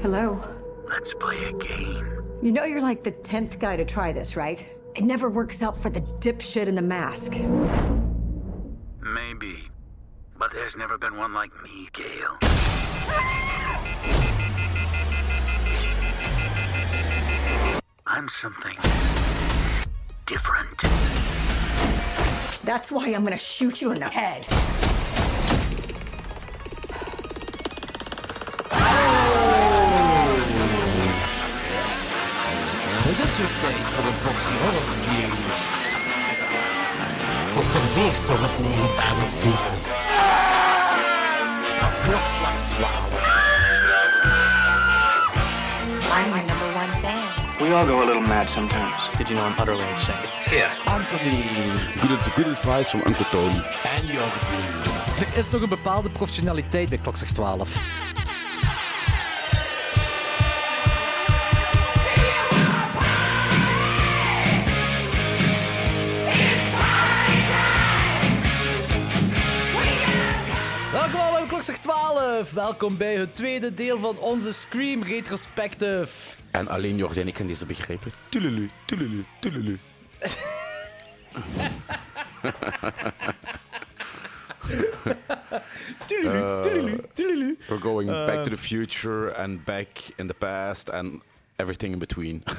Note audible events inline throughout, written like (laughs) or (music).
Hello. Let's play a game. You know you're like the 10th guy to try this, right? It never works out for the dipshit in the mask. Maybe. But there's never been one like me, Gail. I'm something different. That's why I'm gonna shoot you in the head. Weer tijd voor een boxy horror reviews. Geserveerd door het negendamersduo. Van klokslag 12. I'm my number one fan. We all go a little mad sometimes. Did you know I'm utterly insane? It's here. Anthony Good, good advice from Uncle Tony. en Jordi. Er is nog een bepaalde professionaliteit bij Klokslag 12. 12. Welkom bij het tweede deel van onze Scream Retrospective. En alleen Jordi en ik kunnen deze begrijpen. Tululu, tululu, tululu. We're going back to the future and back in the past and everything in between. (laughs)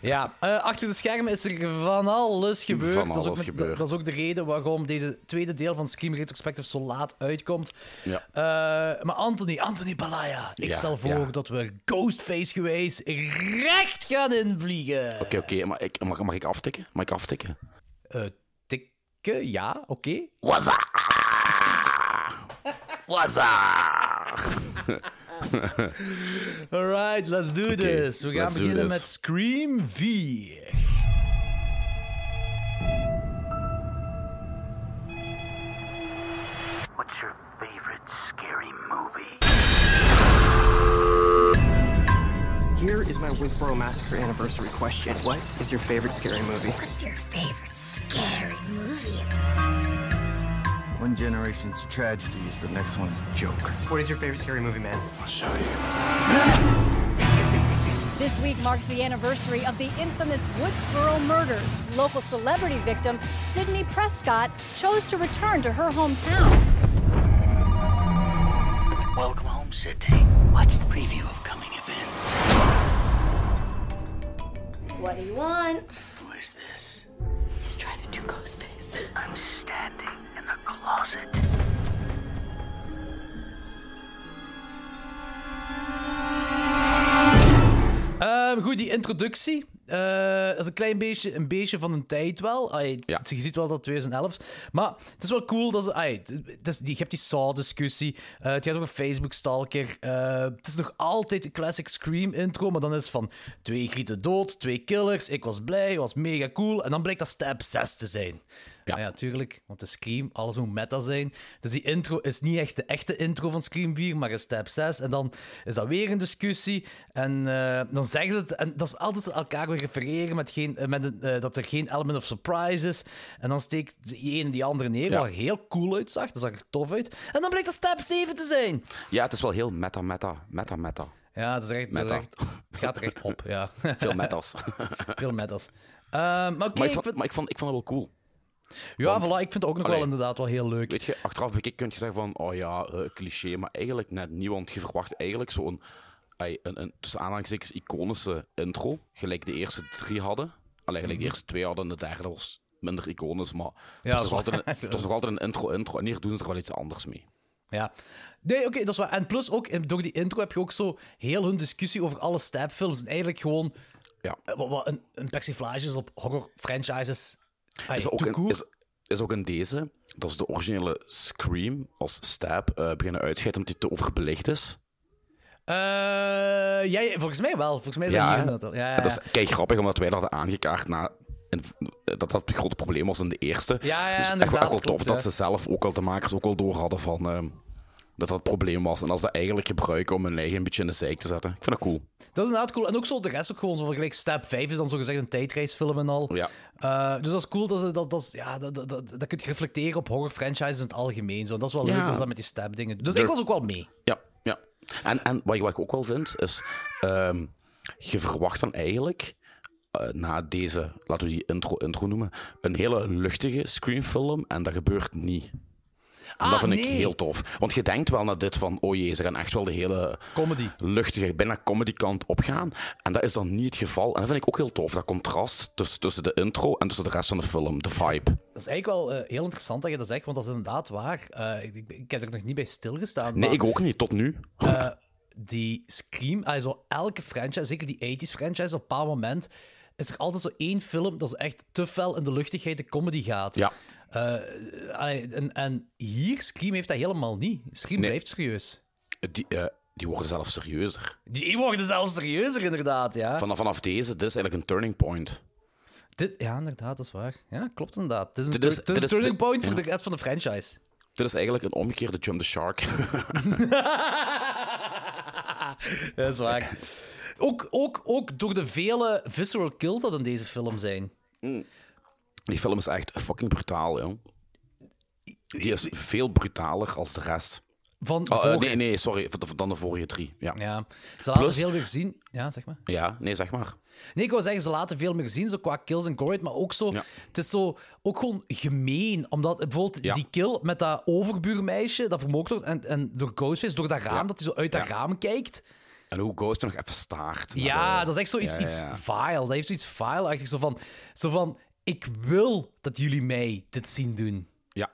Ja, eh, achter de schermen is er van alles gebeurd. Van dat, is ook alles met- dat is ook de reden waarom deze tweede deel van Scream Retrospective zo laat uitkomt. Ja. Eh, maar Anthony, Anthony Balaya, ik Ja, stel voor ja. dat we Ghostface gewijs recht gaan invliegen. Oké, oké, maar ik, mag, mag ik aftikken? Mag ik aftikken? Eh, tikken, ja, oké. Waza! (laughs) (laughs) Waza! Alright, let's do this. We're gonna do beginnen this. met Scream 4. What's your favorite scary movie? Here is my Woodsboro Massacre anniversary question. What is your favorite scary movie? What's your favorite scary movie? One generation's tragedy is the next one's joke. What is your favorite scary movie, man? I'll show you. (laughs) This week marks the anniversary of the infamous Woodsboro murders. Local celebrity victim Sydney Prescott chose to return to her hometown. Welcome home, Sydney. Watch the preview of coming events. What do you want? Who is this? He's trying to do Ghostface. I'm standing in the closet. Ehm, goed, die introductie. eh, dat is een klein beetje, een beetje van een tijd wel. Ja. Je ziet wel dat het 2011 is. Maar het is wel cool dat ze... ai, het- is, die, je hebt die Saw-discussie. eh, het gaat over Facebook-stalker. eh, het is nog altijd een classic Scream-intro, maar dan is het van twee grieten dood, twee killers. Ik was blij, was mega cool. En dan blijkt dat step 6 te zijn. Ja, ja tuurlijk, want de Scream, alles moet meta zijn. Dus die intro is niet echt de echte intro van Scream 4, maar is step 6. En dan is dat weer een discussie. En eh, dan zeggen ze het, en dat is altijd elkaar weer refereren met, geen, eh, met een, eh, dat er geen element of surprise is. En dan steekt de ene die andere neer, Ja. wat er heel cool uitzag. Dat zag er tof uit. En dan blijkt dat step 7 te zijn. Ja, het is wel heel meta, meta, meta, meta. Ja, het, is echt, het, is echt- het gaat er echt op, ja. (laughs) Veel metas. (laughs) Veel metas. Maar oké, maar ik ik vond, vind- maar ik vond, ik vond het wel cool. Ja, voilà, ik vind het ook nog Allee. wel inderdaad wel heel leuk. Weet je, achteraf bekijk kun je zeggen van, oh ja, eh, cliché, maar eigenlijk net niet, want je verwacht eigenlijk zo'n, ai, een, een, tussen aanhalingstekens, iconische intro, gelijk de eerste drie hadden. Alleen gelijk de eerste twee hadden, en de derde was minder iconisch, maar Ja, het, was altijd een, het was nog altijd een intro-intro, en hier doen ze er wel iets anders mee. Ja. Nee, oké, dat is waar. En plus ook, door die intro heb je ook zo heel hun discussie over alle stabfilms. En eigenlijk gewoon Ja. eh, wat, wat een, een persiflage is op horror franchises. Ay, Is, ook in, is, is ook in deze, dat is de originele Scream als stab, eh, beginnen uitscheiden omdat hij te overbelicht is. Ja, ja, volgens mij wel. Volgens mij zijn Ja, die al. Ja, ja, Dat is kijk grappig, omdat wij dat hadden aangekaart na, in- dat dat het grote probleem was in de eerste. Ja, ja, dus echt echt wel tof dat ze zelf ook al, de makers ook al door hadden van ehm, dat dat het probleem was. En als ze dat eigenlijk gebruiken om hun eigen een beetje in de zeik te zetten. Ik vind dat cool. Dat is inderdaad cool. En ook zo de rest ook gewoon zo van gelijk Step 5 is dan zo gezegd een tijdreisfilm en al. Ja. Eh, dus dat is cool. Dat, ze- dat, dat, is- ja, dat, dat, dat, kun je reflecteren op horror franchises in het algemeen. Zo. Dat is wel Ja. leuk dat dat met die Step dingen doen. Dus ik was ook wel mee. Ja, ja. En, en wat, ik- wat ik ook wel vind, is... ehm, je verwacht dan eigenlijk... eh, na deze, laten we die intro, intro noemen, een hele luchtige screenfilm en dat gebeurt niet. En Ah, dat vind ik nee. heel tof. Want je denkt wel naar dit van, oh jee, ze gaan echt wel de hele Comedy. luchtige, bijna comedy kant opgaan. En dat is dan niet het geval. En dat vind ik ook heel tof, dat contrast tussen, tussen de intro en tussen de rest van de film, de vibe. Dat is eigenlijk wel eh, heel interessant dat je dat zegt, want dat is inderdaad waar. Eh, ik, ik, heb er nog niet bij stilgestaan. Nee, maar, ik ook niet, tot nu. (laughs) eh, die Scream, also elke franchise, zeker die 80s franchise, op een bepaald moment is er altijd zo één film dat is echt te fel in de luchtigheid de comedy gaat. Ja. Eh, allee, en, en hier, Scream heeft dat helemaal niet. Scream Nee. blijft serieus. Die, eh, die worden zelfs serieuzer. Die worden zelfs serieuzer, inderdaad, ja. Vanaf, vanaf deze, dit is eigenlijk een turning point. Dit, ja, inderdaad, dat is waar. Ja, klopt inderdaad. Dit is een, Dit is- tur- dit is dit een is- turning dit- point voor de rest van de franchise. Dit is eigenlijk een omgekeerde Jump the Shark. (laughs) dat is waar. Ook, ook, ook door de vele visceral kills dat in deze film zijn. Die film is echt fucking brutaal, joh. Die is veel brutaler als de rest. Van Oh, eh, vorige- nee, nee, sorry, dan de vorige drie. Ja, ja. Ja, ze laten Plus- veel meer zien. Ja, zeg maar. nee, zeg maar. Nee, ik wou zeggen, ze laten veel meer zien, zo qua kills en gore, maar ook zo... Ja. Het is zo ook gewoon gemeen, omdat bijvoorbeeld Ja. die kill met dat overbuurmeisje, dat vermoord wordt, en, en door Ghostface, door dat raam, Ja. dat hij zo uit dat Ja. raam kijkt. En hoe Ghost nog even staart. Ja, de- dat is echt zoiets Ja, ja, iets ja. vile. Dat heeft zoiets vile-achtig. Zo van, zo van, ik wil dat jullie mij dit zien doen. Ja.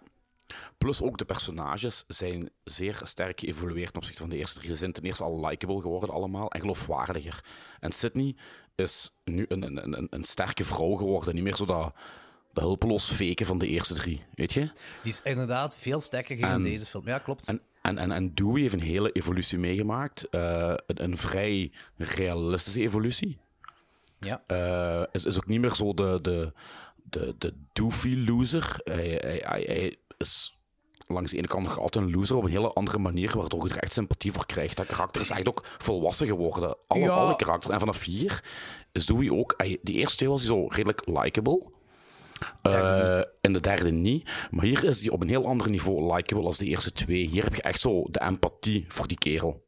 Plus ook de personages zijn zeer sterk geëvolueerd ten opzichte van de eerste drie. Ze zijn ten eerste al likable geworden allemaal en geloofwaardiger. En Sydney is nu een, een, een, een sterke vrouw geworden. Niet meer zo dat, dat hulpeloos faken van de eerste drie, weet je? Die is inderdaad veel sterker in deze film. Ja, klopt. En, en, en, en Dewey heeft een hele evolutie meegemaakt. Eh, een, een vrij realistische evolutie. Ja. Eh, is, is ook niet meer zo de, de, de, de doofy loser. Hij, hij, hij, hij is langs de ene kant nog altijd een loser op een hele andere manier, waardoor je er echt sympathie voor krijgt. Dat karakter is echt ook volwassen geworden. Alle, Ja. alle karakters. En vanaf vier is Dewey ook... hij- Die eerste twee was hij zo redelijk likable. Eh, in de derde niet. Maar hier is hij op een heel ander niveau likable als de eerste twee. Hier heb je echt zo de empathie voor die kerel.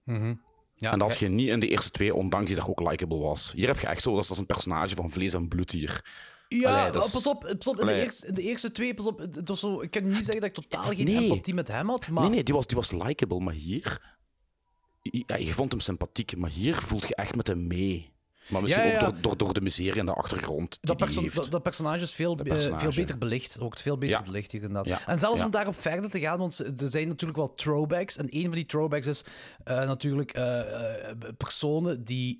Ja En dat had je niet in de eerste twee, ondanks dat hij ook likable was. Hier heb je echt zo, dat is, een personage van vlees en bloed hier. Ja, Allee, is- pas op, pas op in, de eerste, in de eerste twee, pas op, het was zo, ik kan niet zeggen dat ik totaal geen Nee. empathie met hem had, maar... Nee, nee, die was, die was likable, maar hier... Ja, je vond hem sympathiek, maar hier voelt je echt met hem mee. Maar misschien Ja, ja, ja. ook door, door, door de miserie en de achtergrond die Dat, die heeft. dat, personage is veel, veel beter belicht. Ook veel beter belicht hier inderdaad. En zelfs om daarop verder te gaan, want er zijn natuurlijk wel throwbacks. En een van die throwbacks is eh, natuurlijk eh, eh, personen die...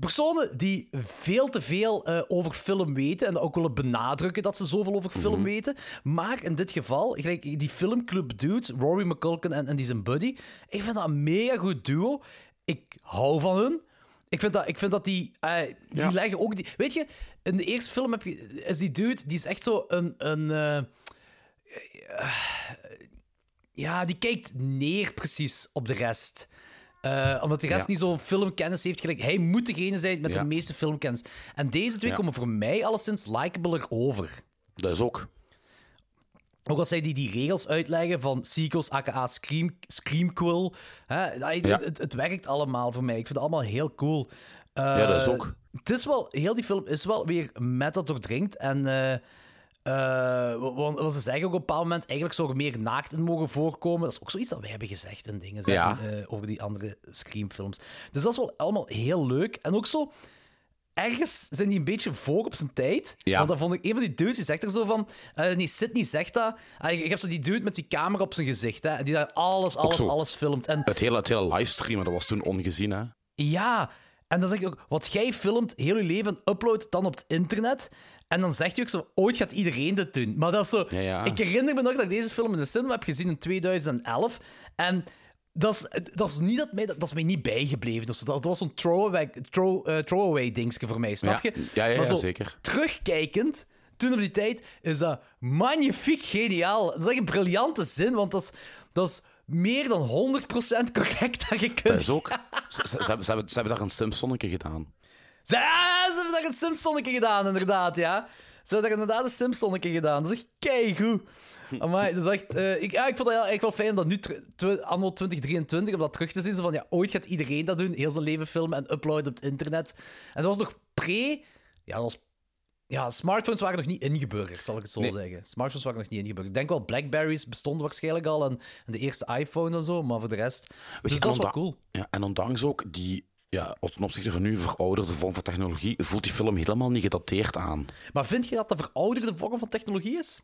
personen die veel te veel over film weten en ook willen benadrukken dat ze zoveel over film Mhm. weten. Maar in dit geval, gelijk die filmclub dudes, Rory McCulkin en, en die zijn buddy, ik vind dat een mega goed duo. Ik hou van hun. Ik vind dat, ik vind dat die, eh, die Ja. leggen ook die. Weet je, in de eerste film heb je, is die dude, die is echt zo een. een eh, ja, die kijkt neer precies op de rest. Eh, omdat de rest Ja. niet zo'n filmkennis heeft. Gelijk, hij moet degene zijn met Ja. de meeste filmkennis. En deze twee Ja. komen voor mij alleszins likeabler over. Dat is ook. Ook als zij die, die regels uitleggen van sequels, aka Scream, Screamquill. Hè, Ja. het, het werkt allemaal voor mij. Ik vind het allemaal heel cool. Eh, Ja, dat is ook. Het is wel, heel die film is wel weer met dat doordringt. En eh, eh, want, want ze zeggen ook op een bepaald moment, eigenlijk zou er meer naakt in mogen voorkomen. Dat is ook zoiets dat wij hebben gezegd in dingen Ja. over die andere Scream-films. Dus dat is wel allemaal heel leuk. En ook zo, ergens zijn die een beetje voor op zijn tijd. Ja. Want dan vond ik een van die dudes, die zegt er zo van... eh, nee, Sidney zegt dat. Uh, je hebt zo die dude met die camera op zijn gezicht, hè, die daar alles, alles, zo. alles filmt. En Het hele, het hele livestreamen, dat was toen ongezien, hè. ja, en dan zeg je ook, wat jij filmt heel je leven, upload dan op het internet. En dan zegt je ook zo, ooit gaat iedereen dit doen. Maar dat is zo... Ja, ja. Ik herinner me nog dat ik deze film in de cinema heb gezien in 2011. En dat is, dat is, niet dat, mij, dat is mij niet bijgebleven. Dus dat, dat was zo'n throwaway, throw, eh, throwaway dingetje voor mij, snap Ja. je? Ja, ja, Maar ja, zo zeker. Terugkijkend, toen op die tijd, is dat magnifiek geniaal. Dat is echt een briljante zin, want dat is, dat is meer dan 100% correct dat je kunt Dat is ook... Ze, ze, ze hebben, ze, daar een Simpsonnetje gedaan. Ze, ah, ze hebben daar een Simpsonnetje gedaan, inderdaad, ja. Ze hebben daar inderdaad een Simpsonnetje gedaan. Dat is echt keigoed. Amai, dat is echt... eh, ik, ja, ik vond het eigenlijk wel fijn om dat nu, anno 2023, om dat terug te zien. Zo van, ja, ooit gaat iedereen dat doen, heel zijn leven filmen en uploaden op het internet. En dat was nog pre... Ja, dat was... Ja, smartphones waren nog niet ingeburgerd, zal ik het zo Nee. zeggen. Smartphones waren nog niet ingeburgerd. Ik denk wel, Blackberries bestonden waarschijnlijk al en, en de eerste iPhone en zo, maar voor de rest... Weet Dus dat is wel cool. Ja, en ondanks ook die, ja, ten opzichte van nu verouderde vorm van technologie, voelt die film helemaal niet gedateerd aan. Maar vind je dat de verouderde vorm van technologie is?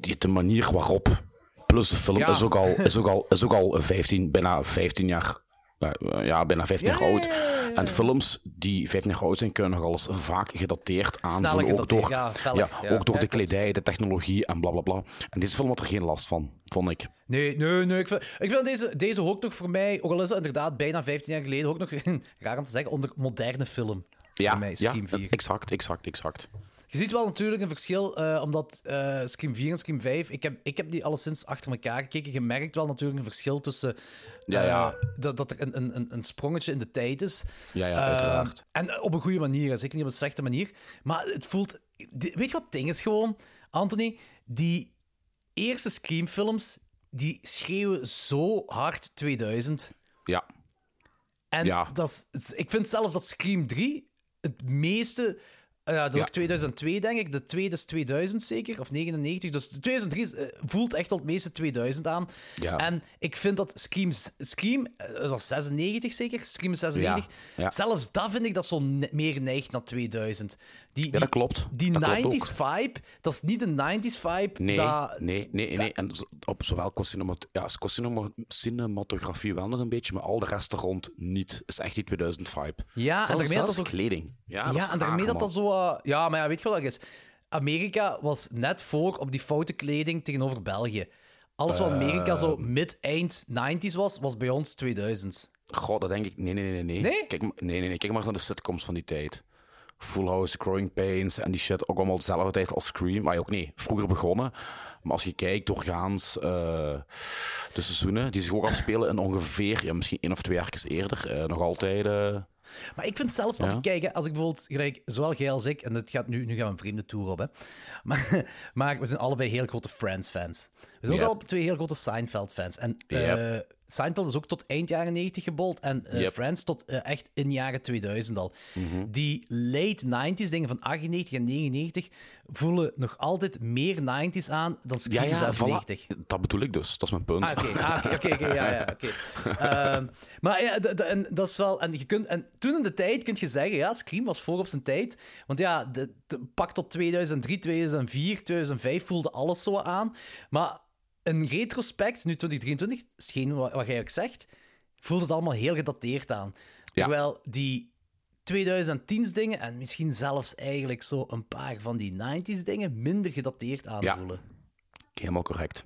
Die, de manier waarop. Plus de film Ja. is, ook al, is, ook al, is ook al 15, bijna 15 jaar. eh, ja, bijna 15 jaar Ja, ja, oud. En films die 15 jaar oud zijn, kunnen nogal eens vaak gedateerd aanvoelen. Ook door, ja, feller, ja, ja. ook door de kledij, de technologie en bla bla bla. En deze film had er geen last van, vond ik. Nee, nee, nee. Ik vind, ik vind deze, deze ook nog voor mij, ook al is het inderdaad bijna 15 jaar geleden, ook nog, (laughs) raar om te zeggen, onder moderne film. Ja, mij, ja Scream 4. exact, exact, exact. Je ziet wel natuurlijk een verschil, eh, omdat eh Scream 4 en Scream 5, ik heb, ik heb die alleszins achter elkaar gekeken. Je merkt wel natuurlijk een verschil tussen Ja, eh, ja. dat, dat er een, een, een- sprongetje in de tijd is. Ja, ja, Eh, uiteraard. en op een goede manier, zeker niet op een slechte manier. Maar het voelt... Weet je wat het ding is gewoon, Anthony? Die eerste Scream-films, die schreeuwen zo hard 2000. Ja. En Ja. dat is, ik vind zelfs dat Scream 3 het meeste. Ja, dat is Ja. ook 2002, denk ik. De tweede is 2000 zeker, of 99. Dus 2003 is, eh, voelt echt wel het meeste 2000 aan. Ja. En ik vind dat Scream, Scream eh, dat was 96 zeker? Scream is 96. Ja, ja. Zelfs dat vind ik dat zo meer neigt naar 2000. Die, Ja, dat klopt. Die Dat klopt 90s vibe, dat is niet de 90s vibe. Nee, dat, nee, nee, nee. En op zowel qua, cinemat ja, cinematografie wel nog een beetje, maar al de rest er rond niet. is echt die 2000 vibe. Ja, en daarmee dat ook- kleding. Ja, en daarmee dat dat zo... eh, ja, maar ja, weet je wat dat is? Amerika was net voor op die foute kleding tegenover België. Alles wat Amerika Ehm. zo mid-eind 90s was, was bij ons 2000. God, dat denk ik. Nee, nee, nee, nee. Nee? Kijk, maar- nee, nee, nee. Kijk maar naar de sitcoms van die tijd. Full House, Growing Pains en die shit. Ook allemaal dezelfde tijd als Scream. Maar ook nee, vroeger begonnen. Maar als je kijkt doorgaans eh, de seizoenen die zich ook afspelen in ongeveer, ja, misschien één of twee jaar eerder, eh, nog altijd. eh, Maar ik vind zelfs, als Ja. ik kijk, als ik bijvoorbeeld, gelijk, zowel jij als ik, en het gaat nu, nu gaan we een vreemde tour op, hè. (laughs) Maar, maar we zijn allebei heel grote Friends-fans. We zijn Yep. ook al twee heel grote Seinfeld-fans. En Yep. Seinfeld is ook tot eind jaren 90 gebold en eh, Yep. Friends tot eh, echt in jaren 2000 al. Mhm. Die late 90s, dingen van 98 en 99, voelen nog altijd meer 90s aan dan Scream ja, 96. voilà. Dat bedoel ik dus. Dat is mijn punt. Ah, oké, ah, oké, oké, oké. (laughs) Ehm, maar ja, en dat is wel... En, je kunt, en toen in de tijd kun je zeggen, ja, Scream was voor op zijn tijd. Want ja, de, de- pak tot 2003, 2004, 2005 voelde alles zo aan. Maar in retrospect, nu 2023, scheen wat, wat jij ook zegt, voelt het allemaal heel gedateerd aan. Ja. Terwijl die 2010s dingen, en misschien zelfs eigenlijk zo een paar van die 90s dingen, minder gedateerd aanvoelen. Helemaal correct.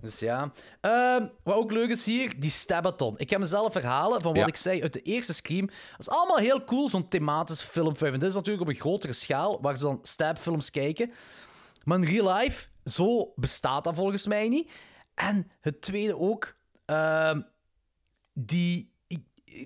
Dus ja. Ehm, wat ook leuk is hier, die Stabathon. Ik ga mezelf verhalen van wat Ja. ik zei uit de eerste Scream. Dat is allemaal heel cool, zo'n thematische filmvijf. En dit is natuurlijk op een grotere schaal, waar ze dan stabfilms kijken. Maar in real life, zo bestaat dat volgens mij niet. En het tweede ook, ehm, die...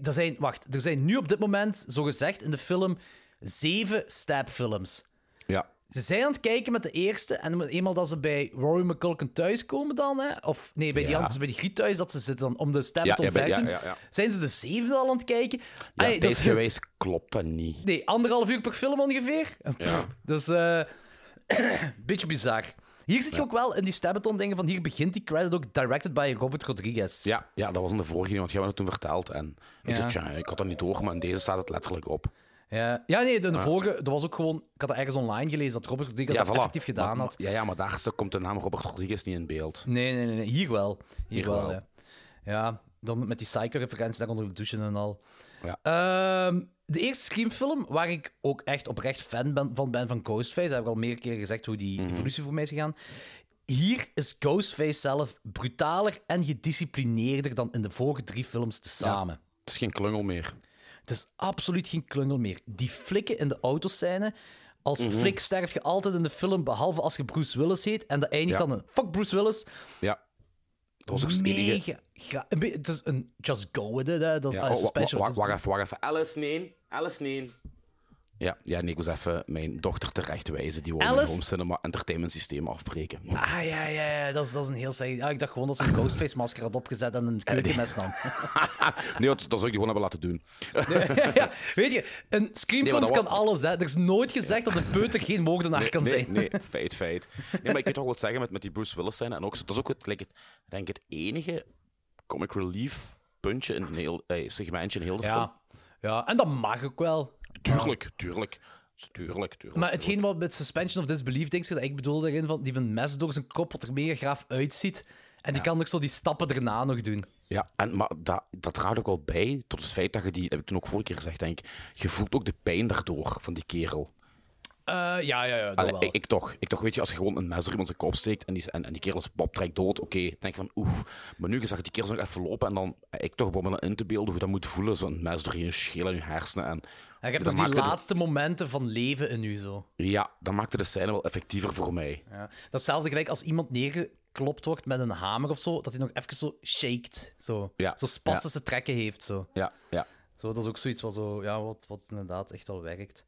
Er zijn, wacht, er zijn nu op dit moment, zo gezegd in de film, zeven stabfilms. Ja. Ze zijn aan het kijken met de eerste. En eenmaal dat ze bij Rory McCulkin thuiskomen dan, hè, of nee, bij die, Ja. bij die griet thuis, dat ze zitten dan om de Ja, Stabathon ja, bij- 5 ja, doen, ja, ja. zijn ze de zevende al aan het kijken. Ja, dat is- tijdsgewijs klopt dat niet. Nee, anderhalf uur per film ongeveer. Ja. Dus, eh (clears throat) beetje bizar. Hier zit je ook wel in die Stabathon-dingen van hier begint die credit ook directed by Robert Rodriguez. Ja, ja, dat was in de vorige, want jij had het toen verteld. En ik Ja. ik had dat niet door, maar in deze staat het letterlijk op. Ja, ja nee, de, de vorige, dat was ook gewoon... Ik had dat ergens online gelezen, dat Robert Rodriguez ja, dat voilà. effectief gedaan Maar- had. ja, ja, maar daar komt de naam Robert Rodriguez niet in beeld. Nee, nee, nee, nee. Hier wel. Hier, Hier wel, wel. ja. Dan met die Psycho-referentie daar onder de douche en al. Ja. Ehm, de eerste Scream-film, waar ik ook echt oprecht fan ben, van ben van Ghostface, heb ik al meer keer gezegd hoe die Mhm. evolutie voor mij is gegaan. Hier is Ghostface zelf brutaler en gedisciplineerder dan in de vorige drie films tezamen. Het is geen klungel meer. Het is absoluut geen klungel meer. Die flikken in de autoscène. Als flik sterf je altijd in de film, behalve als je Bruce Willis heet. En dat eindigt Ja. dan een fuck Bruce Willis. Ja. Dat was ook het enige... Is een just go with it. Hè. Dat is Ja, alles oh, special. wacht even, wacht even. Alice, nee. Alice, nee. Ja, ja, nee, ik was even mijn dochter terechtwijzen. Die wil mijn Alice? home cinema entertainment systeem afbreken. Ah, ja, ja, ja. Dat is, dat is een heel slecht... Ja, ik dacht gewoon dat ze een Ghostface-masker had opgezet en een (laughs) keukenmes nam. (laughs) nee, dat, dat zou ik die gewoon hebben laten doen. (laughs) ja, weet je, een Screamfilms Nee, kan alles, hè. Er is nooit gezegd dat een peuter geen moordenaar kan nee, zijn. Nee, feit, feit. Nee, maar ik weet toch wat zeggen met, met die Bruce Willis zijn. En ook, dat is ook het, like, het, denk het enige comic relief puntje in een heel, eh, segmentje in heel de film. Ja. ja, en dat mag ook wel. Tuurlijk, tuurlijk. Tuurlijk, tuurlijk. Maar hetgeen wat met suspension of disbelief, denk je, dat ik bedoel daarin, van, die van mes door zijn kop, wat er mega graaf uitziet. En die kan nog zo die stappen daarna nog doen. Ja, en, maar dat, dat draagt ook wel bij tot het feit dat je die, heb ik toen ook vorige keer gezegd, denk ik, je voelt ook de pijn daardoor van die kerel. Eh, ja, ja, ja, dat Allee, wel. ik, ik toch, ik toch, weet je, als je gewoon een mes door iemand zijn kop steekt en die, en, en die kerel is Bob trekt dood, oké, dan denk van oeh. Maar nu zag die kerel nog even lopen en dan, ik toch begon me in te beelden hoe dat moet voelen, zo'n mes door je schil en je hersenen. En, En je hebt nog die de- laatste momenten van leven in u zo. ja, dat maakte de scène wel effectiever voor mij. Ja. Dat is hetzelfde gelijk als iemand neergeklopt wordt met een hamer of zo, dat hij nog even zo shaked. Zo, Ja, zo spastische trekken heeft. Zo. Ja, ja. Zo, dat is ook zoiets wat, zo, ja, wat, wat inderdaad echt wel werkt.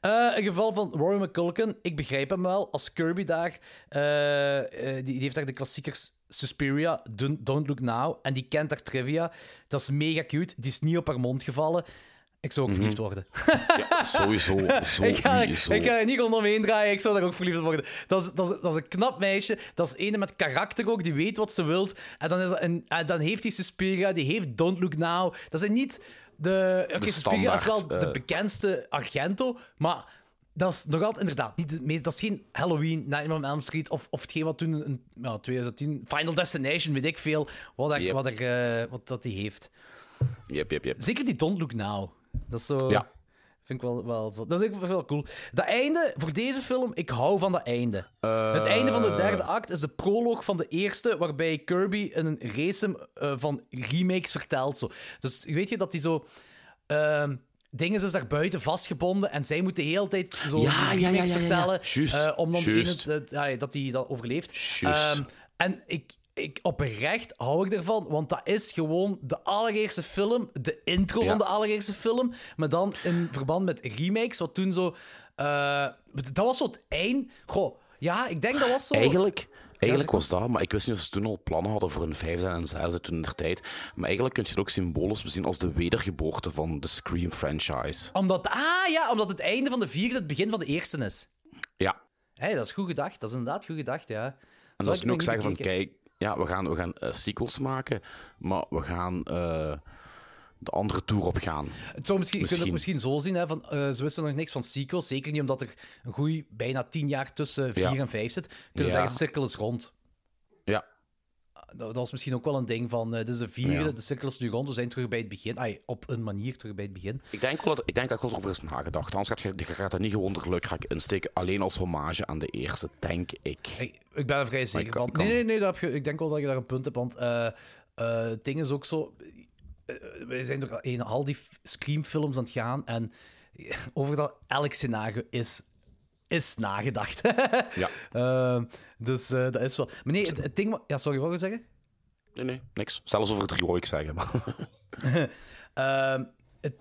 Eh een geval van Rory McCulkin. Ik begrijp hem wel. Als Kirby daar... eh, eh, die, die heeft daar de klassiekers Suspiria, Don't Don't Look Now. En die kent daar trivia. Dat is mega cute. Die is niet op haar mond gevallen. Ik zou ook verliefd worden. ja sowieso. (laughs) ik, ga, ik ga er niet rondomheen draaien. Ik zou daar ook verliefd op worden. Dat is, dat, is, dat is een knap meisje. Dat is ene met karakter ook. Die weet wat ze wilt. En dan, is dat een, en dan heeft hij Suspiria. Die heeft Don't Look Now. Dat zijn niet de... Oké, Suspiria is wel de eh. bekendste Argento. Maar dat is nog altijd inderdaad niet de meest... Dat is geen Halloween, Nightmare on Elm Street. Of, of hetgeen wat toen in ja, 2010... Final Destination, weet ik veel. Wat, er, Yep. wat, er, eh, wat dat die heeft. Yep, yep, yep. Zeker die Don't Look Now. Dat is zo... Ja. Vind ik wel, wel zo. Dat is ook wel cool. Dat einde, voor deze film, ik hou van dat einde. Eh, het einde van de derde act is de proloog van de eerste, waarbij Kirby een race eh, van remakes vertelt. Zo. Dus weet je dat hij zo. ehm, dingen is daar buiten vastgebonden en zij moeten de hele tijd zo Ja, vertellen. Eh, om dan ja, dat hij dat overleeft. Ehm, en ik, ik, oprecht hou ik ervan, want dat is gewoon de allereerste film, de intro Ja. van de allereerste film, maar dan in verband met remakes, wat toen zo... eh, dat was zo het eind... Goh, ja, ik denk dat was zo... Eigenlijk, eigenlijk was dat, maar ik wist niet of ze toen al plannen hadden voor een vijfde en een zesde toen in der tijd. Maar eigenlijk kun je het ook symbolisch bezien als de wedergeboorte van de Scream franchise. Omdat, ah ja, omdat het einde van de vierde het begin van de eerste is. Ja, Hé, dat is goed gedacht. Dat is inderdaad goed gedacht, ja. en dat ze nu ook zeggen van, kijk, ja, we gaan, we gaan eh, sequels maken, maar we gaan eh, de andere tour op gaan. Het zou misschien, Je kunt het Misschien. zo zien, hè, van, eh, ze wisten nog niks van sequels. Zeker niet omdat er een goeie bijna tien jaar tussen vier Ja. en vijf zit. Kunnen Ja. zeggen, cirkel is rond. Ja, Dat, dat was misschien ook wel een ding van, dit is de vierde, Ja. de cirkel is nu rond, we zijn terug bij het begin. Ai, op een manier terug bij het begin. ik denk wel dat ik denk dat ik wel erover is nagedacht. Anders gaat je, je gaat dat niet gewoon er leuk raak insteken, alleen als hommage aan de eerste, denk ik. Ik, ik ben er vrij zeker kan- van. kan. Nee, nee, nee, dat heb je, ik denk wel dat je daar een punt hebt, want eh, eh, het ding is ook zo... eh, wij zijn door een, al die Scream-films aan het gaan en (laughs) over dat elk scenario is, is nagedacht. (laughs) Ja. Ehm, dus eh, dat is wel... Maar nee, het, het ding... Ja, sorry, wat wil je zeggen? Nee, nee, niks. Zelfs over drie wou ik zeggen. Maar (laughs) Ehm, het,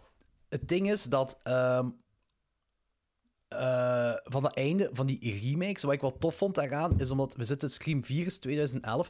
het ding is dat ehm, eh, van het einde van die remakes, wat ik wel tof vond daaraan, is omdat we zitten Scream 4 is 2011,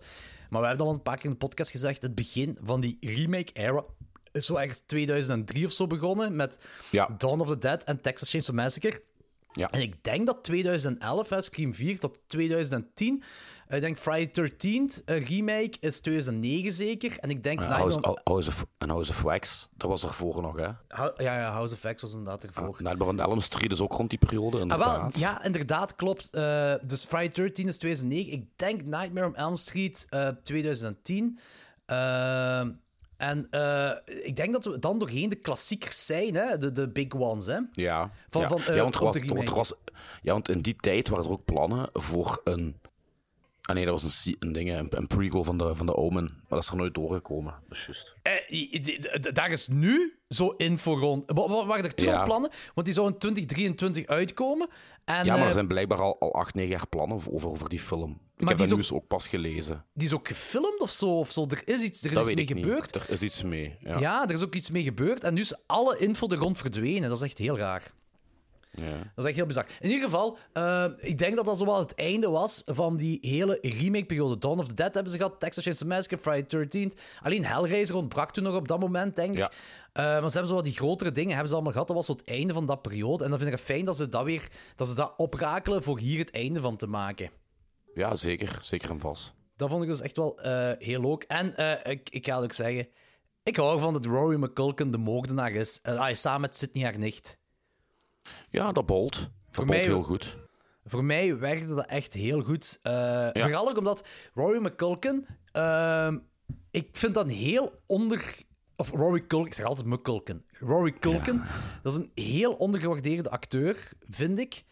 maar we hebben al een paar keer in de podcast gezegd, het begin van die remake-era is zo ergens 2003 of zo begonnen met Ja. Dawn of the Dead en Texas Chainsaw Massacre. Ja. En ik denk dat 2011, hè, Scream 4, tot 2010. eh, Ik denk Friday 13th, een remake, is 2009 zeker. En ik denk... Ja, House, on- House of, en House of Wax, dat was ervoor nog, hè? Ja, ja, House of X was inderdaad ervoor. Nightmare on Elm Street is ook rond die periode, Ah, inderdaad. wel, ja, inderdaad, klopt. Eh, dus Friday 13 is 2009. Ik denk Nightmare on Elm Street eh, 2010. Eh, en eh, ik denk dat we dan doorheen de klassiekers zijn, hè? De, de big ones. Hè? Ja, Van- ja. van, eh, ja, want was, ja, in die tijd waren er ook plannen voor een. Ah nee, dat was een, een, ding, een, een prequel van de, van de Omen. Maar dat is er nooit doorgekomen. Dat is juist. Eh, daar is nu zo info rond. Wa- wa- Waren er toen Ja. al plannen? Want die zou in 2023 uitkomen. En, Ja, maar eh, er zijn blijkbaar al, al acht, negen jaar plannen over, over die film. Ik Maar heb dat nieuws ook pas gelezen. die is ook gefilmd of zo, of zo. Er is iets, er is Dat iets mee gebeurd. niet. Er is iets mee. Ja. Ja. er is ook iets mee gebeurd. En nu is alle info er rond verdwenen. Dat is echt heel raar. Dat is echt heel bizar. In ieder geval, eh, ik denk dat dat zo wel het einde was van die hele remake-periode. Dawn of the Dead hebben ze gehad, Texas Chainsaw Massacre, Friday the 13th. Alleen Hellraiser ontbrak toen nog op dat moment, denk ik. Ja. Eh, maar ze hebben zo wat die grotere dingen hebben ze allemaal gehad. Dat was het einde van dat periode. En dan vind ik het fijn dat ze dat weer dat ze dat oprakelen voor hier het einde van te maken. Ja, zeker. Zeker en vast. Dat vond ik dus echt wel eh, heel leuk. En ik, ik ga het ook zeggen, ik hou ervan dat Rory McCulkin de moordenaar is. Ah, samen met Sidney haar nicht. Ja, dat bolt. Dat Voor bolt mij- heel goed. Voor mij werkte dat echt heel goed. Eh, Vooral ook omdat Rory McCulkin... ehm, ik vind dat een heel onder... Of Rory Culkin, ik zeg altijd McCulkin. Rory Culkin, dat is een heel ondergewaardeerde acteur, vind ik. Die,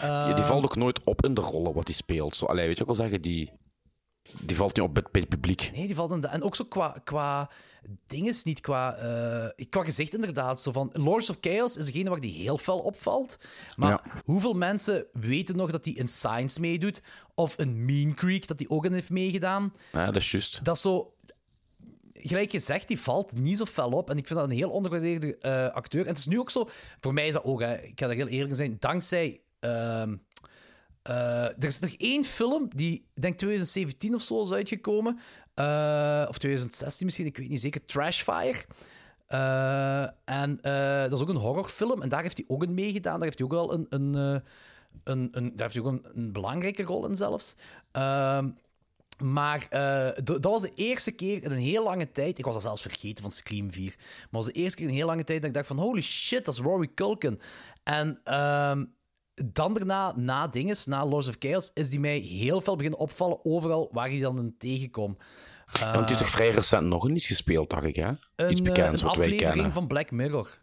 die Ehm, valt ook nooit op in de rollen wat hij speelt. Zo, allee, weet je wat ik wil zeggen? Die, die valt niet op bij, het publiek. Nee, die valt in de... En ook zo qua, qua dinges, niet qua... eh, qua gezicht inderdaad. Zo van, Lords of Chaos is degene waar die heel fel opvalt. Maar Ja. hoeveel mensen weten nog dat hij in Science meedoet? Of in Mean Creek, dat hij ook in heeft meegedaan? Ja, dat is juist. Dat is zo... Gelijk gezegd, die valt niet zo fel op. En ik vind dat een heel ondergewaardeerde eh, acteur. En het is nu ook zo... Voor mij is dat ook, hè, ik ga daar heel eerlijk in zijn, dankzij... ehm, eh, er is nog één film die, denk 2017 of zo is uitgekomen. Eh, of 2016 misschien, ik weet niet zeker. Trashfire. Eh, en dat is ook een horrorfilm. En daar heeft hij ook in meegedaan. Daar heeft hij ook wel een, een, een, een, daar heeft hij ook een, een belangrijke rol in zelfs. Ehm, maar dat was de eerste keer in een heel lange tijd. Ik was dat zelfs vergeten van Scream 4. Maar dat was de eerste keer in een heel lange tijd dat ik dacht van holy shit, dat is Rory Culkin. En ehm, dan daarna, na dinges, na Lords of Chaos, is die mij heel veel beginnen opvallen overal waar hij dan in tegenkom. Ja, want die is toch vrij recent nog iets gespeeld, dacht ik, hè? Iets Een, eh, bekends een wat wij aflevering kennen. van Black Mirror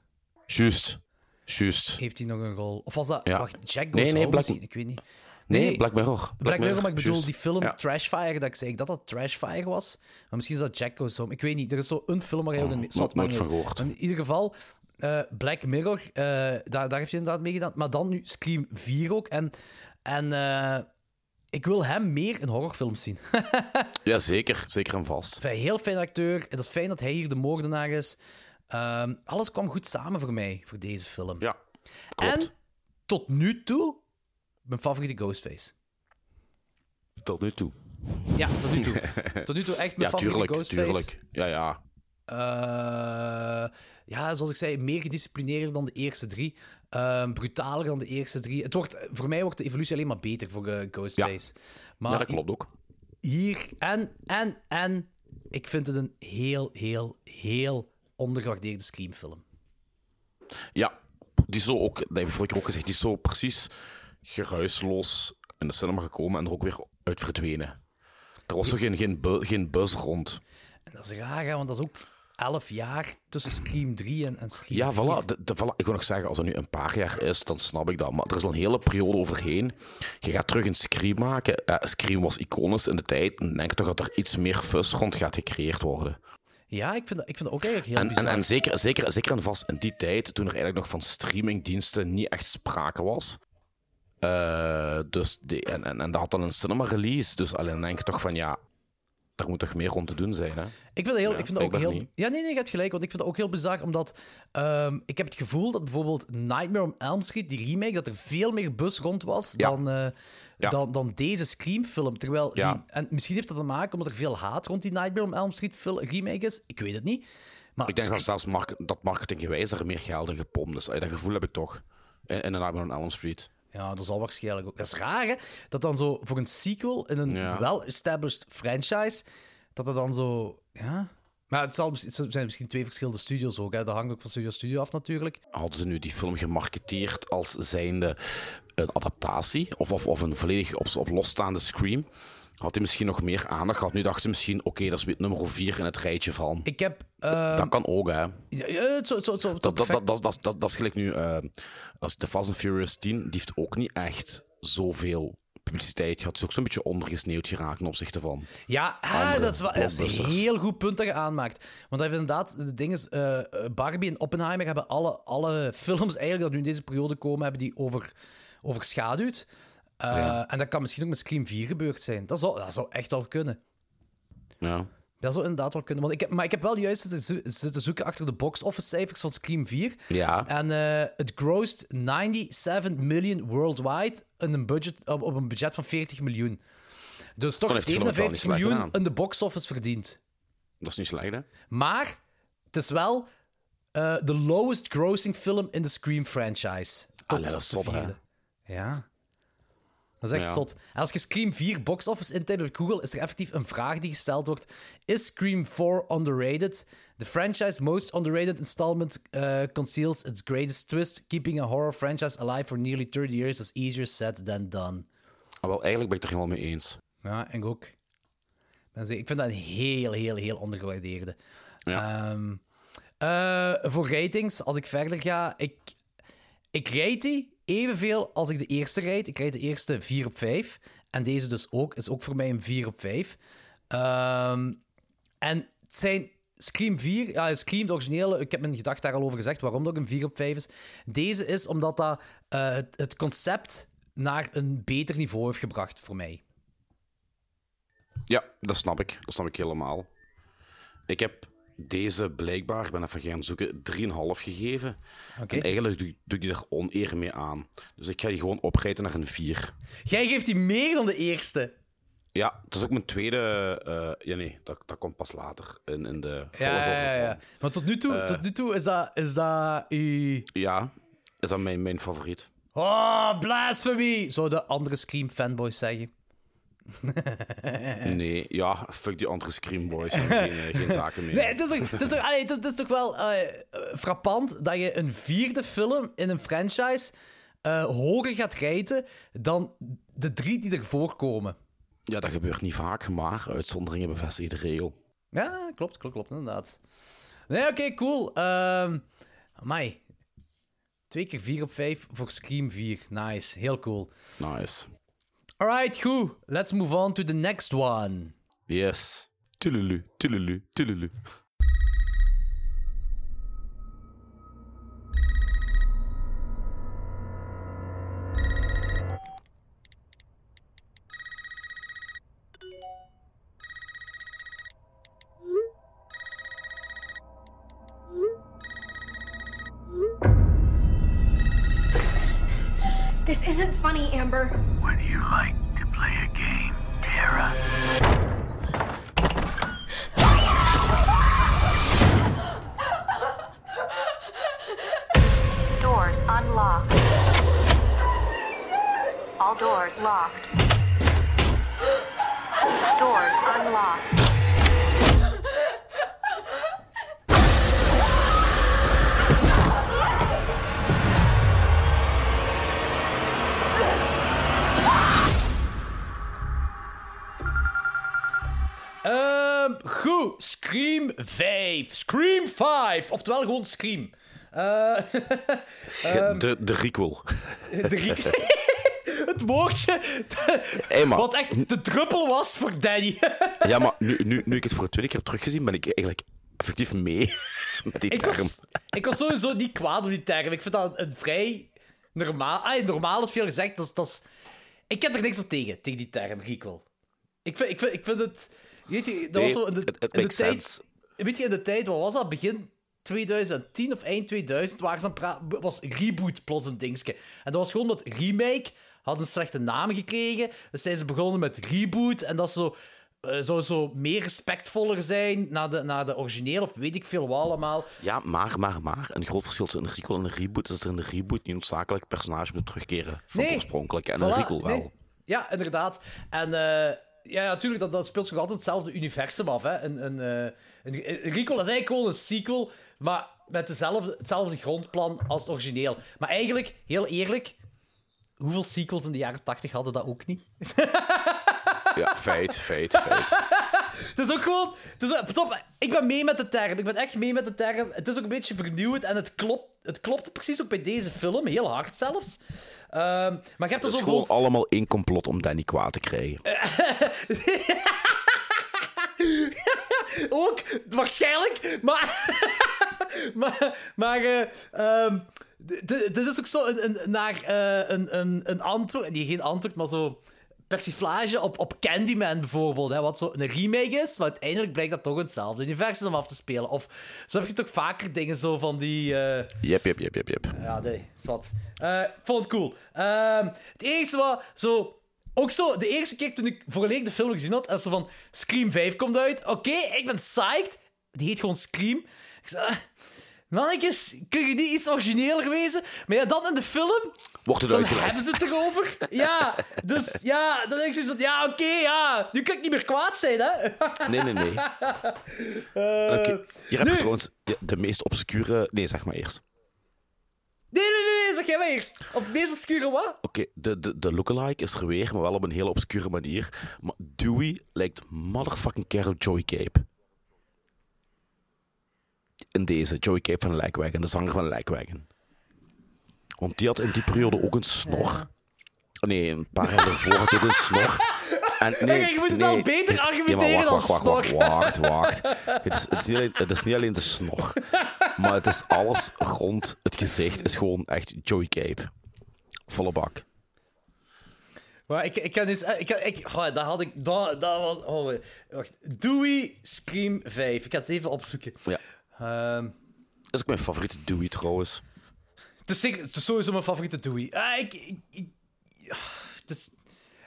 Juist. Juist. heeft hij nog een rol. Of was dat Ja. wacht, Jack Goes Nee, nee, Black- misschien? Ik weet niet. Nee, Black Mirror. Black, Mirror, maar ik bedoel die film Ja. Trashfire, dat ik zei dat dat Trashfire was. Maar misschien is dat Jack Goes Home. Ik weet niet. Er is zo een film waar hij ook. Oh, nooit niet van uit. gehoord. In ieder geval, eh, Black Mirror, eh, daar, daar heeft hij inderdaad mee gedaan. Maar dan nu Scream 4 ook. En, en eh, ik wil hem meer in horrorfilms zien. (laughs) Ja, zeker. Zeker en vast. Een heel fijn acteur. En dat is fijn dat hij hier de moordenaar is. Ehm, alles kwam goed samen voor mij, voor deze film. Ja, klopt. En tot nu toe, mijn favoriete Ghostface. Tot nu toe. Ja, tot nu toe. (laughs) tot nu toe echt mijn Ja, favoriete tuurlijk. Ghostface. Tuurlijk. Ja, ja. Eh, ja, zoals ik zei, meer gedisciplineerder dan de eerste drie. Ehm, brutaler dan de eerste drie. Het wordt, voor mij wordt de evolutie alleen maar beter voor eh, Ghostface. Maar ja, dat klopt ook. hier en, en, en, ik vind het een heel, heel, heel ondergewaardeerde Scream-film. Ja, die is zo ook, dat heb ik vorige keer ook gezegd, die is zo precies geruisloos in de cinema gekomen en er ook weer uit verdwenen. Er was zo geen, geen, bu- geen buzz rond. En dat is raar, hè, want dat is ook elf jaar tussen Scream 3 en, en Scream Ja, 4. voilà, de, de, voilà. Ik wil nog zeggen, als het nu een paar jaar is, dan snap ik dat. Maar er is al een hele periode overheen. Je gaat terug een Scream maken. Eh, Scream was iconisch in de tijd. En denk toch dat er iets meer fuzz rond gaat gecreëerd worden. Ja, ik vind dat, ik vind dat ook eigenlijk heel En, en, bizar. en zeker, zeker, zeker en vast in die tijd, toen er eigenlijk nog van streamingdiensten niet echt sprake was. Eh, dus die, en, en, en dat had dan een cinema release. Dus alleen denk ik toch van ja, daar moet toch meer rond te doen zijn. Hè? Ik vind heel, Ja, ik vind dat ook heel... niet. Ja, nee, nee, je hebt gelijk. Want ik vind dat ook heel bizar, omdat ehm, ik heb het gevoel dat bijvoorbeeld Nightmare on Elm Street, die remake, dat er veel meer bus rond was Ja. dan, eh, Ja. dan, dan deze Scream-film. Terwijl die, en misschien heeft dat te maken omdat er veel haat rond die Nightmare on Elm Street remake is. Ik weet het niet. Maar Ik denk dat zelfs mark dat marketinggewijs er meer geld in gepompt is. Dat gevoel heb ik toch. In, in Nightmare on Elm Street. Ja, dat zal waarschijnlijk ook. Dat is raar, hè? Dat dan zo voor een sequel in een Ja. well-established franchise, dat er dan zo. Ja. Maar het, zal, het zijn misschien twee verschillende studios ook. Hè? Dat hangt ook van studio studio af, natuurlijk. Hadden ze nu die film gemarketeerd als zijnde een adaptatie of, of, of een volledig op, op losstaande Scream, had hij misschien nog meer aandacht gehad. Nu dachten ze misschien, oké, dat is weer nummer 4 in het rijtje van. Ik heb. ehm, dat kan ook, hè. ja, zo, zo, zo, Dat, dat, dat, dat, dat, dat, dat is gelijk nu... eh, als de Fast and Furious 10, die heeft ook niet echt zoveel publiciteit gehad. Het is ook zo'n beetje ondergesneeuwd geraakt ten opzichte van... Ja, ah, dat is, wel, dat is een heel goed punt dat je aanmaakt. Want dat heeft inderdaad, de ding is, eh, Barbie en Oppenheimer hebben alle, alle films eigenlijk dat nu in deze periode komen, hebben die over, overschaduwd. Eh, Ja. En dat kan misschien ook met Scream 4 gebeurd zijn. Dat zou, dat zou echt wel kunnen. Ja. Dat zou inderdaad wel kunnen. Want ik heb, maar ik heb wel juist zitten, zo- zitten zoeken achter de box-office cijfers van Scream 4. Ja. En eh, het grossed 97 million worldwide in een budget, op, op een budget van 40 miljoen. Dus toch Dan heeft de film het wel 57 niet slecht miljoen in de box-office verdiend. Dat is niet slecht, hè? Maar het is wel eh, de lowest grossing film in de Scream franchise. Tot Allee, dat is hè? Ja. Dat is echt Ja. zot. En als je Scream 4 box office intypt op Google, is er effectief een vraag die gesteld wordt. Is Scream 4 underrated? The franchise most underrated installment uh, conceals its greatest twist. Keeping a horror franchise alive for nearly 30 years is easier said than done. Ah, wel, eigenlijk ben ik het er helemaal mee eens. Ja, ik ook. Ik vind dat een heel, heel, heel ondergewaardeerde. Ja. Ehm, eh, voor ratings, als ik verder ga, ik, ik rate die evenveel als ik de eerste rate. Ik rate de eerste 4 op 5. En deze dus ook, is ook voor mij een 4 op 5. Ehm, en het zijn Scream 4, ja, Scream, de originele, ik heb mijn gedacht daar al over gezegd waarom dat ook een 4 op 5 is. Deze is omdat dat het, het concept naar een beter niveau heeft gebracht voor mij. Ja, dat snap ik. Dat snap ik helemaal. Ik heb deze blijkbaar, ik ben even gaan zoeken, 3,5 gegeven. En eigenlijk doe, doe ik er oneer mee aan. Dus ik ga die gewoon oprijten naar een 4. Jij geeft die meer dan de eerste. Ja, het is ook mijn tweede... eh, ja, nee, dat, dat komt pas later in, in de volgorde Ja, ja, ja. Maar tot nu toe, Eh. tot nu toe is dat, is dat uw... Ja, is dat mijn, mijn favoriet. Oh, blasphemy! Zou de andere Scream-fanboys zeggen. (laughs) Nee, ja, fuck die andere Scream Boys. Geen, eh, geen zaken meer. Nee, het is toch, het is toch, allee, het is, het is toch wel eh, frappant dat je een vierde film in een franchise eh, hoger gaat rijten dan de drie die ervoor komen. Ja, dat gebeurt niet vaak, maar uitzonderingen bevestigen de regel. Ja, klopt, klopt, klopt, inderdaad. Nee, oké, cool. Ehm amai. Twee keer vier op vijf voor Scream 4. Nice, heel cool. Nice. Alright, who? Let's move on to the next one. Yes. Tululu, tululu, tululu. 5. Oftewel gewoon Scream. Eh, (laughs) ehm, de, de requel. (laughs) de (laughs) het woordje Hey, wat echt de druppel was voor Danny. Ja, maar nu, nu, nu ik het voor de tweede keer teruggezien, ben ik eigenlijk effectief mee met die ik, term. was, ik was sowieso niet kwaad op die term. Ik vind dat een vrij normaal... Ah, normaal is veel gezegd. Dat dat is, ik heb er niks op tegen, tegen die term, requel. Ik vind, ik vind, ik vind het... Weet je, dat Nee, was zo in de, in tijd... sense. Weet je, in de tijd, wat was dat? Begin 2010 of eind 2000 waren ze aan. Was reboot plots een dingetje. En dat was gewoon dat remake had een slechte naam gekregen. Dus zijn ze begonnen met reboot. En dat zo... eh, zou zo meer respectvoller zijn naar de, naar de origineel, of weet ik veel wat allemaal. Ja, maar, maar, maar. Een groot verschil tussen een requel en een reboot is dat er in de reboot niet noodzakelijk personage moet terugkeren van Nee. oorspronkelijk. En Voilà, een requel wel. nee. Ja, inderdaad. En eh, ja, natuurlijk, dat, dat speelt zich altijd hetzelfde universum af. Hè. Een, een, eh, een, een requel is eigenlijk gewoon een sequel, maar met dezelfde, hetzelfde grondplan als het origineel. Maar eigenlijk, heel eerlijk, hoeveel sequels in de jaren 80 hadden dat ook niet? (laughs) Ja, feit, feit, feit. (laughs) Het is ook gewoon... Pas op, ik ben mee met de term. Ik ben echt mee met de term. Het is ook een beetje vernieuwend en het klopt, het klopt precies ook bij deze film. Heel hard zelfs. Ehm, maar je hebt Het dus is gewoon allemaal één complot om Danny kwaad te krijgen. (laughs) ook, waarschijnlijk. Maar, (laughs) maar, maar eh, ehm, dit is ook zo een, een, naar eh, een, een, een antwoord, nee, geen antwoord, maar zo persiflage op, op Candyman bijvoorbeeld, hè, wat zo een remake is, maar uiteindelijk blijkt dat toch hetzelfde universum om af te spelen. Of zo heb je toch vaker dingen zo van die... eh, Jep, jep, jep, jep, jep. ja, nee, is wat. Eh, ik vond het cool. Ehm, het eerste was zo. Ook zo, de eerste keer toen ik volledig de film gezien had, en zo van Scream 5 komt uit. Oké, ik ben psyched. Die heet gewoon Scream. Ik zei, ah, mannetjes, kun je niet iets origineler wezen? Maar ja, dan in de film, Wordt het dan uitgelegd. hebben ze het erover. (laughs) Ja, dus ja, dan denk ik zoiets van, ja, oké, ja, nu kan ik niet meer kwaad zijn, hè. Nee, nee, nee. (laughs) Eh, Oké, Hier heb nu- je trouwens ja, de meest obscure... Nee, zeg maar eerst. Nee, nee, nee, nee, zeg jij maar eerst. Op het meest obscure wat? Oké, de, de, de lookalike is er weer, maar wel op een hele obscure manier. Maar Dewey lijkt motherfucking keer op Joey Cape. In deze, Joey Cape van Lijkwagen, de zanger van Lijkwagen. Want die had in die periode ook een snor. Nee, een paar jaar ervoor had ook een snor. En nee, je moet het nee, al beter dit- argumenteren ja, maar dan wacht, wacht, wacht, snor. wacht, wacht, wacht. Het is, het, is niet alleen, het is niet alleen de snor, maar het is alles rond het gezicht is gewoon echt Joey Cape. Volle bak. Maar ik, ik kan eens... Ik, ik, oh, dat had ik... Dat, dat was... Oh, wacht. Dewey Scream 5. Ik ga het even opzoeken. Ja. Ehm, Dat is ook mijn favoriete Dewey trouwens. het, is zeker, het is sowieso mijn favoriete Dewey. Ah, ik... ik, ik het is...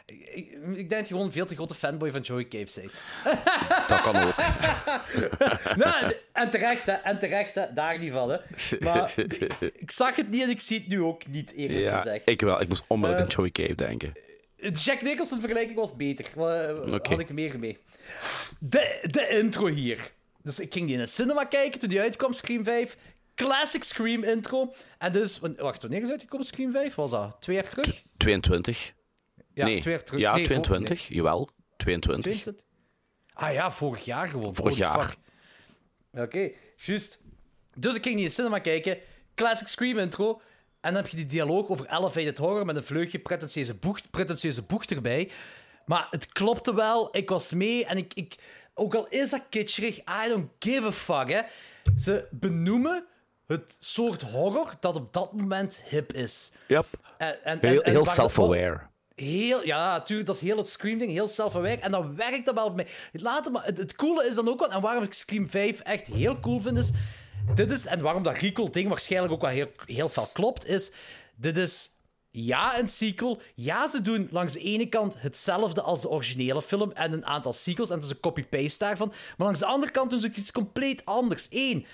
Ik, ik, ik denk dat je gewoon een veel te grote fanboy van Joey Cape bent. (laughs) Dat kan ook. (laughs) nou, en terecht, hè. En terecht, hè. Daar niet van, hè. Maar ik zag het niet en ik zie het nu ook niet, eerlijk Ja, gezegd. ik wel. Ik moest onmiddellijk Eh, aan Joey Cape denken. De Jack Nicholson vergelijking was beter. Maar, eh. Had ik meer mee. De, de intro hier. Dus ik ging die in een cinema kijken toen die uitkwam, Scream 5. Classic Scream intro. En dus... Wacht, wanneer is uitgekomen Scream 5? Was dat twee jaar terug? 22? Ja, nee. twee jaar terug. Ja, Nee, voor- 22. Jawel, 22. 22? Ah ja, vorig jaar gewoon. Vorig Holy jaar. Oké, juist. Dus ik ging die in de cinema kijken. Classic Scream intro. En dan heb je die dialoog over elevated horror met een vleugje pretentieuze boeg, pretentieuze boeg erbij. Maar het klopte wel. Ik was mee en ik... ik ook al is dat kitscherig, I don't give a fuck, hè. Ze benoemen het soort horror dat op dat moment hip is. Yep. En, en, Heel, self-aware. Heel, ja, natuurlijk, dat is heel het Scream-ding, heel self-aware. En dan werkt dat wel op mij. Later, maar het, het coole is dan ook wel, en waarom ik Scream 5 echt heel cool vind, is... Dit is, en waarom dat recall-ding waarschijnlijk ook wel heel, heel veel klopt, is... Dit is, ja, een sequel. Ja, ze doen langs de ene kant hetzelfde als de originele film en een aantal sequels, en het is een copy-paste daarvan. Maar langs de andere kant doen ze iets compleet anders. Eén,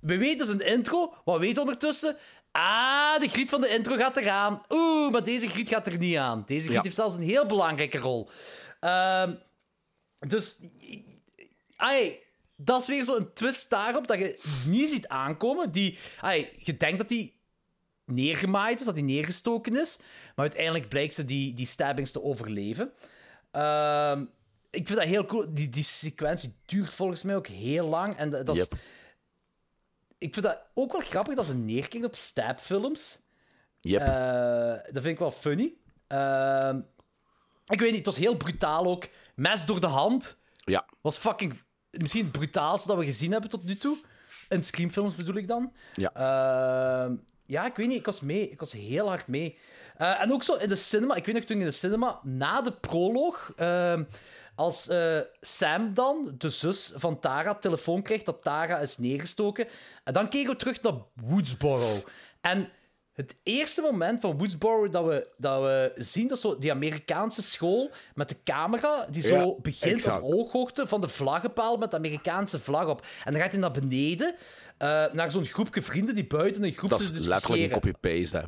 we weten dus de intro, wat weten we ondertussen? Ah, de griet van de intro gaat eraan. Oeh, maar deze griet gaat er niet aan. Deze griet Ja. heeft zelfs een heel belangrijke rol. Ehm, dus, ai, dat is weer zo'n twist daarop dat je niet ziet aankomen. Die, ai, je denkt dat die neergemaaid is, dat die neergestoken is. Maar uiteindelijk blijkt ze die, die stabbings te overleven. Ehm, ik vind dat heel cool. Die, die sequentie duurt volgens mij ook heel lang. En dat dat is... Ik vind dat ook wel grappig dat ze neerkijken op stabfilms. Yep. Eh, dat vind ik wel funny. Ehm, ik weet niet, het was heel brutaal ook. Mes door de hand ja. was fucking... Misschien het brutaalste dat we gezien hebben tot nu toe. In Screamfilms bedoel ik dan. Ja. Ehm, ja, ik weet niet, ik was mee. Ik was heel hard mee. Eh, en ook zo in de cinema, ik weet nog toen in de cinema, na de proloog, ehm, als eh, Sam dan, de zus van Tara, telefoon krijgt dat Tara is neergestoken, en dan keken we terug naar Woodsboro. En het eerste moment van Woodsboro dat we, dat we zien, dat is zo die Amerikaanse school met de camera, die zo Ja, begint exact. op ooghoogte van de vlaggenpaal met de Amerikaanse vlag op. En dan gaat hij naar beneden, eh, naar zo'n groepje vrienden die buiten een groep Dat is zitten letterlijk een copy-paste.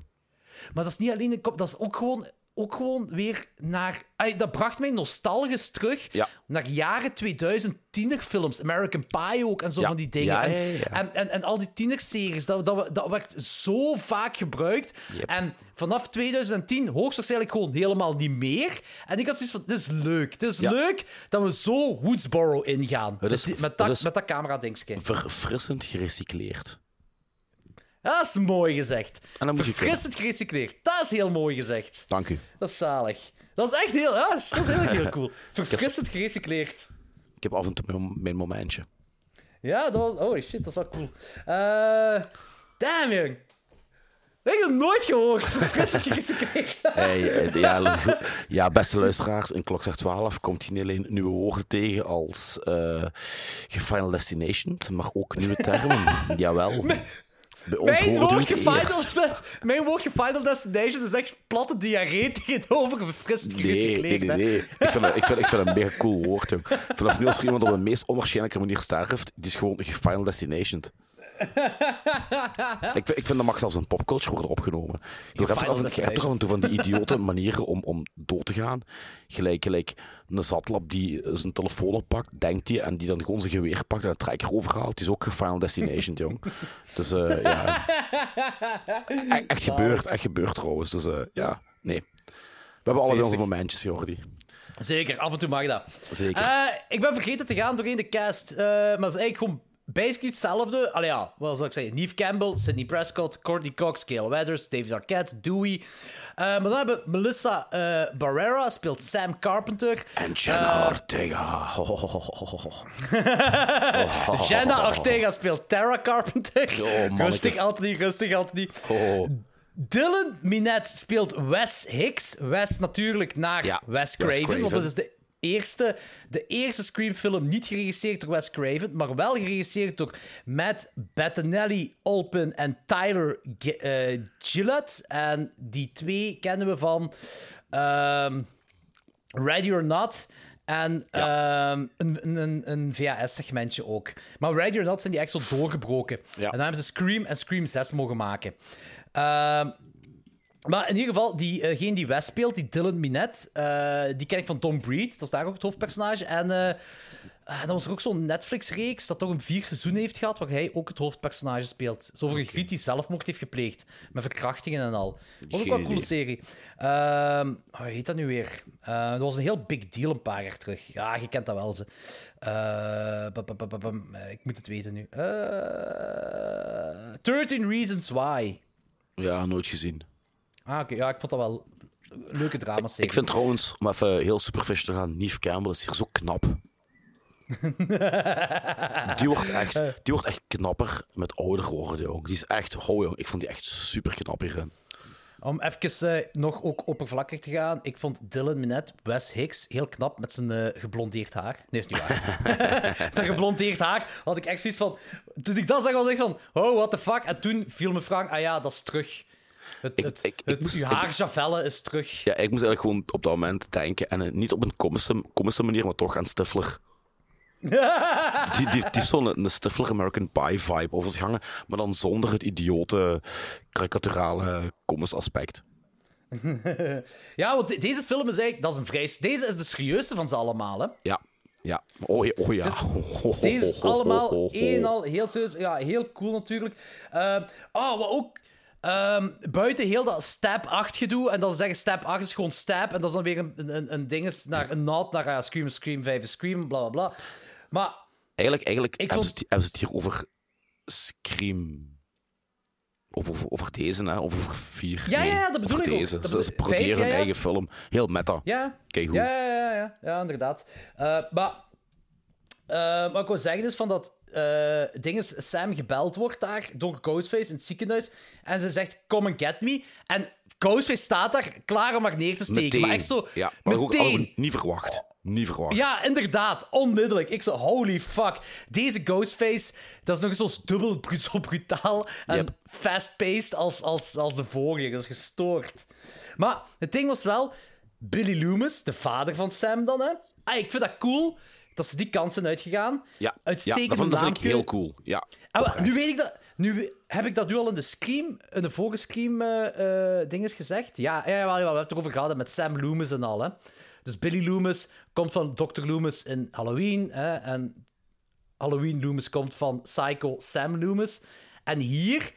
Maar dat is niet alleen een kop, dat is ook gewoon, ook gewoon weer naar. Dat bracht mij nostalgisch terug Ja. naar jaren 2000 tienerfilms. American Pie ook en zo Ja. van die dingen. Ja, En-. En, en, al die tienerseries, dat, dat, dat werd zo vaak gebruikt. Yep. En vanaf 2010 hoogstwaarschijnlijk gewoon helemaal niet meer. En ik had zoiets van: dit is leuk. Dit is leuk dat we zo Woodsboro ingaan. Het is- met, het dat, met dat camera-dingetje. Verfrissend gerecycleerd. Dat is mooi gezegd. En dan moet je Verfrissend gerecycleerd. Dat is heel mooi gezegd. Dank u. Dat is zalig. Dat is echt heel, ja, dat is heel, heel cool. (laughs) Verfrissend gerecycleerd. Ik heb af en toe mijn, mijn momentje. Ja, dat was... Oh shit, dat is wel cool. Eh damn, jong. Dat heb ik nog nooit gehoord. (laughs) Verfrissend gerecycleerd. (laughs) Hey, eh, ja, ja, beste luisteraars, in Klokslag 12 komt je niet alleen nieuwe woorden tegen als eh Final Destination, maar ook nieuwe termen. Jawel. Bij ons Mijn woord, het woordje Final Destination is echt platte diarree (laughs) tegenover verfrissend Nee, nee, nee. hè. nee. Ik, vind, dat- ik, vind, ik vind dat een (laughs) mega cool woord, jong. Vanaf nu als er iemand op de meest onwaarschijnlijke manier sterft, die is gewoon Final Destination. (laughs) ik, vind- ik vind dat mag zelfs een popculture worden opgenomen. Je hebt, toch je hebt toe van die (laughs) idiote manieren om, om dood te gaan. Gelijk, gelijk een zatlap die zijn telefoon oppakt, denkt hij, en die dan gewoon zijn geweer pakt en een trekker overhaalt. Die is ook Final Destination, jong. Dus eh, ja, E- echt gebeurd, echt gebeurd trouwens. Dus eh, ja, nee. We hebben allebei onze momentjes, Jordi. Zeker, af en toe mag dat. Zeker. Eh, ik ben vergeten te gaan doorheen de cast, eh, maar het is eigenlijk gewoon basically hetzelfde. Allee ja, wat zal ik zeggen? Neve Campbell, Sidney Prescott, Courtney Cox, Gail Weathers, David Arquette, Dewey. Eh, maar dan hebben we Melissa eh, Barrera, speelt Sam Carpenter. En Jenna Ortega. (laughs) Jenna Ortega speelt Tara Carpenter. Mannetjes. rustig, Anthony, rustig, Anthony. Oh. Dylan Minette speelt Wes Hicks. Wes natuurlijk naar Ja, Wes Wes Craven, Craven. want dat is de eerste, de eerste Scream-film niet geregisseerd door Wes Craven, maar wel geregisseerd door Matt Bettinelli, Olpin en Tyler G- eh, Gillett. En die twee kennen we van ehm, Ready or Not. En ehm, een, een, een VHS-segmentje ook. Maar Ready or Not zijn die echt zo doorgebroken. En dan hebben ze Scream en Scream 6 mogen maken. Ehm, maar in ieder geval, diegene die Wes speelt, die Dylan Minette, eh, die ken ik van Tom Breed. Dat is daar ook het hoofdpersonage. En eh, eh, dat was er ook zo'n Netflix-reeks dat toch een vier seizoenen heeft gehad, waar hij ook het hoofdpersonage speelt. Zo over een griet die zelfmoord heeft gepleegd. Met verkrachtingen en al. Was ook wel een coole serie. Ehm, hoe heet dat nu weer? Eh, dat was een heel big deal een paar jaar terug. Ja, je kent dat wel, ze. Eh. Eh, ik moet het weten nu. Eh 13 Reasons Why. Ja, nooit gezien. Ah, oké. Ja, ik vond dat wel leuke dramaserie. Ik vind trouwens, om even heel superficial te gaan, Neve Campbell is hier zo knap. (laughs) die, wordt echt, die wordt echt knapper met ouder worden, jong. Die is echt, oh jong, ik vond die echt super knap hierin. Om even eh, nog ook oppervlakkig te gaan. Ik vond Dylan Minette, Wes Hicks, heel knap met zijn eh, geblondeerd haar. Nee, is niet waar. (laughs) dat geblondeerd haar had ik echt zoiets van... Toen ik dat zag, was ik van... Oh, what the fuck? En toen viel me vraag... Ah ja, dat is terug. Het, het, ik het, moest- uw ik- haar Javelle is terug. Ja, ik moest eigenlijk gewoon op dat moment denken, en eh, niet op een komische, komische manier, maar toch aan Stifler. (laughs) Die, die, die zo'n een Stifler American Pie vibe over zich hangen, maar dan zonder het idiote, karikaturale komisch aspect. (laughs) ja, want de- deze film is eigenlijk... Dat is een vrij... Deze is de serieuste van ze allemaal, hè. Ja, ja. Oh, ja, oh ja. (laughs) Deze is allemaal één al heel serieus. Ja, heel cool natuurlijk. Ehm, oh, wat ook... ehm, buiten heel dat step 8 gedoe. En dan ze zeggen step 8 is gewoon step. En dat is dan weer een, een, een ding is naar een naad naar ja, Scream, Scream 5 is Scream, bla bla bla. Maar Eigenlijk, eigenlijk Ik hebben, vond- ze het, hebben ze het hier over Scream. Of over, over deze, hè? Of over vier. Ja, Nee, ja, dat bedoel ik ook. deze. Dat Ze, ze paroderen vijf, ja, hun ja. eigen film. Heel meta. ja, Kijk hoe. ja, ja, ja, ja, ja, inderdaad. Eh, maar eh, wat ik wil zeggen is van dat eh ding is, Sam gebeld wordt daar door Ghostface in het ziekenhuis. En ze zegt, come and get me. En Ghostface staat daar klaar om haar neer te steken. Meteen. Maar echt zo, Ja, maar ook meteen. allemaal niet verwacht. Niet verwacht. Ja, inderdaad. Onmiddellijk. Ik zo, holy fuck. Deze Ghostface, dat is nog eens zo dubbel zo brutaal en Yep. fast-paced als, als, als de vorige. Dat is gestoord. Maar het ding was wel, Billy Loomis, de vader van Sam dan, hè. Ah, ik vind dat cool dat ze die kant zijn uitgegaan. Ja, ja Uitstekende dat, vond, ik heel cool. Ja, Ah, nu weet ik dat. Nu heb ik dat nu al in de Scream, in de vorige Scream eh eh, gezegd. Ja, ja, jawel, we hebben het erover gehad met Sam Loomis en al. Hè. Dus Billy Loomis komt van Dr. Loomis in Halloween. Hè, en Halloween Loomis komt van Psycho Sam Loomis. En hier,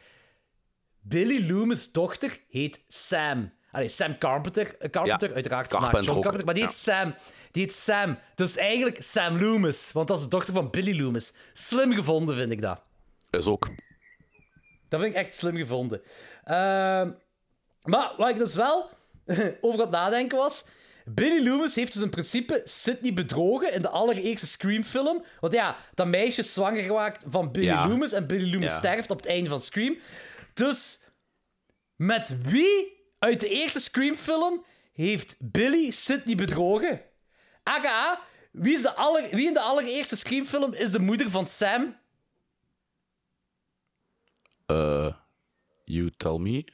Billy Loomis' dochter heet Sam. Allee, Sam Carpenter, eh, Carpenter Ja, uiteraard Carpenter John ook, Carpenter. Maar die heet Sam. Die heet Sam. Dus eigenlijk Sam Loomis. Want dat is de dochter van Billy Loomis. Slim gevonden, vind ik dat. Is ook. Dat vind ik echt slim gevonden. Ehm, maar wat ik dus wel (laughs) over het nadenken was... Billy Loomis heeft dus in principe Sidney bedrogen in de allereerste Scream-film. Want ja, dat meisje is zwanger gemaakt van Billy Ja. Loomis en Billy Loomis Ja. sterft op het einde van Scream. Dus Met wie uit de eerste Scream-film heeft Billy Sidney bedrogen? AKA, wie, is de aller, wie in de allereerste Scream-film is de moeder van Sam? Eh, you tell me.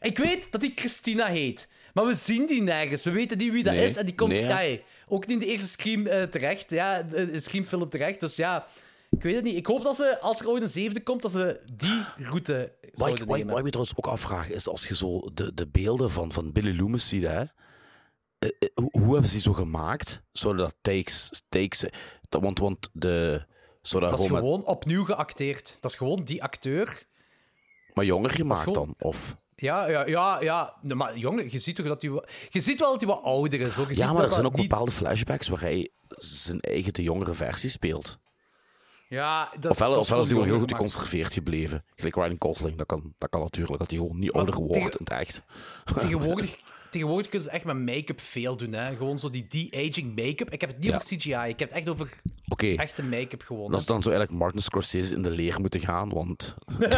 Ik weet dat die Christina heet. Maar we zien die nergens. We weten niet wie dat Nee. is. En die komt Nee, ja, ook niet in de eerste Scream eh, terecht. Ja, de, de Scream-film terecht. Dus ja, ik weet het niet. Ik hoop dat ze, als er ooit een zevende komt, dat ze die route zouden wat, ik- nemen. wat ik me trouwens ook afvraag is als je zo de, de beelden van, van Billy Loomis ziet, hè, eh, eh, hoe, hoe hebben ze die zo gemaakt? Zouden dat takes, takes dat, want, want de. Dat Dat is gewoon met- opnieuw geacteerd. Dat is gewoon die acteur. maar jonger gemaakt gewoon- dan? Of, Ja, ja, ja. ja. Nee, maar jongen, je ziet toch dat hij... Je ziet wel dat hij wat ouder is, hoor. Je ziet ja, maar er zijn ook bepaalde flashbacks waar hij zijn eigen de jongere versie speelt. Ja, dat ofwel dat ofwel is hij gewoon heel goed geconserveerd gebleven. Gelijk Ryan Gosling, dat kan, dat kan natuurlijk. Dat hij gewoon niet Maar ouder wordt in het echt. (laughs) Tegenwoordig, (laughs) tegenwoordig kunnen ze echt met make-up veel doen. Hè? Gewoon zo die de-aging make-up. Ik heb het niet Ja. over CGI, ik heb het echt over echte make-up gewoon. dat is dan zo eigenlijk Martin Scorsese in de leer moeten gaan, want... (laughs)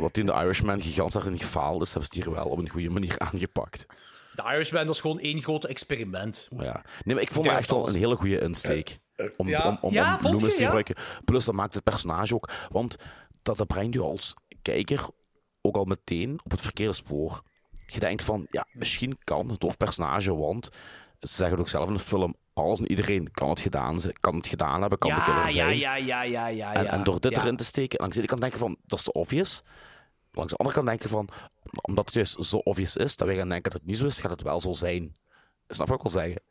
Wat in The Irishman gigantisch daarin gefaald is, hebben ze hier wel op een goede manier aangepakt. De Irishman was gewoon één groot experiment. Ja. Nee, maar ik vond het echt wel een hele goede insteek. Om, ja. om, om, Ja, om vond Loomis je, te ja? gebruiken. Plus, dat maakt het personage ook... Want dat, dat brengt je als kijker ook al meteen op het verkeerde spoor. Je denkt van, ja, misschien kan het hoofdpersonage, want ze zeggen ook zelf in de film, alles en iedereen kan het gedaan, zijn, kan het gedaan hebben, kan de Ja, killer ja, zijn. ja, ja, ja, ja. En, ja. en door dit Ja. erin te steken, langs de ene kant denken van, dat is te obvious. Langs de andere kant denken van, omdat het juist zo obvious is, dat wij gaan denken dat het niet zo is, gaat het wel zo zijn. Snap je wat ik wil zeggen?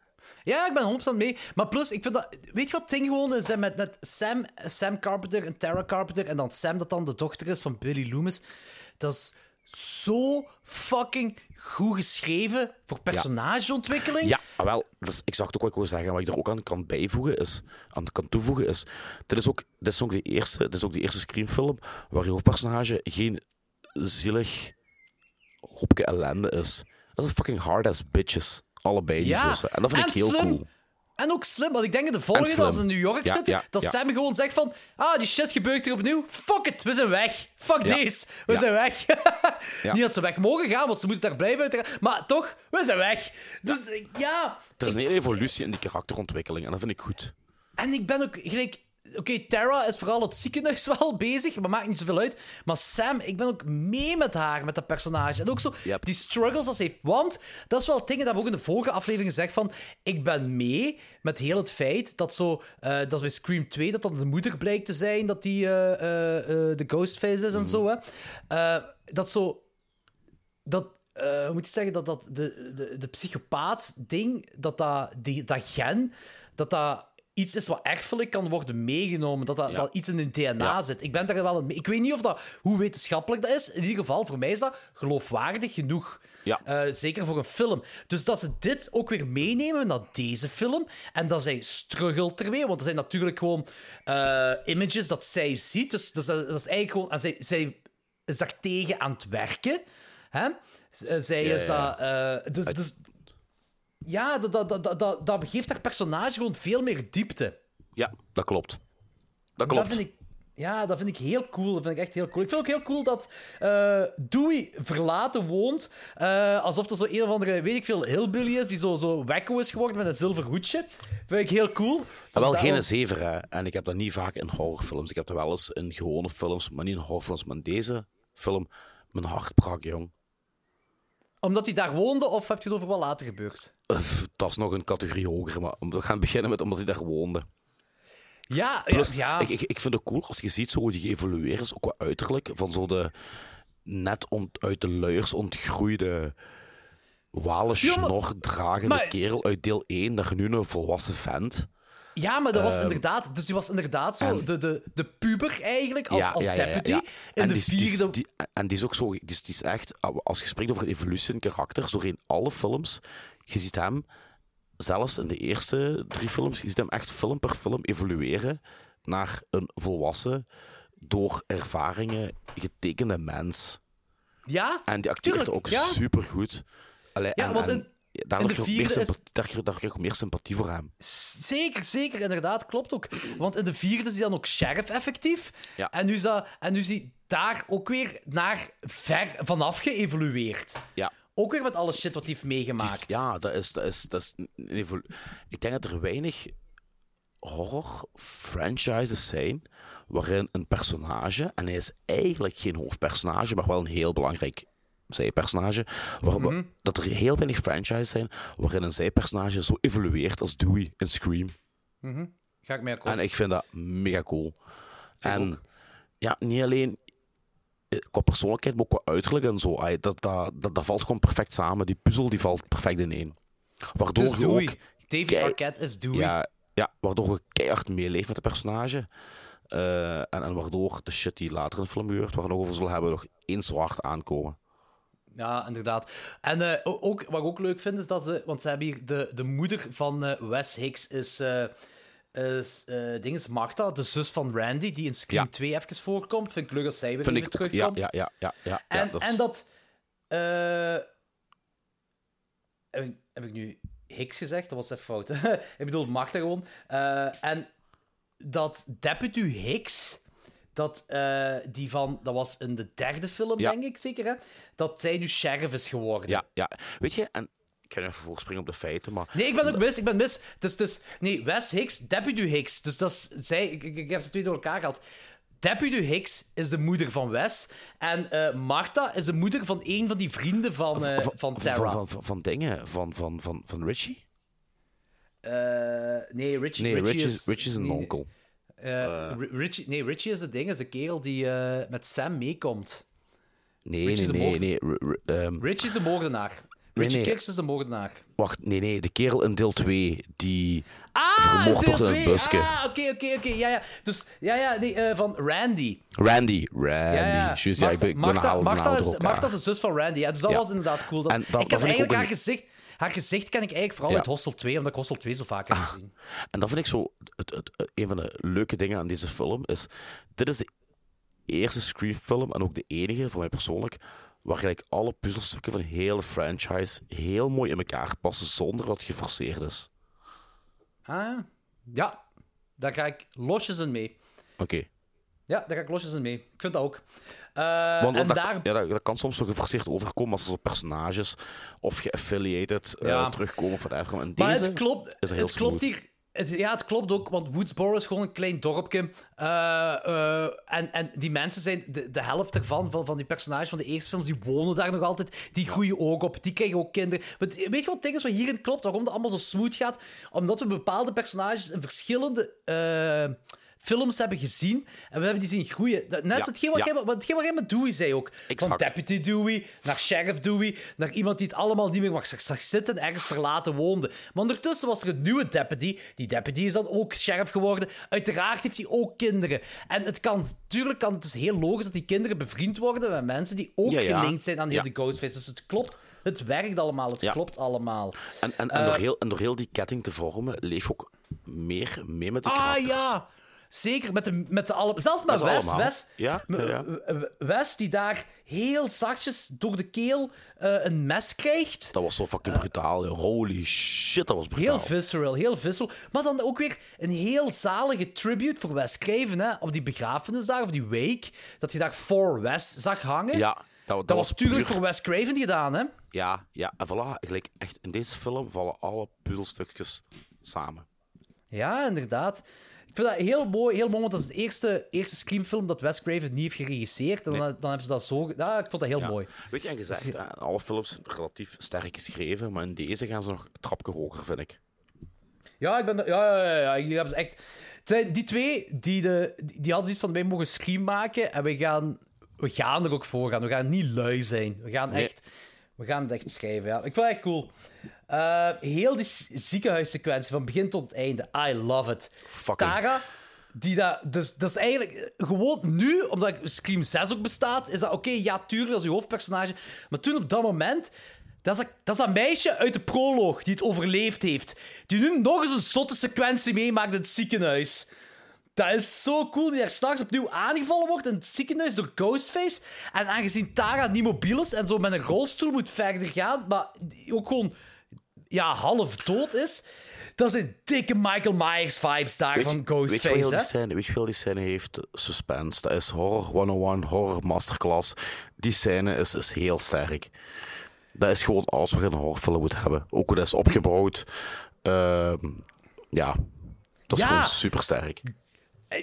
Ja, ik ben 100% mee. Maar plus, ik vind dat... Weet je wat het ding gewoon is? hè, Met, met Sam, Sam Carpenter en Tara Carpenter en dan Sam, dat dan de dochter is van Billy Loomis. Dat is zo fucking goed geschreven voor personageontwikkeling. Ja, ah, wel, dus ik zag het ook wat ik wil zeggen. Wat ik er ook aan kan bijvoegen is, aan kan toevoegen is, dit is ook, dit is ook de eerste, dit is ook de eerste screenfilm waar je hoofdpersonage geen zielig hoopje ellende is. Dat is fucking hard as bitches. Allebei die Ja, zussen. En dat vind en ik heel slim. cool. En ook slim, want ik denk in de volgende, als ze in New York Ja, zitten, ja, dat. Sam gewoon zegt van ah, die shit gebeurt hier opnieuw. Fuck it, we zijn weg. Fuck deze, we zijn weg. (laughs) Niet dat ze weg mogen gaan, want ze moeten daar blijven uiteraard. Maar toch, we zijn weg. Dus ja, Er is een hele evolutie in die karakterontwikkeling en dat vind ik goed. En ik ben ook gelijk. Oké, Tara is vooral het ziekenhuis (laughs) wel bezig, maar maakt niet zoveel uit. Maar Sam, ik ben ook mee met haar, met dat personage. En ook zo Yep. die struggles dat ze heeft. Want dat is wel het ding dat we ook in de vorige aflevering gezegd van... Ik ben mee met heel het feit dat zo... eh, dat is bij Scream 2, dat dat de moeder blijkt te zijn, dat die eh, eh, de Ghostface is en zo, hè. Eh, dat zo... Dat... eh, hoe moet je zeggen? Dat, dat de, de, de psychopaat-ding, dat dat, die, dat gen, dat dat iets is wat erfelijk kan worden meegenomen. Dat dat, Ja. dat iets in hun DNA Ja. zit. Ik ben daar wel. Ik weet niet of dat, hoe wetenschappelijk dat is. In ieder geval, voor mij is dat geloofwaardig genoeg. Ja. Eh, zeker voor een film. Dus dat ze dit ook weer meenemen naar deze film. En dat zij struggelt ermee. Want er zijn natuurlijk gewoon eh, images dat zij ziet. Dus, dus dat, dat is eigenlijk gewoon... En zij, zij is daar tegen aan het werken. Hè? Z- eh, zij is dat... dus, dus, ja, dat, dat, dat, dat, dat, dat geeft haar personage gewoon veel meer diepte. Ja, dat klopt. Dat Dat klopt. vind ik, ja, dat vind ik heel cool. Dat vind ik echt heel cool. Ik vind ook heel cool dat eh Dewey verlaten woont. eh, alsof er zo een of andere, weet ik veel, hillbilly is die zo, zo wacko is geworden met een zilver hoedje. Vind ik heel cool. Maar Dus wel daarom- geen zever, hè. En ik heb dat niet vaak in horrorfilms. Ik heb dat wel eens in gewone films, maar niet in horrorfilms. Maar in deze film, mijn hart brak, jong. Omdat hij daar woonde, of heb je het over wat later gebeurd? Dat is nog een categorie hoger, maar we gaan beginnen met omdat hij daar woonde. Ja, Plus, ja. Ik, ik, ik vind het cool als je ziet zo hoe die geëvolueerd is, ook qua uiterlijk, van zo de net ont, uit de luiers ontgroeide walen snor dragende kerel uit deel 1 naar nu een volwassen vent. Ja, maar dat was Ehm, inderdaad... Dus die was inderdaad zo en- de, de, de puber eigenlijk, als, als deputy. In En de die, vierde... die- en die is ook zo, die die is echt, als je spreekt over evolutie in karakters, doorheen alle films, je ziet hem, zelfs in de eerste drie films, je ziet hem echt film per film evolueren naar een volwassen, door ervaringen getekende mens. Ja, En die acteert tuurlijk, ook ja. supergoed. Allee, Ja, en, want in- de krijg ik meer is- daar daar ik meer sympathie voor hem. Zeker, zeker, inderdaad, klopt ook. Want in de vierde is hij dan ook sheriff effectief. Ja. En nu is dat, en nu is hij daar ook weer naar ver vanaf geëvolueerd. Ja. Ook weer met alle shit wat hij heeft meegemaakt. Ja, dat is, dat is, dat is een evolu- Ik denk dat er weinig horror-franchises zijn waarin een personage, en hij is eigenlijk geen hoofdpersonage, maar wel een heel belangrijk zijpersonage, waar, Mhm. dat er heel weinig franchises zijn waarin een zijpersonage zo evolueert als Dewey in Scream. Mhm. Ga ik mee akkoord. En ik vind dat mega cool. en ja, niet alleen eh, qua persoonlijkheid, maar ook qua uiterlijk en zo. Dat, dat, dat, dat valt gewoon perfect samen. Die puzzel die valt perfect ineen. Waardoor Het is je Dewey. ook David Arquette is Dewey. Ja, ja, waardoor je keihard meeleeft met de personage. Eh, en, en waardoor de shit die later in de film gebeurt, waar we nog over zullen hebben, nog eens zo hard aankomen. Ja, inderdaad. En eh, ook, wat ik ook leuk vind, is dat ze... Want ze hebben hier... De, de moeder van eh, Wes Hicks is... eh is ding is Martha, de zus van Randy, die in Scream Ja. 2 even voorkomt. Vind ik leuk dat zij weer Vind even ik terugkomt. ja, ja, ja. ja, ja, En, dat is- en dat... heb, ik, heb ik nu Hicks gezegd? Dat was even fout. (laughs) ik bedoel Martha gewoon. En dat Deputy Hicks... Dat, eh, die van, dat was in de derde film, Ja. denk ik zeker, hè? Dat zij nu sheriff is geworden. Ja, ja. Weet je, en ik ga nu even voorspringen op de feiten, maar... Nee, ik ben ook mis, ik ben mis. Het is, is, nee, Wes Hicks, Deputy Hicks. Dus dat is, zij, ik, heb ze twee door elkaar gehad. Deputy Hicks is de moeder van Wes. En eh Martha is de moeder van een van die vrienden van, eh, van. Van, van, van, van dingen, van, van, van, van Richie? Nee, Richie, Nee, Richie, Richie is... is, Richie is een nee, onkel. Richie, nee, Richie is de ding, is de kerel die eh, met Sam meekomt. Nee, Richie nee, is de nee, nee. R- ehm, Richie is de moordenaar. Nee, Richie nee. Kirks is de moordenaar. wacht, nee, nee. De kerel in deel 2 die Ah, vermoord deel wordt in een 2. busje. Ah, oké, oké, oké. Ja, ja. Dus, ja, ja, nee, eh, van Randy. Randy. Randy. Ja, ja. Juist, ja, ik ben, Martha, Martha, haal is. Martha is de zus van Randy. Ja, dus dat Ja. was inderdaad cool. Dat, dat- ik dat heb vind ik eigenlijk ook haar gezicht... Haar gezicht ken ik eigenlijk vooral Ja. uit Hostel 2, omdat ik Hostel 2 zo vaak heb gezien. En dat vind ik zo... Het, het, het- een van de leuke dingen aan deze film is... Dit is de eerste Scream-film, en ook de enige, voor mij persoonlijk, waar eigenlijk alle puzzelstukken van de hele franchise heel mooi in elkaar passen, zonder dat het geforceerd is. Ah, ja. Daar ga ik losjes in mee. Oké. Ja, daar ga ik losjes in mee. Ik vind dat ook. Want en dat, daar... ja, dat, dat kan soms zo geforceerd overkomen als er zo personages of geaffiliated eh, terugkomen whatever. En Maar deze het klopt, is heel het klopt hier. Het, ja, het klopt ook, want Woodsboro is gewoon een klein dorpje. Eh, en, en die mensen zijn, de, de helft ervan, van, van die personages van de eerste films, die wonen daar nog altijd. Die groeien ook op, die krijgen ook kinderen. Want weet je wat ding is wat hierin klopt, waarom dat allemaal zo smooth gaat? Omdat we bepaalde personages in verschillende films hebben gezien. En we hebben die zien groeien. Net Ja, zoals hetgeen wat, ja. jij, wat, hetgeen wat jij met Dewey zei ook. Van. Deputy Dewey naar Sheriff Dewey, naar iemand die het allemaal niet meer mag zag zitten en ergens verlaten woonde. Maar ondertussen was er een nieuwe deputy. Die deputy is dan ook sheriff geworden. Uiteraard heeft hij ook kinderen. En het kan, natuurlijk kan, het is heel logisch dat die kinderen bevriend worden met mensen die ook Ja, gelinkt zijn aan heel de Ghostface. Dus het klopt. Het werkt allemaal. Het Ja. klopt allemaal. En, en, en, Eh, door heel, en door heel die ketting te vormen, leef ook meer mee met de Ah karakters. ja! Zeker, met de, met de alle, zelfs met z'n Wes. Wes, Ja, Wes, die daar heel zachtjes door de keel eh, een mes krijgt. Dat was zo fucking brutaal. joh. Holy shit, dat was brutaal. Heel visceral, heel visceral. Maar dan ook weer een heel zalige tribute voor Wes Craven, hè? Op die begrafenisdag, of die wake, dat je daar For Wes zag hangen. Ja, dat, dat, dat was natuurlijk puur- voor Wes Craven gedaan, hè? Ja, ja, en voilà. Gelijk, echt, in deze film vallen alle puzzelstukjes samen. Ja, inderdaad. Ik vind dat heel mooi, heel mooi want dat is de eerste, eerste Scream-film dat Wes Craven niet heeft geregisseerd. En dan, dan hebben ze dat zo... Ja, ik vond dat heel Ja. mooi. Weet je, en gezegd, Dus hè, alle films zijn relatief sterk geschreven, maar in deze gaan ze nog een trapje hoger, vind ik. Ja, ik ben... Ja, ja, ja, ja. Hebben ze echt... Het zijn die twee, die, de, die die hadden zoiets van, wij mogen Scream maken en we gaan, we gaan er ook voor gaan. We gaan niet lui zijn. We gaan Nee. echt... We gaan het echt schrijven, ja. Ik vind het echt cool. Eh, heel die ziekenhuissequentie, van begin tot het einde. I love it. Fucking. Tara, die dat... Dus, dat is eigenlijk... eh, Gewoon nu, omdat Scream 6 ook bestaat, is dat oké, ja, tuurlijk, dat is je hoofdpersonage. Maar toen, op dat moment... Dat is, dat, dat is dat meisje uit de proloog die het overleefd heeft. Die nu nog eens een zotte sequentie meemaakt in het ziekenhuis. Dat is zo cool, die daar straks opnieuw aangevallen wordt in het ziekenhuis door Ghostface. En aangezien Tara niet mobiel is en zo met een rolstoel moet verder gaan, maar ook gewoon ja, half dood is. Dat zijn dikke Michael Myers vibes daar Weet van weet je Ghostface, die scène, weet je wel die scène heeft? Suspense. Dat is horror 101, horror masterclass. Die scène is, is heel sterk. Dat is gewoon alles wat je in een horrorfilm moet hebben. Ook hoe dat is opgebouwd. Ehm, ja, dat is Ja. gewoon super sterk.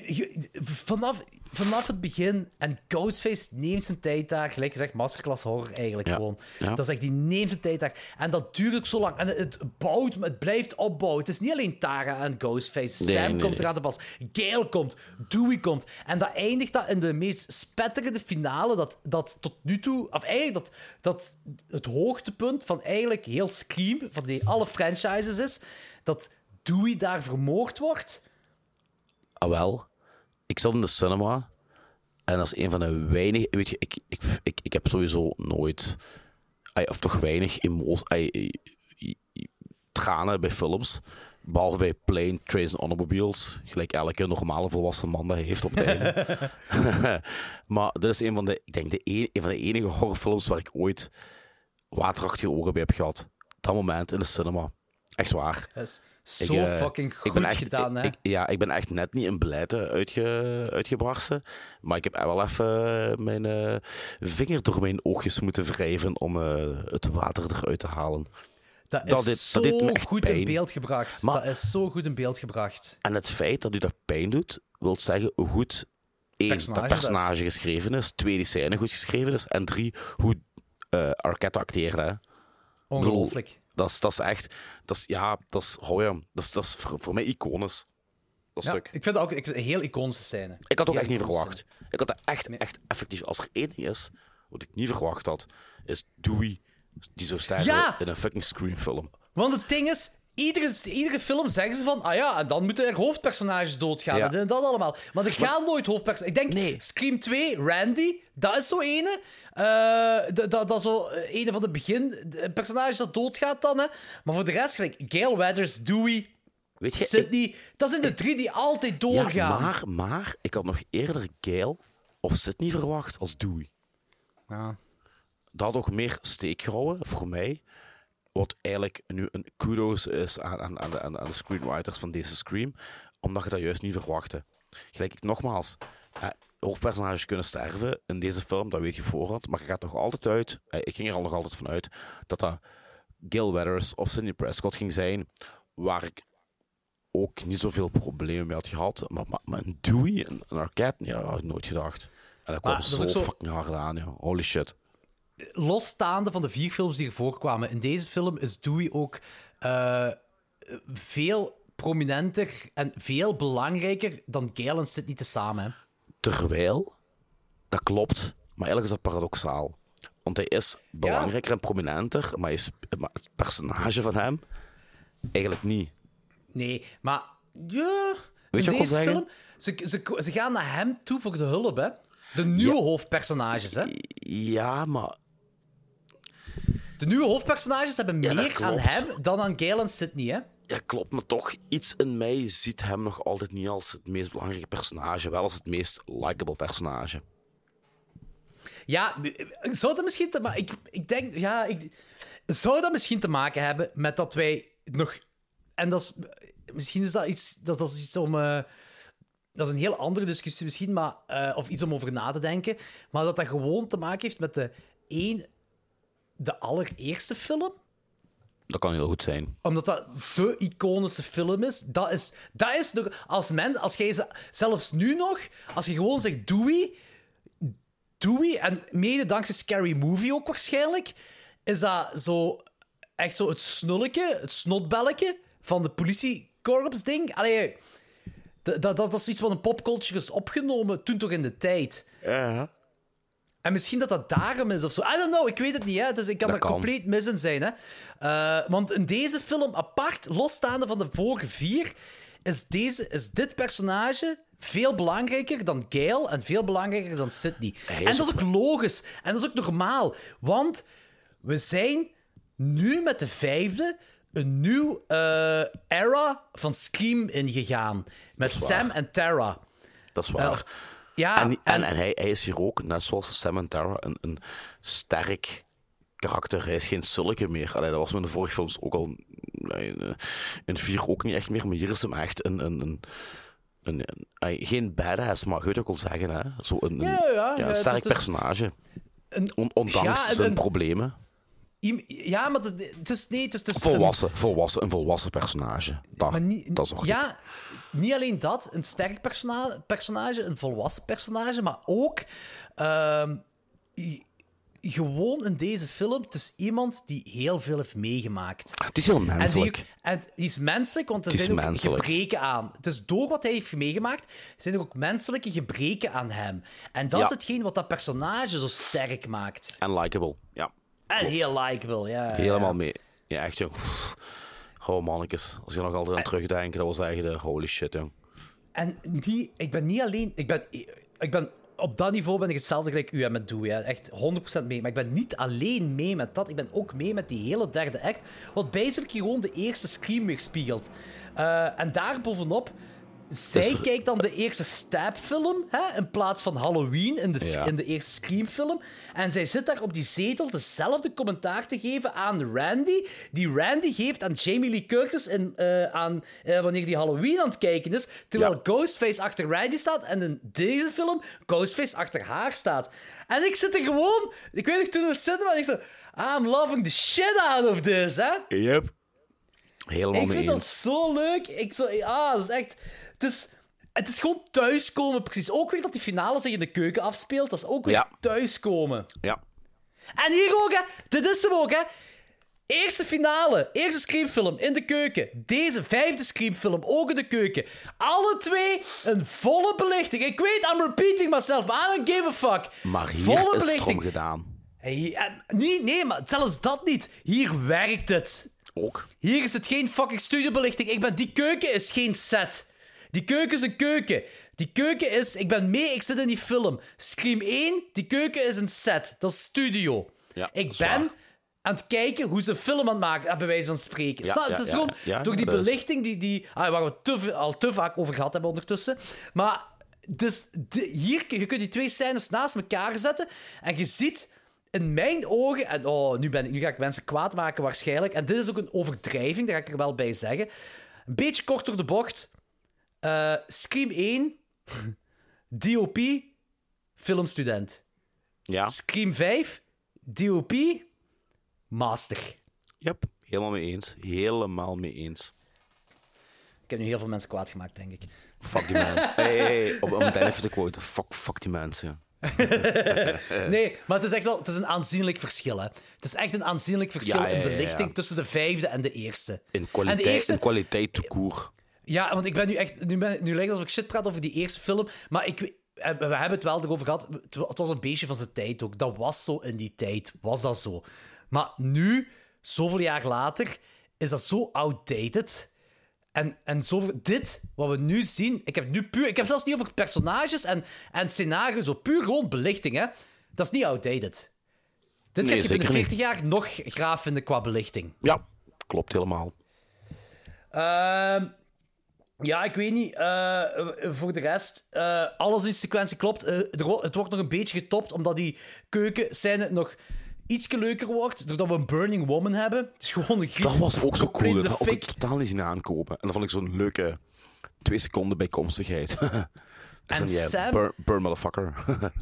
Eh, Vanaf, vanaf het begin, en Ghostface neemt zijn tijd daar, gelijk gezegd, masterclass horror eigenlijk Ja. gewoon. Ja. Dat is echt, die neemt zijn tijd daar. En dat duurt ook zo lang. En het, het bouwt, het blijft opbouwen. Het is niet alleen Tara en Ghostface. Nee, Sam nee, komt nee. eraan te pas. Gale komt. Dewey komt. En dat eindigt dat in de meest spetterende finale dat, dat tot nu toe... Of eigenlijk dat, dat het hoogtepunt van eigenlijk heel Scream, van die alle franchises is, dat Dewey daar vermoord wordt. Ah, wel. Ik zat in de cinema. En dat is een van de weinige... Weet je, ik, ik, ik, ik heb sowieso nooit... Of toch weinig ai, Tranen bij films. Behalve bij Plane, Trains en Automobiles. Gelijk elke normale volwassen man dat heeft op het einde. (laughs) (laughs) maar dit is een van de... Ik denk de een, een van de enige horrorfilms waar ik ooit waterachtige ogen bij heb gehad. Dat moment in de cinema. Echt waar. Ik, zo eh, fucking ik goed ben echt- gedaan, hè? ik- ja, ik ben echt net niet in blijte uitge, uitgebarsten. Maar ik heb wel even mijn eh, vinger door mijn oogjes moeten wrijven om eh, het water eruit te halen. Dat is dit- zo dat dit goed in beeld gebracht. Maar- dat is zo goed in beeld gebracht. En het feit dat u dat pijn doet, wil zeggen hoe goed één, Personage dat dat personage geschreven is, twee, die scène goed geschreven is, en drie, hoe eh Arquette acteerde. Ongelooflijk. Dat is, dat is echt, dat is, ja, dat is, oh ja, dat is, dat is voor, voor mij iconisch. Dat Ja, stuk. ik vind dat ook ik, een heel iconische scène. Ik had ook Heel echt niet verwacht. Ik had dat echt, echt effectief. Als er één ding is wat ik niet verwacht had, is Dewey die zo Ja! in een fucking Scream-film. Want het ding is, iedere, iedere film zeggen ze van, ah ja, en dan moeten er hoofdpersonages doodgaan. Ja. En dat allemaal. Maar er gaan nooit hoofdpersonages. Ik denk, Scream 2, Randy, dat is zo ene. Eh, dat, is zo eh, ene van de begin de personages dat doodgaat dan. Hè. Maar voor de rest, gelijk Gail Weathers, Dewey, Weet je, Sydney, dat zijn de drie die altijd doorgaan. Ja, maar, maar ik had nog eerder Gail of Sydney verwacht als Dewey. Ja. Dat had ook meer steek gehouden voor mij. Wat eigenlijk nu een kudos is aan, aan, aan, de, aan de screenwriters van deze Scream. Omdat je dat juist niet verwachtte. Gelijk ik nogmaals, eh, hoofdpersonages kunnen sterven in deze film, dat weet je voorhand. Maar je gaat nog altijd uit, eh, ik ging er al nog altijd van uit, dat dat Gil Weathers of Sidney Prescott ging zijn. Waar ik ook niet zoveel problemen mee had gehad. Maar, maar, maar een Dewey, een, een Arquette, ja, dat had ik nooit gedacht. En dat kwam dat zo, zo- fucking hard aan, ja. Holy shit. Losstaande van de vier films die er voorkwamen, in deze film is Dewey ook eh, veel prominenter en veel belangrijker dan Gale en Sidney tezamen. Hè. Terwijl, dat klopt, maar eigenlijk is dat paradoxaal. Want hij is belangrijker en prominenter, maar, is, maar het personage van hem eigenlijk niet. Nee, maar ja, Weet je in wat ik deze film, ze, ze, ze gaan naar hem toe voor de hulp, hè. De nieuwe hoofdpersonages, hè. Ja, maar De nieuwe hoofdpersonages hebben Ja, dat meer aan klopt. hem dan aan Gale en Sidney, hè. ja, klopt, maar toch, iets in mij ziet hem nog altijd niet als het meest belangrijke personage, wel als het meest likable personage. Ja, zou dat misschien te maar ik, ik denk, ja, ik, zou dat misschien te maken hebben met dat wij nog, en dat is, misschien is dat iets, dat, dat is iets om, eh, dat is een heel andere discussie misschien, maar, eh, of iets om over na te denken, maar dat dat gewoon te maken heeft met de één, de allereerste film, Dat kan heel goed zijn. omdat dat de iconische film is. Dat is, dat is nog, als men, als jij ze- zelfs nu nog, als je gewoon zegt Dewey, Dewey, en mede dankzij Scary Movie ook waarschijnlijk, is dat zo echt zo het snulletje, het snotbelletje van de politiekorps ding. Allee, dat, dat, dat is iets wat een popculture is opgenomen, toen toch in de tijd. Ja. En misschien dat dat daarom is of zo. I don't know, ik weet het niet. Hè? Dus ik kan Dat er kan. compleet mis in zijn. Hè? Eh, want in deze film, apart, losstaande van de vorige vier, is, deze, is dit personage veel belangrijker dan Gail en veel belangrijker dan Sydney. En dat is ook logisch. En dat is ook normaal. Want we zijn nu met de vijfde een nieuw eh, era van Scream ingegaan. Met waar. Sam en Tara. Dat is waar. Eh, of- ja, en, en, en hij, hij is hier ook, net zoals Sam en Tara, een, een sterk karakter. Hij is geen sulke meer. Allee, dat was met de vorige films ook al eh, in 4 ook niet echt meer, maar hier is hem echt een... een, een een, een- geen badass, maar je weet ook wel zeggen, hè? Zo een, Ja, ja, ja, een het sterk is dus- personage. Ondanks zijn problemen. Ja, maar het, is... Nee, het is, het is een- Volwassen, volwassen, een volwassen personage. Dat, Maar niet, dat is nog ja, niet alleen dat, een sterk persona personage, een volwassen personage, maar ook ehm, gewoon in deze film, het is iemand die heel veel heeft meegemaakt. Het is heel En die, menselijk. en die is menselijk, want er zijn ook menselijk. gebreken aan. Het is door wat hij heeft meegemaakt, zijn er ook menselijke gebreken aan hem. En dat is hetgeen wat dat personage zo sterk maakt. En likable, ja. En heel likable, ja. Helemaal mee. Ja, echt, jong. Oh, mannetjes. Als je nog altijd aan terugdenkt, dat was echt de holy shit, jong. En niet, ik ben niet alleen... Ik ben, ik ben, op dat niveau ben ik hetzelfde gelijk u en met Doe. Ja. Echt 100% mee. Maar ik ben niet alleen mee met dat. Ik ben ook mee met die hele derde act. Wat basically gewoon de eerste Scream weerspiegelt. Eh en daarbovenop... Zij kijkt dan de eerste Stab-film, hè, in plaats van Halloween in de, Ja. in de eerste Scream-film. En zij zit daar op die zetel dezelfde commentaar te geven aan Randy, die Randy geeft aan Jamie Lee Curtis in, eh, aan, eh, wanneer die Halloween aan het kijken is, terwijl Ja. Ghostface achter Randy staat en in deze film Ghostface achter haar staat. En ik zit er gewoon... Ik weet nog toen in de cinema en ik zo... I'm loving the shit out of this, hè? Yep. Helemaal Ik vind dat zo leuk. Ik zo, ah, dat is echt. Het is, het is gewoon thuiskomen, precies. Ook weer dat die finale zich in de keuken afspeelt. Dat is ook weer Ja. thuiskomen. Ja. En hier ook, hè. Dit is hem ook, hè. Eerste finale, eerste Screamfilm in de keuken. Deze vijfde Screamfilm ook in de keuken. Alle twee een volle belichting. Ik weet, I'm repeating myself, maar I don't give a fuck. Maar hier volle is het belichting. erom gedaan. Eh, nee, nee, maar zelfs dat niet. Hier werkt het. Ook. Hier is het geen fucking studiobelichting. Ik ben, die keuken is geen set. Die keuken is een keuken. Die keuken is... Ik ben mee, ik zit in die film. Scream 1, die keuken is een set. Dat is studio. Ja, ik dat ben waar. aan het kijken hoe ze een film aan het maken, eh, bij wijze van spreken. Ja, Snap? ja, het is ja, gewoon door die dat belichting die... die ah, waar we te, al te vaak over gehad hebben ondertussen. Maar dus de- hier, je kunt die twee scènes naast elkaar zetten en je ziet in mijn ogen, en oh, nu, ben ik, nu ga ik mensen kwaad maken waarschijnlijk, en dit is ook een overdrijving, daar ga ik er wel bij zeggen. Een beetje kort door de bocht. Eh, Scream 1, DOP, filmstudent. Ja. Scream 5, DOP, master. Yep. Helemaal mee eens. Helemaal mee eens. Ik heb nu heel veel mensen kwaad gemaakt, denk ik. Fuck die mensen. (laughs) Hey, Op, om het even te quoten. Fuck, fuck die mensen. (laughs) Nee, maar het is echt wel het is een aanzienlijk verschil. Hè. Het is echt een aanzienlijk verschil Ja, ja, ja, in belichting tussen de vijfde en de eerste. In En de kwaliteit, eerste- in kwaliteit court. Ja, want ik ben nu echt. Nu, ben, nu lijkt het alsof ik shit praat over die eerste film. Maar ik, we we hebben het wel erover gehad. Het wa- het was een beetje van zijn tijd ook. Dat was zo in die tijd. Was dat zo. Maar nu, zoveel jaar later, is dat zo outdated. En, en zoveel, dit, wat we nu zien. Ik heb, nu puur, ik heb zelfs niet over personages en, en scenario. Zo puur gewoon belichting. Hè. Dat is niet outdated. Dit Nee, gaat je binnen zeker niet. 40 jaar nog graaf vinden qua belichting. Ja, klopt helemaal. Ehm, ja, ik weet niet. Eh, voor de rest, eh, alles in sequentie klopt. Eh, het wordt nog een beetje getopt, omdat die keukenscène nog iets leuker wordt, doordat we een Burning Woman hebben. Het is gewoon een. Dat was ook zo cool. Dat had ik totaal niet zien aankomen. En dat vond ik zo'n leuke twee seconden bijkomstigheid. (laughs) en Sam- burn, burn motherfucker. (laughs)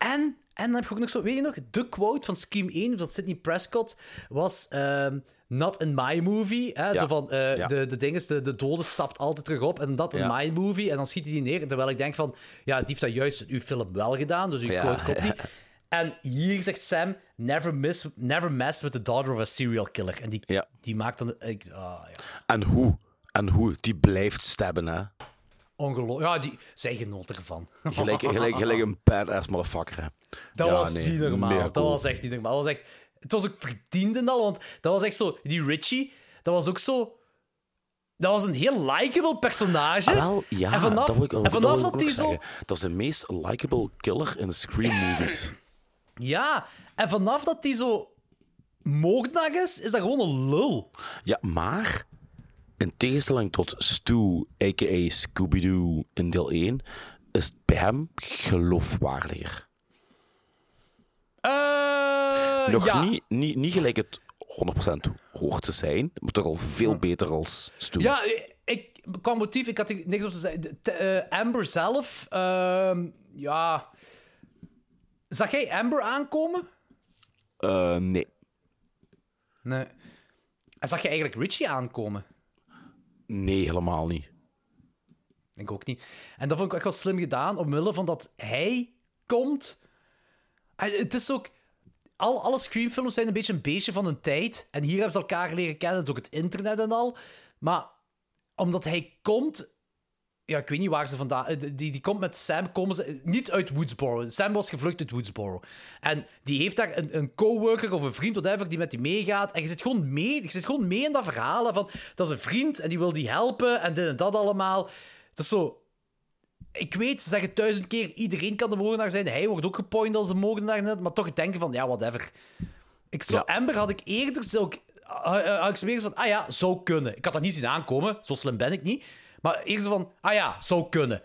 En, en dan heb ik ook nog zo, weet je nog, de quote van Scream 1 van Sidney Prescott was ehm, not in my movie. Hè? Ja. Zo van, eh, Ja. de, de ding is, de, de dode stapt altijd terug op en not in Ja. my movie. En dan schiet hij die neer. Terwijl ik denk van, ja, die heeft dat juist in uw film wel gedaan, dus uw quote klopt niet. (laughs) En hier zegt Sam, never, miss, never mess with the daughter of a serial killer. En die, die maakt dan... Ik, ah, ja. En hoe? En hoe? Die blijft stabben, hè. Ongelooflijk. Ja, die, zij genoot ervan. (laughs) Gelijk, gelijk, gelijk een badass motherfucker, hè. Dat Ja, was nee, niet normaal. Dat cool. was echt niet normaal. Dat was echt... Het was ook verdiend en al, want dat was echt zo... Die Richie, dat was ook zo... Dat was een heel likable personage. Ah, wel, ja, en vanaf, dat wil ik, en vanaf dat zo... Dat is de meest likable killer in de Scream-movies. Ja, en vanaf dat die zo moordenaar is, is dat gewoon een lul. ja, maar... In tegenstelling tot Stu, a.k.a. Scooby-Doo in deel 1, is het bij hem geloofwaardiger. Eh, Nog ja. niet, niet, niet gelijk het 100%, hoort te zijn, maar toch al veel beter als Stu. Ja, ik, qua motief, ik had er niks op te zeggen. De- eh, Amber zelf, ehm, ja... Zag jij Amber aankomen? Eh, nee. Nee. En zag je eigenlijk Richie aankomen? Nee, helemaal niet. Ik ook niet. En dat vond ik echt wel slim gedaan, omwille van dat hij komt. Het is ook. Al, alle Scream-films zijn een beetje een beestje van hun tijd. En hier hebben ze elkaar leren kennen door het internet en al. Maar omdat hij komt. Ja, ik weet niet waar ze vandaan. eh, Die, die komt met Sam, komen ze niet uit Woodsboro. Sam was gevlucht uit Woodsboro. En die heeft daar een, een coworker of een vriend, whatever, die met die meegaat. En je zit gewoon mee, je zit gewoon mee in dat verhaal van dat is een vriend en die wil die helpen en dit en dat allemaal. Het is zo. Ik weet, ze zeggen duizend keer, iedereen kan de moordenaar zijn. Hij wordt ook gepoint als de moordenaar net, maar toch denken van, ja, whatever. Ik zou, Amber had ik eerder zo, had ik zo meer van, ah ja, zou kunnen. Ik had dat niet zien aankomen, zo slim ben ik niet. Maar eerst van, ah ja, zou kunnen.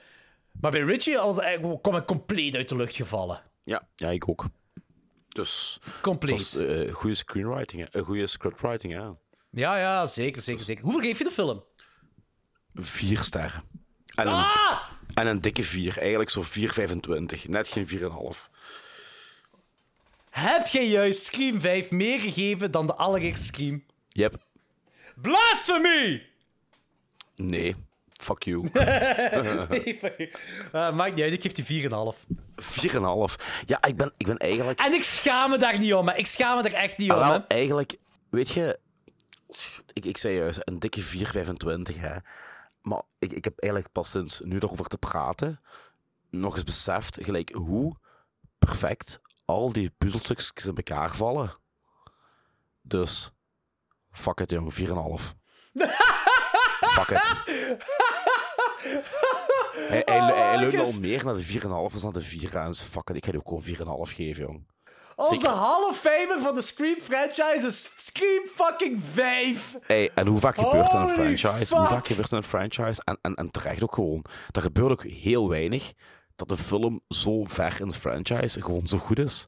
Maar bij Richie was, kwam ik compleet uit de lucht gevallen. Ja, ja ik ook. Dus. Compleet. Eh, goede screenwriting. Eh, goede scriptwriting, ja. Ja, ja, zeker, zeker, zeker. Hoeveel geef je de film? Vier sterren. En een, Ah! en een dikke vier, eigenlijk zo 4,25. Net geen 4,5. Heb jij juist Scream 5 meer gegeven dan de allereerste Scream? Yep. Blasphemy! Nee. Fuck you. (laughs) Nee, fuck you. Eh, maakt niet uit, ik geef die 4,5. 4,5. Ja, ik ben, ik ben eigenlijk... En ik schaam me daar niet om, hè. Ik schaam me daar echt niet Ah, om, hè. eigenlijk, weet je, ik, ik zei juist een dikke 4,25 hè. Maar ik, ik heb eigenlijk pas sinds nu erover te praten nog eens beseft gelijk hoe perfect al die puzzelstukjes in elkaar vallen. Dus, fuck it jong, 4,5. (laughs) fuck it. Hij, hij, hij, hij leunde al meer naar de 4,5 dan naar de 4 aan. Dus fuck it, ik ga die ook gewoon 4,5 geven, jong. Als de Hall of Famer van de Scream franchise is Scream fucking 5. Hey, en hoe vaak gebeurt er een franchise? Hoe vaak gebeurt er een franchise? En, en, en terecht ook gewoon. Dat gebeurt ook heel weinig. Dat een film zo ver in de franchise gewoon zo goed is.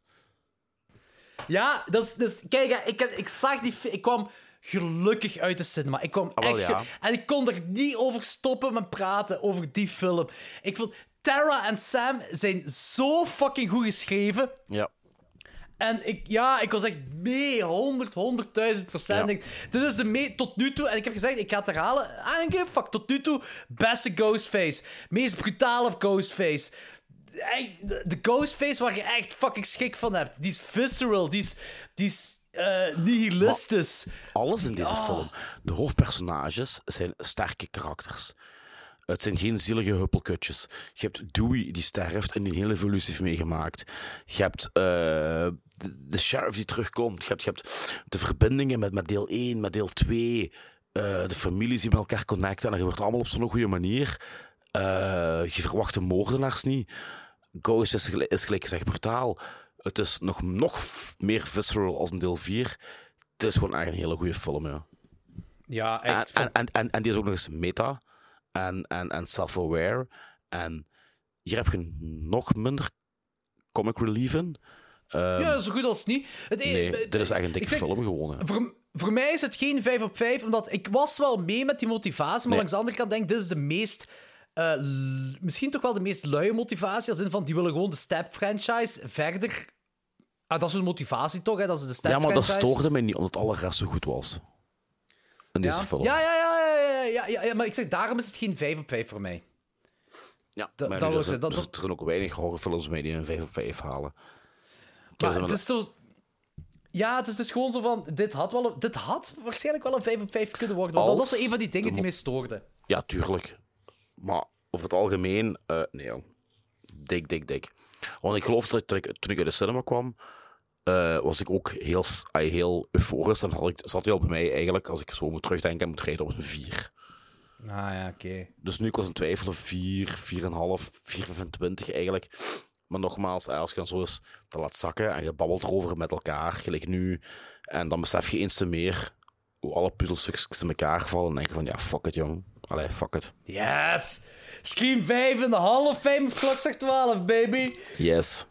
Ja, dat is, dus, kijk, ik, ik zag die... Ik kwam gelukkig uit de cinema. Ik kwam Ah, wel, echt... ja. En ik kon er niet over stoppen met praten, over die film. Ik vond... Tara en Sam zijn zo fucking goed geschreven. Ja. En ik, ja, ik was echt mee, 100, 100.000 procent. Ja. Dit is de me tot nu toe, en ik heb gezegd, ik ga het herhalen. I don't give a fuck. Tot nu toe, beste Ghostface. Meest brutale Ghostface. De de Ghostface waar je echt fucking schik van hebt. Die is visceral, die is, die is eh, nihilistisch. Alles in deze Ja. film. De hoofdpersonages zijn sterke karakters. Het zijn geen zielige huppelkutjes. Je hebt Dewey die sterft en die een hele evolutie heeft meegemaakt. Je hebt eh, de, de sheriff die terugkomt. Je hebt, je hebt de verbindingen met, met deel 1, met deel 2. eh, de families die met elkaar connecten. En dat gebeurt allemaal op zo'n goede manier. Je verwacht de moordenaars niet. Ghost is, is gelijk gezegd brutaal. Het is nog, nog meer visceral als een deel 4. Het is gewoon echt een hele goede film, ja. Ja, echt. en, en, en, en die is ook nog eens meta en, en, en self-aware. En hier heb je nog minder comic relief in. Ehm, ja, zo goed als niet. Het, e- nee, dit is echt een dikke film gewoon. hè. Voor, voor mij is het geen 5 op 5, omdat ik was wel mee met die motivatie, maar Nee. langs de andere kant denk ik, dit is de meest... eh, misschien toch wel de meest luie motivatie, als in van, die willen gewoon de Step-franchise verder... Ah, dat is hun motivatie toch, hè, dat is de Ja, maar dat stoorde mij niet, omdat alle rest zo goed was. In deze ja? film. Ja, ja, ja, ja, ja, ja, maar ik zeg, daarom is het geen 5 op 5 voor mij. Ja, Dat- maar dat was er, het, dat- er- zijn ook weinig horrorfilms mee die een 5 op 5 halen. Maar het is zo... Ja, het is dus gewoon zo van... Dit had, wel een- dit had waarschijnlijk wel een 5 op 5 kunnen worden. Want dat was een van die dingen die mij stoorden. Ja, tuurlijk. Maar over het algemeen, eh, nee, jong. Dik, dik, dik. Want ik geloof dat toen ik, toen ik uit de cinema kwam, eh, was ik ook heel, heel euforisch. En had ik, zat hij al bij mij eigenlijk, als ik zo moet terugdenken, moet rijden op een 4. Ah ja, oké. Dus nu ik was in twijfel 4, 4,5, 4,25 eigenlijk. Maar nogmaals, eh, als je dan zo eens dat laat zakken en je babbelt erover met elkaar, gelijk nu, en dan besef je eens te meer hoe alle puzzelstukjes in elkaar vallen, en denk je van, ja, fuck it, jong. Allee, fuck it. Yes! Scream 5 in de half 5 of klokslag 12, baby! Yes.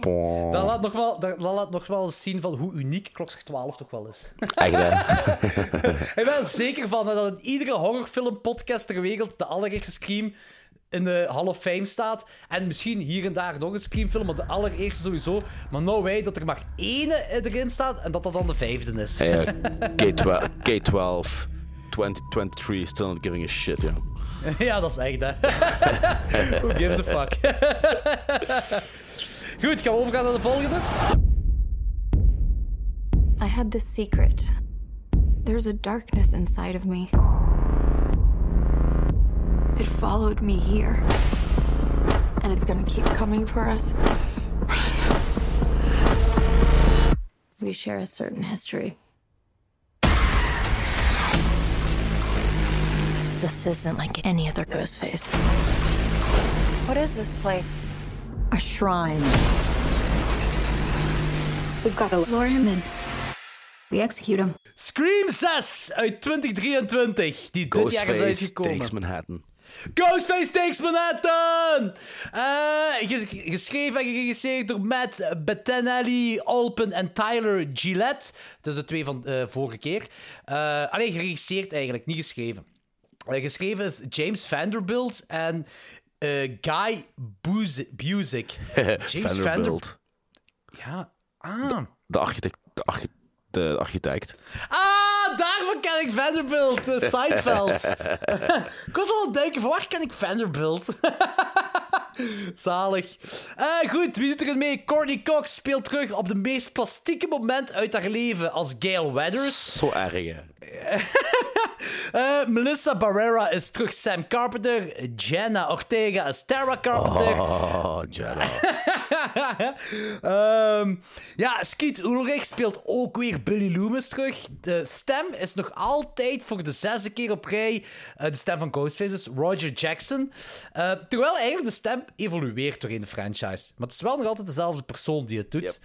Pom. Dat laat, nog wel, dat, dat laat nog wel eens zien van hoe uniek Klokslag 12 toch wel is. Echt, hè? (laughs) Ik ben er zeker van hè, dat in iedere horrorfilm-podcast ter wereld de allereerste Scream in de Hall of Fame staat. En misschien hier en daar nog een Scream-film, maar de allereerste sowieso. Maar nou wij dat er maar één erin staat en dat dat dan de vijfde is. Hey, eh, K12, K12, 2023, still not giving a shit, ja. (laughs) ja, dat is echt, hè. (laughs) Who gives a fuck? (laughs) Goed, gaan we overgaan naar de volgende? I had this secret. There's a darkness inside of me. It followed me here. And it's gonna keep coming for us. We share a certain history. This isn't like any other ghost face. What is this place? A shrine. We've got to lure him in. We execute him. Scream 6 uit 2023, die dit jaar is Ghostface uitgekomen. takes Manhattan. Ghostface Takes Manhattan! Eh, ges- geschreven en geregisseerd door Matt Bettinelli, Alpen en Tyler Gillette. Dus de twee van de vorige keer. Eh, alleen geregisseerd eigenlijk, niet geschreven. Eh, geschreven is James Vanderbilt en eh, Guy Buzi- Busick. (laughs) James Vander- Vanderbilt. Ja, ah. De architect. De, archi- de architect. Ah, daarvan ken ik Vanderbilt, uh, Seinfeld. (laughs) (laughs) ik was al aan het denken, van waar ken ik Vanderbilt? Zalig. Goed, wie doet er mee? Courtney Cox speelt terug op de meest plastieke moment uit haar leven als Gail Weathers. Zo erg, hè. Eh, Melissa Barrera is terug Sam Carpenter. Jenna Ortega is Tara Carpenter. Oh, Jenna. (laughs) Ehm, ja, Skeet Ulrich speelt ook weer Billy Loomis terug. De stem is nog altijd voor de zesde keer op rij eh, de stem van Ghostface, Roger Jackson. Eh, terwijl eigenlijk de stem evolueert doorheen de franchise. Maar het is wel nog altijd dezelfde persoon die het doet.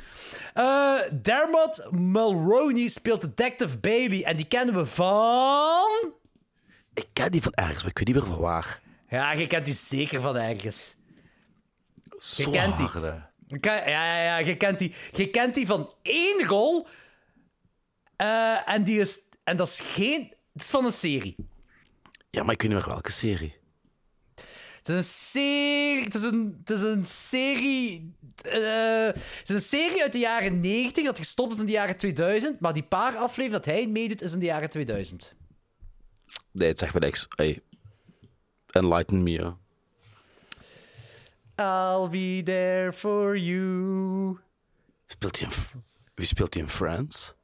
Eh, Dermot Mulroney speelt Detective Bailey en die kennen we van... Ik ken die van ergens, maar ik weet niet meer van waar. Ja, je kent die zeker van ergens. Zo kent die. Je ken- Ja, ja, ja, je kent die, je kent die van één rol. Eh, en, die is, en dat is geen... Het is van een serie. Ja, maar ik weet niet meer welke serie. Het is een serie... Het is een, het is een serie... eh, het is een serie uit de jaren 90 dat gestopt is in de jaren 2000. Maar die paar afleveringen dat hij meedoet is in de jaren 2000. Nee, het zegt me niks. Hey. Enlighten me, ja. I'll be there for you. Speelt hij in... Wie speelt hij in Friends?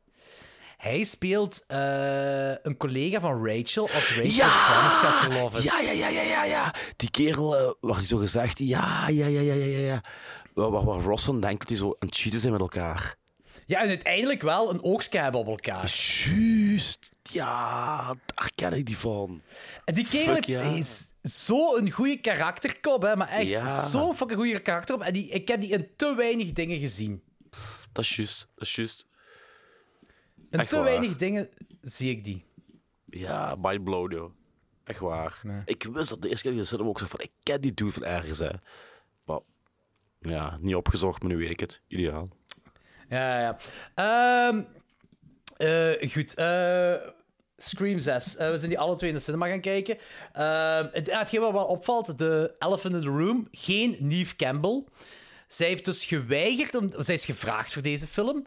Hij speelt eh, een collega van Rachel als Rachel Ja! zwangerschap verlof is. Ja, ja, ja, ja, ja, ja. Die kerel, eh, waar hij zo gezegd... Ja, ja, ja, ja, ja, ja. Waar, waar, waar Ross dan denkt dat die zo aan het cheaten zijn met elkaar. Ja, en uiteindelijk wel een oogstje hebben op elkaar. Juist. Ja, daar ken ik die van. En die kerel hij is zo'n goede karakterkop, hè, maar echt Ja. zo'n fucking goede karakterkop. En die, ik heb die in te weinig dingen gezien. Dat is juist, dat is juist. In Echt te waar. weinig dingen zie ik die. Ja, mindblown, joh. Echt waar. Ik wist dat de eerste keer dat ik de cinema ook zag van, ik ken die dude van ergens, hè. Ja, niet opgezocht, maar nu weet ik het. Ideaal. Ja, ja. Ehm, eh, goed. eh, Scream 6. Eh, we zijn die alle twee in de cinema gaan kijken. Ehm, het, hetgeen wat wel opvalt, de elephant in the room, geen Neve Campbell. Zij heeft dus geweigerd, om, zij is gevraagd voor deze film.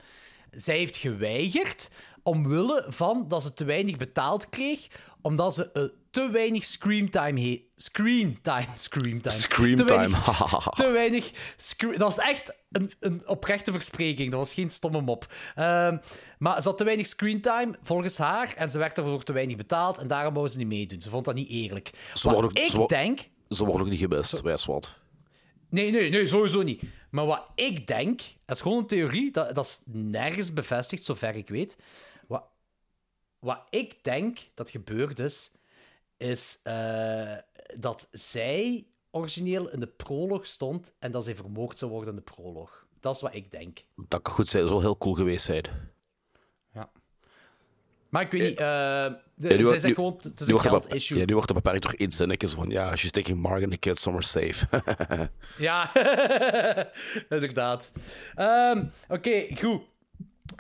Zij heeft geweigerd omwille van dat ze te weinig betaald kreeg, omdat ze te weinig screamtime heeft. Screentime. Screamtime. Screamtime. Te weinig, (laughs) te weinig scre- Dat was echt een, een oprechte verspreking. Dat was geen stomme mop. Ehm, maar ze had te weinig screentime, volgens haar. En ze werd daarvoor te weinig betaald. En daarom wou ze niet meedoen. Ze vond dat niet eerlijk. Ze ook- ik ze denk... Ze ook niet gemist, wijs wat. Nee, nee, nee, sowieso niet. Maar wat ik denk, dat is gewoon een theorie, dat, dat is nergens bevestigd, zover ik weet. Wat, wat ik denk dat gebeurd is, is eh, dat zij origineel in de prolog stond en dat zij vermoord zou worden in de prolog. Dat is wat ik denk. Dat kan goed zijn, dat zou heel cool geweest zijn. Ja. Maar ik weet niet. eh, de- Ja, zij nu, zegt nu- gewoon, het is een wordt het geld bepa- issue. Ja, nu wordt het beperkt door één zinnetje van ja, she's taking Mark and the kids somewhere safe. (laughs) Ja, (laughs) inderdaad. Ehm, Oké, goed.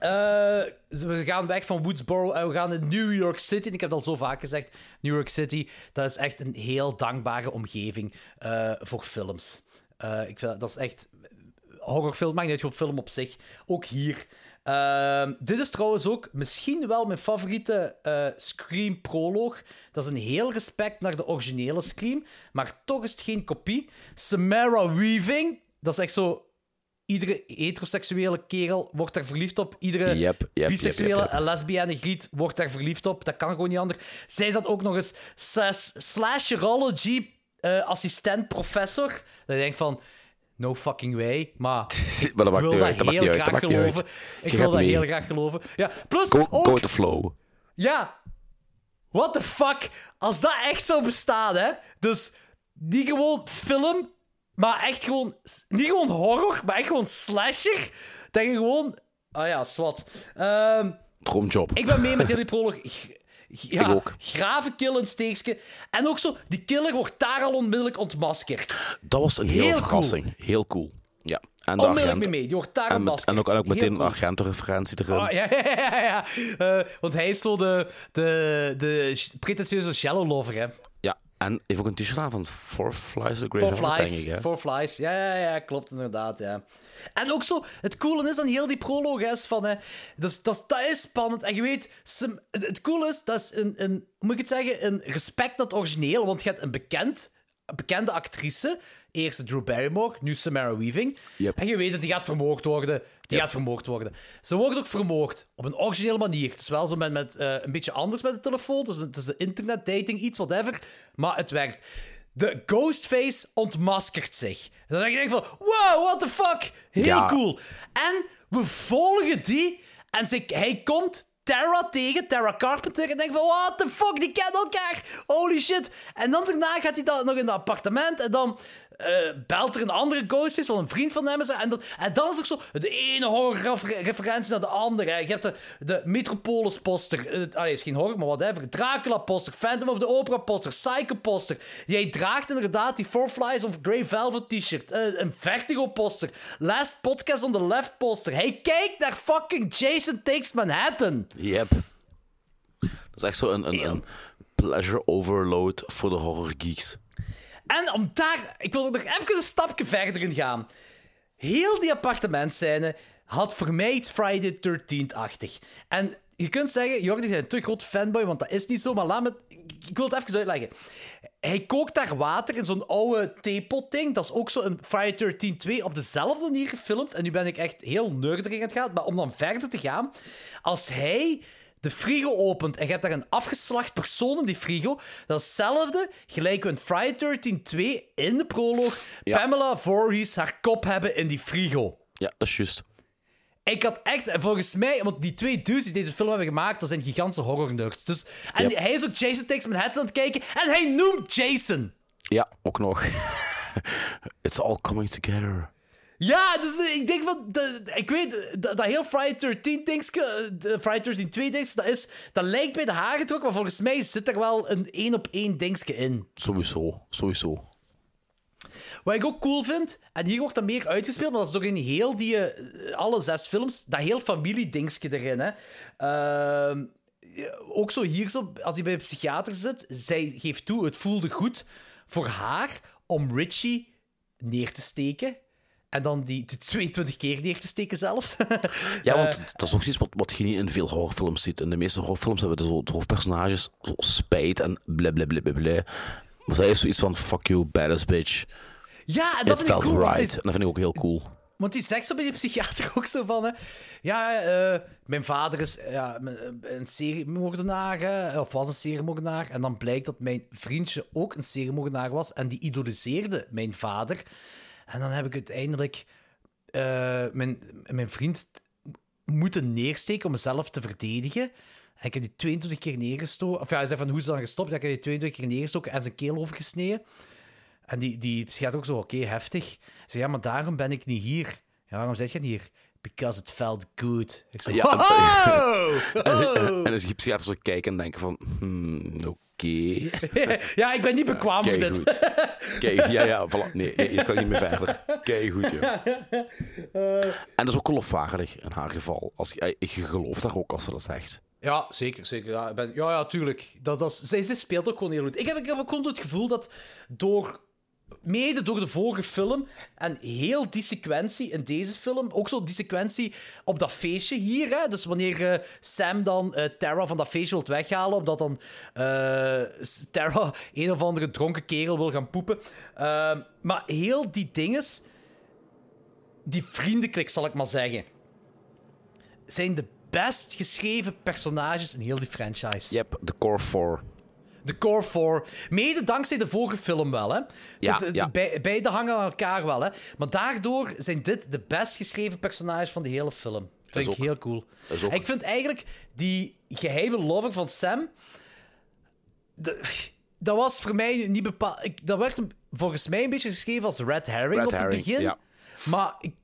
Eh, we gaan weg van Woodsboro en we gaan in New York City. En ik heb het al zo vaak gezegd: New York City, dat is echt een heel dankbare omgeving eh, voor films. Eh, ik dat is echt. Horrorfilm, maakt niet uit, film op zich. Ook hier. Ehm, dit is trouwens ook misschien wel mijn favoriete Scream proloog. Dat is een heel respect naar de originele Scream, maar toch is het geen kopie. Samara Weaving, dat is echt zo. Iedere heteroseksuele kerel wordt daar verliefd op. Iedere Yep, yep, biseksuele yep, en lesbienne griet wordt daar verliefd op. Dat kan gewoon niet anders. Zij zat ook nog eens slash- slasherology eh, assistent professor. Dat je denkt van, no fucking way. Maar (laughs) Maar dat ik maakt wil dat uit, dat heel graag dat uit. geloven. Ik wil dat mee. heel graag geloven. Ja, plus Go, ook... go the flow. Ja, what the fuck? Als dat echt zou bestaan, hè? Dus niet gewoon film, maar echt gewoon... Niet gewoon horror, maar echt gewoon slasher. Dat je gewoon... Ah ja, swat. Ehm, Droomjob. ik ben mee met jullie prolog. Ja, Ik ook. graven, killen, steekje. En ook zo, die killer wordt daar al onmiddellijk ontmaskerd. Dat was een hele Heel verrassing. Heel cool. Ja. En de Onmiddellijk agent- mee. Die wordt daar en, met- en ook, en ook meteen cool. een agentenreferentie erin. Oh, ja, (laughs) ja, ja, ja. Eh, want hij is zo de, de, de pretentieuze shallow lover, hè. En heeft ook een t-shirt aan van Four Flies the Grave Four Flies. denk ik. Hè? Four Flies. Ja, ja, ja, klopt inderdaad, ja. En ook zo, het coole is dan heel die proloog is van, hè, dus, dat, is, dat is spannend. En je weet, het, coole is, dat is een, een, moet ik het zeggen, een respect naar het origineel. Want je hebt een bekend, een bekende actrice, eerst Drew Barrymore, nu Samara Weaving. Yep. En je weet dat die gaat vermoord worden. Die gaat vermoord worden. Ze wordt ook vermoord op een originele manier. Het is wel zo met, met eh, een beetje anders met de telefoon. Dus het is de internet dating, iets, whatever. Maar het werkt. De Ghostface ontmaskert zich. En dan denk je van, wow, what the fuck? Heel Ja. cool. En we volgen die. En ze, hij komt Tara tegen, Tara Carpenter. En denkt van, what the fuck, die kennen elkaar. Holy shit. En dan daarna gaat hij dan nog in het appartement. En dan eh, belt er een andere Ghostface, wat een vriend van hem is. En, dat, en dan is ook zo de ene horror-referentie naar de andere. Je hebt de, de Metropolis-poster. Uh, allee, is geen horror, maar whatever. Dracula-poster, Phantom of the Opera-poster, Psycho-poster. Jij draagt inderdaad die Four Flies of Grey Velvet t-shirt. eh, een Vertigo-poster. Last Podcast on the Left-poster. Hij kijkt naar fucking Jason Takes Manhattan. Yep. Dat is echt zo een, een, een pleasure overload voor de horror geeks. En om daar... Ik wil er nog even een stapje verder in gaan. Heel die appartementscène had voor mij iets Friday the 13th-achtig. En je kunt zeggen, Jordi, bent een te groot fanboy, want dat is niet zo, maar laat me... Ik, wil het even uitleggen. Hij kookt daar water in zo'n oude theepot-ding. Dat is ook zo een Friday the 13th 2 op dezelfde manier gefilmd. En nu ben ik echt heel nerdig aan het gaan. Maar om dan verder te gaan... Als hij de frigo opent en je hebt daar een afgeslacht persoon in die frigo. Dat is hetzelfde gelijk we in Friday 13 2 in de proloog Pamela Voorhees haar kop hebben in die frigo. Ja, dat is juist. Ik had echt, en volgens mij, want die twee dudes die deze film hebben gemaakt, dat zijn gigantische horror-nerds. Dus, en hij is ook Jason Takes Manhattan aan het kijken en hij noemt Jason. Ja, ook nog. (laughs) It's all coming together. Ja, dus eh, ik denk van, de- ik weet, dat, dat heel Friday 13 dingske, eh, de Friday 13 2 dingske, dat, is, dat lijkt bij de haar getrokken, maar volgens mij zit er wel een één op één dingske in. Sowieso, sowieso. Wat ik ook cool vind, en hier wordt dat meer uitgespeeld, maar dat is ook in heel die, eh, alle zes films, dat heel familiedingske erin. Hè. Ehm, ook zo hier, zo, als hij bij een psychiater zit, zij geeft toe, het voelde goed voor haar om Richie neer te steken. En dan die, die 22 keer neer te steken zelfs. (laughs) Ja, Eh, want dat is ook iets wat, wat je niet in veel horrorfilms ziet. In de meeste horrorfilms hebben de, zo, de hoofdpersonages zo spijt en blablabla. Maar zij is zoiets van, fuck you, badass bitch. ja, en dat It vind ik cool. right. En dat vind ik ook heel cool. Want die zegt zo bij die psychiater ook zo van... Hè, ja, eh, mijn vader is ja, een seriemoordenaar, hè, of was een seriemoordenaar. En dan blijkt dat mijn vriendje ook een seriemoordenaar was. En die idoliseerde mijn vader. En dan heb ik uiteindelijk eh, mijn, mijn vriend moeten neersteken om mezelf te verdedigen. En ik heb die 22 keer neergestoken. Of ja, hij zei van hoe is het dan gestopt? Ja, ik heb die 22 keer neergestoken en zijn keel overgesneden. En die, die psychiater ook zo, oké, heftig. Ze zei, ja, maar daarom ben ik niet hier. Ja, waarom zeg je niet hier? Because it felt good. Ik zei, Ja, en- "Wow! (laughs) En, en, Oh!" en als je psychiater zo kijken en denken van... Hmm, oké. (laughs) ja, ik ben niet bekwaam voor dit. goed. Kijk, ja, ja, voilà. Nee, nee, je kan niet meer verder. Kijk goed, ja. (laughs) En dat is ook geloofwaardig in haar geval. Als je, je gelooft daar ook als ze dat zegt. Ja, zeker. zeker ja, ben, ja, ja, tuurlijk. Dat, dat zij, zij speelt ook gewoon heel goed. Ik heb, ik heb ook gewoon het gevoel dat door... Mede door de vorige film en heel die sequentie in deze film, ook zo die sequentie op dat feestje hier, hè, dus wanneer eh, Sam dan eh, Tara van dat feestje wil weghalen, omdat dan eh, Tara een of andere dronken kerel wil gaan poepen. Ehm, maar heel die dinges, die vriendenklik zal ik maar zeggen, zijn de best geschreven personages in heel die franchise. Yep, de core 4. De core 4. Mede dankzij de vorige film wel, hè. Ja, Dat- ja. Bij, beide hangen aan elkaar wel, hè. Maar daardoor zijn dit de best geschreven personages van de hele film. Vind ik ook- heel cool. En Ik vind eigenlijk die geheime lover van Sam... de- dat was voor mij niet bepaald... ik- Dat werd volgens mij een beetje geschreven als red herring Red op het herring, begin. ja. Maar ik,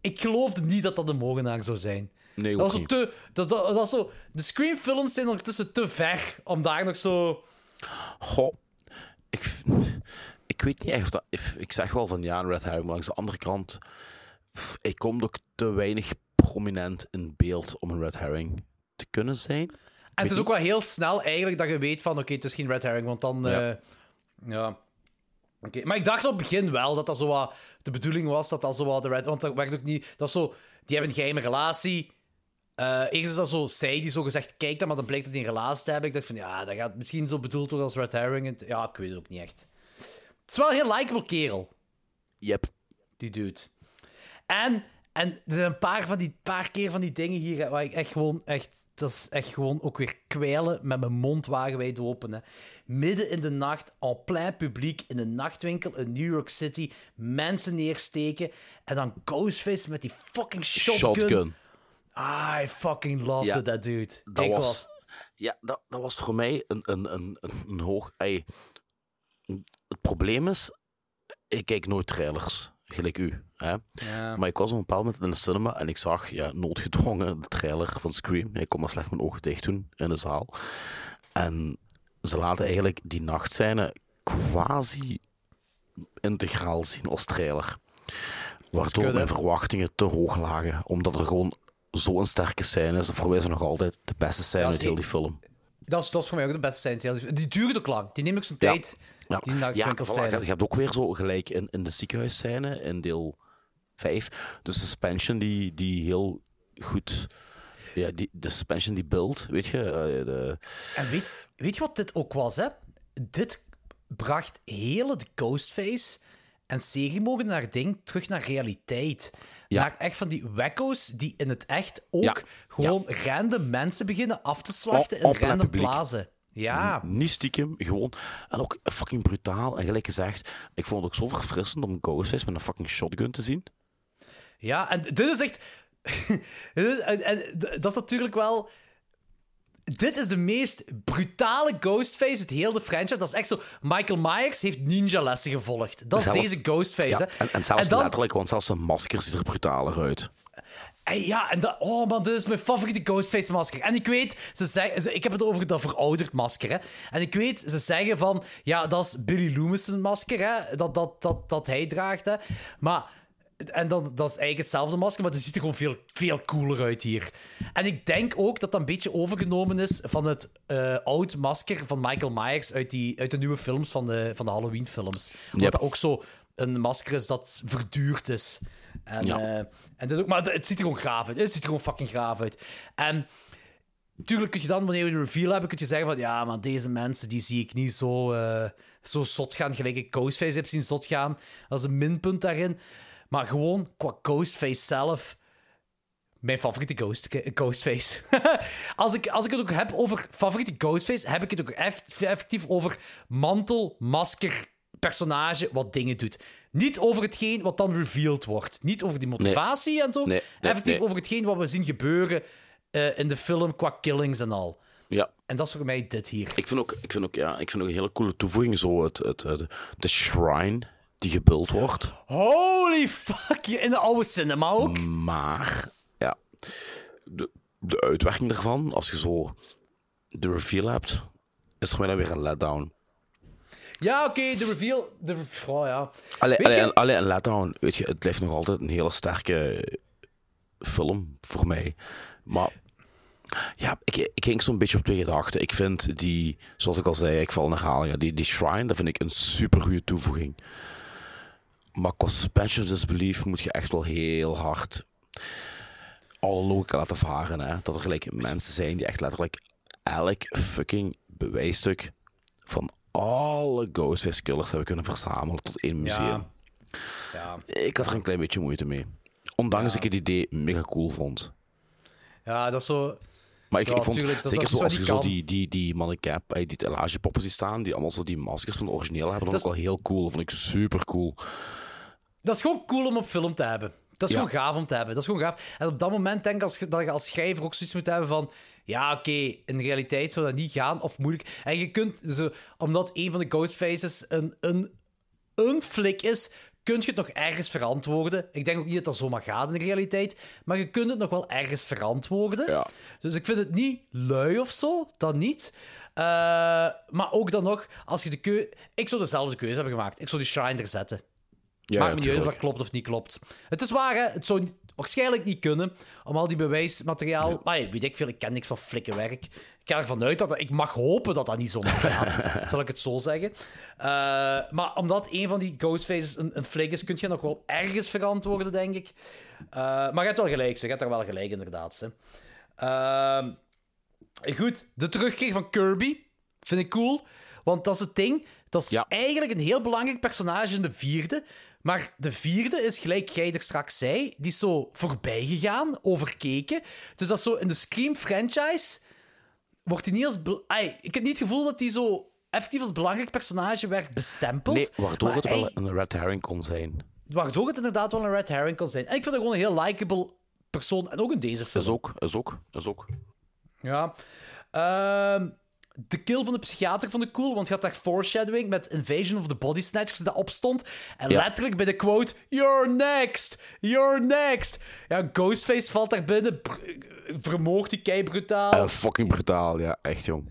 ik geloofde niet dat dat de moordenaar zou zijn. Nee, dat ook was zo niet. te... Dat, dat, zo... De Scream-films zijn ondertussen te ver om daar nog zo... Goh, ik, ik weet niet echt of dat... Ik, ik zeg wel van ja, een Red Herring, maar langs de andere kant... Hij komt ook te weinig prominent in beeld om een Red Herring te kunnen zijn. En het is ook wel heel snel eigenlijk dat je weet van, oké, het is geen red herring, want dan... Ja. Ja. ja. Oké, Maar ik dacht op het begin wel dat dat zo wat de bedoeling was, dat dat zo wat de red... Want dat werd ook niet... Dat is zo... Die hebben een geheime relatie. Eh eerst is dat zo zij die zo gezegd kijkt, dan, maar dan blijkt dat die een relatie te hebben. Ik dacht van, ja, dat gaat misschien zo bedoeld worden als red herring. Ja, ik weet het ook niet echt. Het is wel een heel likable kerel, Yep. die dude. En, en er zijn een paar, van die, paar keer van die dingen hier waar ik echt gewoon... Echt, dat is echt gewoon ook weer kwijlen met mijn mond wagenwijd open. Hè. Midden in de nacht, en plein publiek, in een nachtwinkel in New York City, mensen neersteken en dan Ghostface met die fucking shotgun. Shotgun. I fucking loved Ja, it, that dude. Dat ik was, Ja, dat, dat was voor mij een, een, een, een, een hoog... ey, het probleem is, ik kijk nooit trailers, gelijk u. Hè? Ja. Maar ik was op een bepaald moment in de cinema en ik zag ja, noodgedwongen de trailer van Scream. Ik kon maar slecht mijn ogen dicht doen in de zaal. En ze laten eigenlijk die nachtscène quasi integraal zien als trailer. Waardoor mijn verwachtingen te hoog lagen. Omdat er gewoon zo'n sterke scène is. Voor mij is het nog altijd de beste scène uit heel die film. Dat is, dat is voor mij ook de beste scène. Die duurde ook lang. Die neemt ook zijn Ja. tijd. Ja, Die ja nachtwinkelscène. voilà, je, je hebt ook weer zo gelijk in, in de ziekenhuisscène in deel 5. De suspension die, die heel goed. Ja, die, de suspension die build, weet je. eh, de, En weet, weet je wat dit ook was, hè? Dit bracht hele de Ghostface en seriemoordenaar ding terug naar realiteit. Ja. Naar echt van die wacko's die in het echt ook Ja. gewoon random mensen beginnen af te slachten in random plaatsen. Ja. Niet stiekem, gewoon. En ook fucking brutaal. En gelijk gezegd, ik vond het ook zo verfrissend om Ghostface met een fucking shotgun te zien. Ja, en dit is echt... (laughs) en, dat is natuurlijk wel... Dit is de meest brutale Ghostface uit heel de franchise. Dat is echt zo... Michael Myers heeft ninja-lessen gevolgd. Dat is Zelf- deze Ghostface, Ja, hè. en, en zelfs dan- letterlijk, want zelfs zijn masker ziet er brutaler uit. Hey, ja, en dat, oh man, dit is mijn favoriete Ghostface masker. En ik weet, ze zeggen, ze- ik heb het over dat verouderd masker. Hè. En ik weet, ze zeggen van, ja, dat is Billy Loomis' masker, hè, dat, dat, dat, dat hij draagt. Hè. Maar, en dan, dat is eigenlijk hetzelfde masker, maar het ziet er gewoon veel, veel cooler uit hier. En ik denk ook dat dat een beetje overgenomen is van het eh, oud masker van Michael Myers uit, die, uit de nieuwe films van de, van de Halloween-films. Omdat Yep. dat ook zo een masker is dat verduurd is. En, Ja. eh, en dit ook, maar het ziet er gewoon gaaf uit. Het ziet er gewoon fucking gaaf uit. En tuurlijk kun je dan, wanneer we de reveal hebben, kun je zeggen van ja, maar deze mensen die zie ik niet zo, eh, zo zot gaan, gelijk ik Ghostface heb zien zot gaan. Dat is een minpunt daarin. Maar gewoon qua Ghostface zelf, mijn favoriete ghost, Ghostface. (laughs) als, ik, als ik het ook heb over favoriete Ghostface, heb ik het ook echt effectief over mantel, masker, personage wat dingen doet. Niet over hetgeen wat dan revealed wordt. Niet over die motivatie en zo. Nee, nee, effectief over hetgeen wat we zien gebeuren eh, in de film qua killings en al. Ja, En dat is voor mij dit hier. ik vind ook, ik vind ook, ja, ik vind ook een hele coole toevoeging, zo het, het, het- de shrine die gebeeld wordt. Holy fuck, in de oude cinema ook. Maar de, de uitwerking daarvan, als je zo de reveal hebt, is voor mij dan weer een letdown. Ja, oké, de reveal... De, oh, ja. Allee, allee, je- allee, een letdown, weet je, het blijft nog altijd een hele sterke film voor mij. Maar ja, ik, ik ging zo'n beetje op twee gedachten. Ik vind die, zoals ik al zei, ik val in herhalingen, die, die shrine, dat vind ik een super goede toevoeging. Maar qua suspension disbelief moet je echt wel heel hard alle logica laten varen. Hè? Dat er gelijk mensen zijn die echt letterlijk elk fucking bewijsstuk van alle Ghostface killers hebben kunnen verzamelen tot één museum. Ja. Ja. Ik had er een klein beetje moeite mee. Ondanks dat ik het idee mega cool vond. ja, dat is zo... Maar ik, Ja, ik vond, tuurlijk, zeker zo, als je die zo die, die, die mannecap, eh, die etalagepoppen ziet staan, die allemaal zo die maskers van de origineel hebben, dat Dat vond ik wel heel cool. Dat vond ik super cool. Dat is gewoon cool om op film te hebben. Dat is Ja. gewoon gaaf om te hebben. Dat is gewoon gaaf. En op dat moment denk ik als, dat je als schrijver ook zoiets moet hebben van... Ja, oké, in de realiteit zou dat niet gaan of moeilijk. En je kunt, zo, omdat een van de Ghostfaces een, een, een flik is, kun je het nog ergens verantwoorden. Ik denk ook niet dat dat zomaar gaat in de realiteit, maar je kunt het nog wel ergens verantwoorden. Ja. Dus ik vind het niet lui of zo, dat niet. Eh, maar ook dan nog, als je de keuze... Ik zou dezelfde keuze hebben gemaakt. Ik zou die shrine er zetten. Ja, Maakt me niet uit of dat klopt of niet klopt. Het is waar, hè. Het zou waarschijnlijk niet kunnen, om al die bewijsmateriaal... Maar ja, weet ik veel, ik ken niks van flikkenwerk. Ik ga ervan uit dat... dat- Ik mag hopen dat dat niet zo gaat, (laughs) zal ik het zo zeggen. Eh, maar omdat een van die Ghostfaces een, een flik is, kun je nog wel ergens verantwoorden, denk ik. Eh, maar je hebt wel gelijk, ze. Je hebt er wel gelijk, inderdaad. Ze. Ehm, goed, de terugkeer van Kirby vind ik cool. Want dat is het ding. Dat is Ja. eigenlijk een heel belangrijk personage in de vierde. Maar de vierde is, gelijk jij er straks zei, die is zo voorbij gegaan, overkeken. Dus dat is zo in de Scream franchise. Wordt hij niet als. Ai, ik heb niet het gevoel dat hij zo effectief als belangrijk personage werd bestempeld. Nee, waardoor het wel hij- een red herring kon zijn. waardoor het inderdaad wel een red herring kan zijn. En ik vind het gewoon een heel likable persoon. En ook in deze film. Is ook, is ook, is ook. Ja. Ehm, de kill van de psychiater vond ik cool, want je had daar foreshadowing met Invasion of the Body Snatchers dat opstond. En Ja. letterlijk bij de quote: You're next! You're next! Ja, Ghostface valt daar binnen, vermoordt die kei brutaal. Eh, fucking brutaal, ja, echt jong.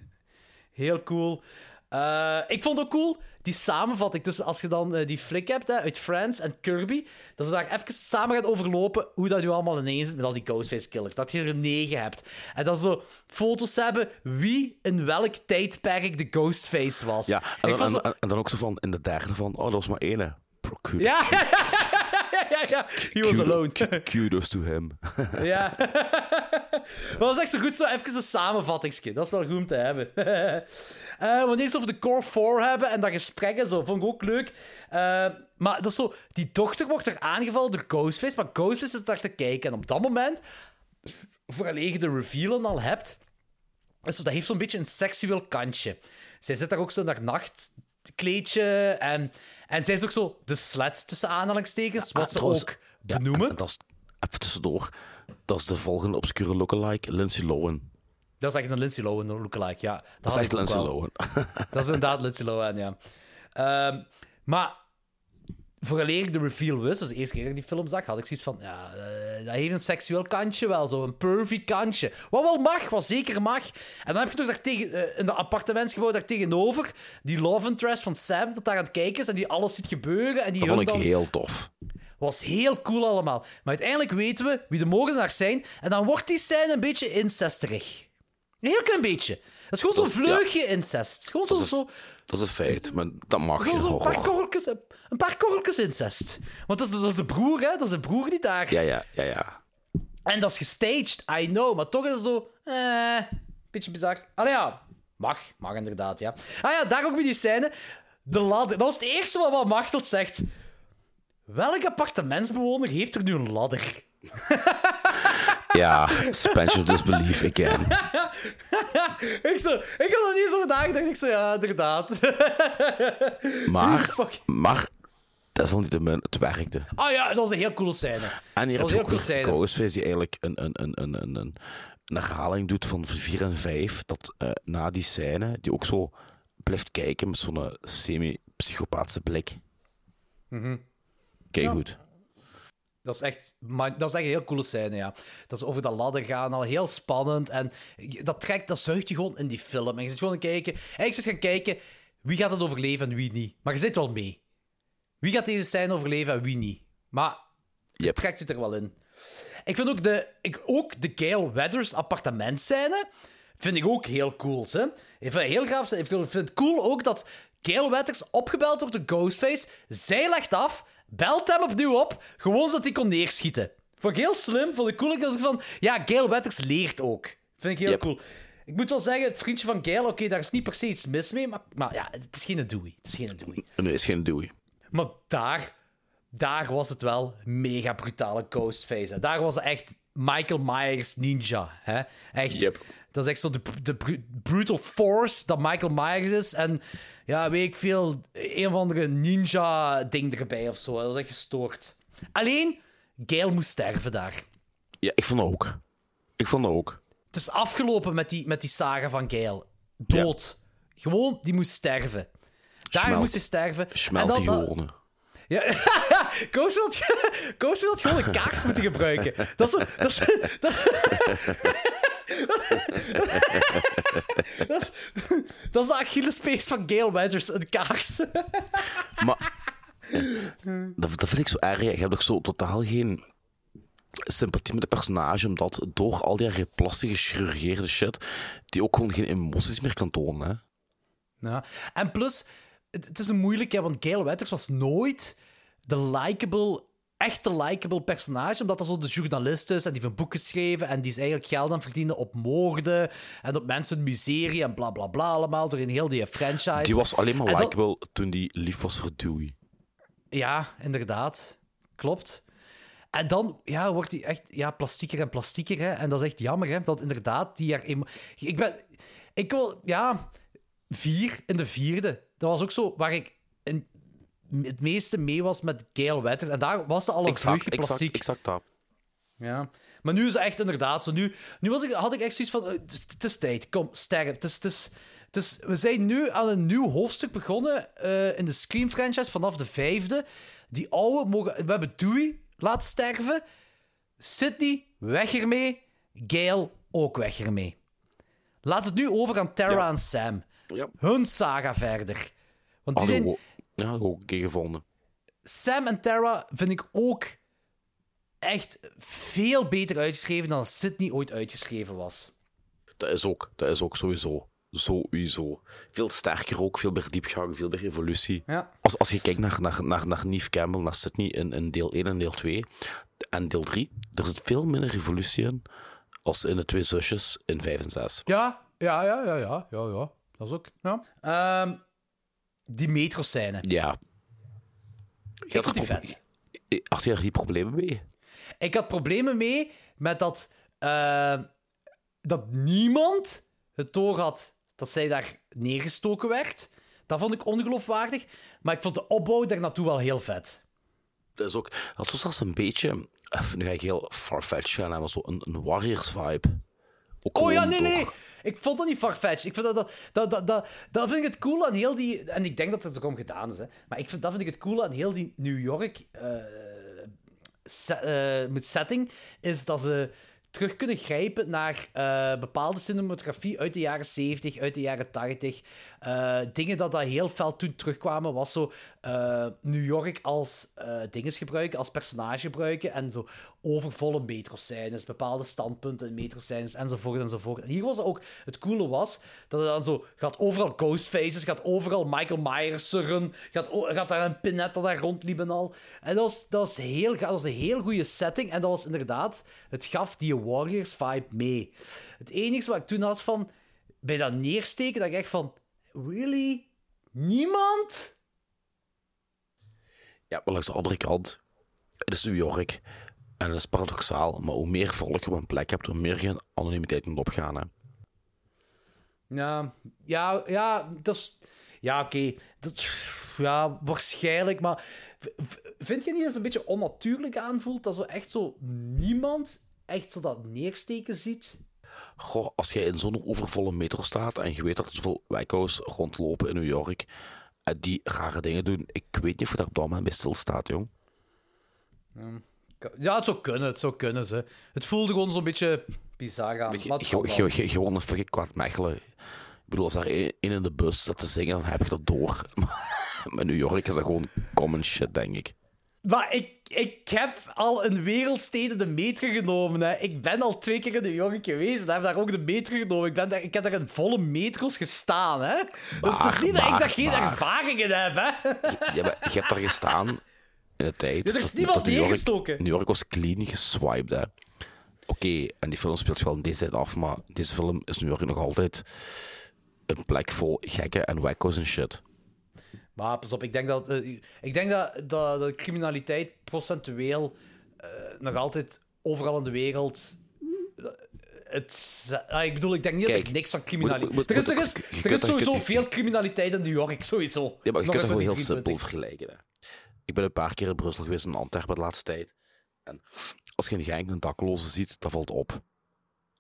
Heel cool. Eh, ik vond het ook cool, die samenvatting tussen als je dan eh, die flik hebt hè, uit Friends en Kirby, dat ze daar even samen gaan overlopen hoe dat nu allemaal ineens zit met al die Ghostface killers. Dat je er negen hebt. En dat ze foto's hebben wie in welk tijdperk de Ghostface was. Ja, en, dan- vond en, zo- en- en dan ook zo van in de derde van, oh, dat was maar ene. Procure. Ja, ja, ja, ja. He was alone. (laughs) Kudos to him. Ja. (laughs) maar dat is echt zo goed, zo even een samenvattingsje. Dat is wel goed om te hebben. (laughs) Eh wanneer ze over de Core 4 hebben en dat gesprek en zo, vond ik ook leuk. Eh, maar dat is zo, die dochter wordt er aangevallen door Ghostface, maar Ghostface zit daar te kijken. En op dat moment, vooraleer je de reveal al hebt, is dat heeft zo'n beetje een seksueel kantje. Zij zit daar ook zo in haar nachtkleedje en, en zij is ook zo de slet tussen aanhalingstekens, wat Ah, ze trouwens, ook benoemen. en- en dat is, even tussendoor, dat is de volgende obscure lookalike, Lindsay Lohan. Dat is echt een Lindsay Lohan lookalike, ja. Dat is echt Lindsay. Lohan. Dat is inderdaad Lindsay Lohan, ja. Ehm, maar vooraleer ik de reveal wist, dus de eerste keer dat ik die film zag, had ik zoiets van, ja, eh, dat heeft een seksueel kantje wel, zo een pervy kantje. Wat wel mag, wat zeker mag. En dan heb je toch daar tegen, eh, in de appartementsgebouw daar tegenover, die love interest van Sam, dat daar aan het kijken is en die alles ziet gebeuren. En die Dat vond ik dan... heel tof. Was heel cool allemaal. Maar uiteindelijk weten we wie de moordenaars zijn. En dan wordt die scène een beetje incesterig. Een heel klein beetje. Dat is gewoon zo'n vleugje incest. Gewoon zo, Dat is, zo, een, dat is een feit, maar dat mag zo, geen zo een, paar korreltjes, een paar korreltjes incest. Want dat is, dat is de broer, hè? Dat is de broer die daar... Ja, ja, ja, ja. En dat is gestaged, I know. Maar toch is het zo... Eh, beetje bizar. Allee, ja. Mag. Mag inderdaad, ja. Ah ja, daar ook bij die scène. De ladder. Dat was het eerste wat, wat Machteld zegt. Welk appartementsbewoner heeft er nu een ladder? (laughs) Ja, suspension of disbelief again. (laughs) ik, zo, ik had er niet eens over nagedacht. Ik zei, ja, inderdaad. (laughs) Maar, (laughs) maar desalniettemin, het werkte. Ah ja, dat was een heel coole scène. En hier dat heb je ook weer. Ghostface die eigenlijk een, een, een, een, een, een, een herhaling doet van 4 en 5. Dat eh, na die scène, die ook zo blijft kijken met zo'n eh, semi-psychopaatse blik. Mhm. Kijk Ja. goed. Dat is echt, dat is echt een heel coole scène, ja. Dat ze over dat ladder gaan, al heel spannend. En dat trekt, dat zuigt je gewoon in die film. En je zit gewoon aan kijken. En ik zit gaan kijken, wie gaat het overleven en wie niet. Maar je zit wel mee. Wie gaat deze scène overleven en wie niet. Maar je trekt het er wel in. Ik vind ook de, ik, ook de Gail Weathers appartementscène vind ik ook heel cool. Hè? Ik vind het heel gaaf. Ik vind het cool ook dat Gail Weathers opgebeld wordt door Ghostface. Zij legt af, belt hem opnieuw op, gewoon zodat hij kon neerschieten. Vond ik heel slim, vond ik cool. Ik was van, ja, Gail Weathers leert ook. Vind ik heel cool. Ik moet wel zeggen, het vriendje van Gail, oké, daar is niet per se iets mis mee, maar, maar ja, het is geen Dewey. Het is geen Dewey. Nee, het is geen Dewey. Maar daar, daar was het wel mega brutale Ghostface. Hè. Daar was het echt Michael Myers ninja. Hè? Echt. Dat is echt zo de, de brutal force dat Michael Myers is. En ja, weet ik veel, een of andere ninja-ding erbij of zo. Dat was echt gestoord. Alleen, Gail moest sterven daar. Ja, ik vond dat ook. Ik vond dat ook. Het is afgelopen met die, met die saga van Gail. Dood. Gewoon, die moest sterven. Daar Smelt. moest hij sterven. Smelt die gewone. Ja, (laughs) (laughs) Koos wil, het- Koos wil het gewoon een kaars moeten gebruiken. Dat is... Dat is, dat, dat is, dat is de Achillespees van Gail Weathers, een kaars. Maar dat, dat vind ik zo erg. Je hebt ook zo totaal geen sympathie met het personage, omdat door al die plastische gechirurgeerde shit, die ook gewoon geen emoties meer kan tonen. Hè? Ja. En plus, het, het is een moeilijke, want Gail Weathers was nooit de likable, echte likable personage, omdat dat zo de journalist is en die heeft een boek geschreven en die is eigenlijk geld aan verdienen op moorden en op mensen miserie en bla bla bla allemaal door in heel die franchise. Die was alleen maar dat- likable toen die lief was voor Dewey. Ja, inderdaad. Klopt. En dan ja, wordt hij echt ja, plastieker en plastieker. Hè? En dat is echt jammer, hè? dat inderdaad die er... Ik ben... Ik wil... Ja, vier in de vierde. Dat was ook zo waar ik het meeste mee was met Gail Weathers. En daar was ze al een Exact, vleugje exact, plastiek. exact dat. Ja. Maar nu is het echt inderdaad zo. Nu, nu was ik, had ik echt zoiets van... eh, Het is, tijd, kom, sterf. Het is, het is, we zijn nu aan een nieuw hoofdstuk begonnen eh, in de Scream-franchise vanaf de vijfde. Die oude mogen... We hebben Dewey laten sterven. Sydney, weg ermee. Gail, ook weg ermee. Laat het nu over aan Tara en Sam. Ja. Hun saga verder. Want die zijn... Ja, ook een keer gevonden. Sam en Tara vind ik ook echt veel beter uitgeschreven dan Sydney ooit uitgeschreven was. Dat is ook, dat is ook sowieso. Sowieso. Veel sterker ook, veel meer diepgang, veel meer evolutie. Ja. Als, als je kijkt naar, naar, naar, naar Neve Campbell, naar Sydney in, in deel 1 en deel 2 en deel 3, er zit veel minder evolutie in als in de twee zusjes in 5 en 6. Ja, ja, ja, ja, ja, ja, ja. Dat is ook. Ja. Ehm, die metro-scène. Ja. Ik vond die vet. Had je er die problemen mee? Ik had problemen mee met dat, eh, dat niemand het door had dat zij daar neergestoken werd. Dat vond ik ongeloofwaardig. Maar ik vond de opbouw daar naartoe wel heel vet. Dat is ook, dat was zelfs een beetje, eh, nu ga ik heel farfetch gaan, maar zo een, een Warriors-vibe. Oh ja, nee, nee, nee. Ik vond dat niet farfetch. Ik vind dat, dat, dat, dat, dat, vind ik het cool aan heel die... En ik denk dat het erom gedaan is, hè. Maar ik vind, dat vind ik het cool aan heel die New York met setting, is dat ze terug kunnen grijpen naar eh, bepaalde cinematografie uit de jaren 70, uit de jaren 80. Eh, dingen dat, dat heel fel toen terugkwamen, was zo eh, New York als eh dinges gebruiken, als personage gebruiken en zo overvolle metroscènes, bepaalde standpunten in metroscènes enzovoort enzovoort. En hier was het ook, het coole was, dat het dan zo, gaat overal Ghostfaces, gaat overal Michael Myers gaat, gaat daar een Pinette dat daar rondliep en al. En dat was, dat was, heel, dat was een heel goede setting en dat was inderdaad, het gaf die Warriors-vibe mee. Het enige wat ik toen had van, bij dat neersteken, dat ik echt van, really? Niemand? Ja, maar langs de andere kant, het is New York. En dat is paradoxaal, maar hoe meer volk je op een plek hebt, hoe meer je anonimiteit moet opgaan. Hè. Ja, ja, ja, dat is... Ja, oké. Dat- Ja, waarschijnlijk, maar... Vind je niet dat het een beetje onnatuurlijk aanvoelt? Dat zo echt zo niemand echt zo dat neersteken ziet? Goh, als jij in zo'n overvolle metro staat en je weet dat er zoveel wijkhouse rondlopen in New York die rare dingen doen, ik weet niet of je daar op dat moment bij stilstaat, jong. Ja, het zou kunnen, het zou kunnen, ze. Het voelde gewoon zo'n beetje bizar aan. Ge- ge- ge- gewoon een fucking kwart mechelen. Ik bedoel, als daar één één in de bus zit te zingen, dan heb je dat door. (laughs) Maar in New York is dat gewoon common shit, denk ik. Maar ik, ik heb al een wereldsteden de meter genomen. Hè. Ik ben al twee keer in New York geweest en heb daar ook de meter genomen. Ik, ben daar, ik heb daar in volle meters gestaan. Hè. dus het is Maar, niet dat ik daar geen maar. ervaringen heb. Hè. Ja, maar je hebt daar gestaan in de tijd. Ja, er is niemand dat New neergestoken. New York was clean geswiped, hè. Oké, en die film speelt zich wel in deze tijd af, maar deze film is New York nog altijd een plek vol gekken en wacko's en shit. Maar pas op, ik denk dat, eh, ik denk dat, dat, dat criminaliteit procentueel eh, nog altijd overal in de wereld. eh, Het, ah, ik bedoel, ik denk niet dat er niks van criminaliteit. moet- Er is, er is, er is sowieso kunt- veel criminaliteit in New York, sowieso. Ja, maar je kunt het wel heel 2023. simpel vergelijken. Hè. Ik ben een paar keer in Brussel geweest en Antwerpen de laatste tijd. En als je in Genk een dakloze ziet, dat valt op.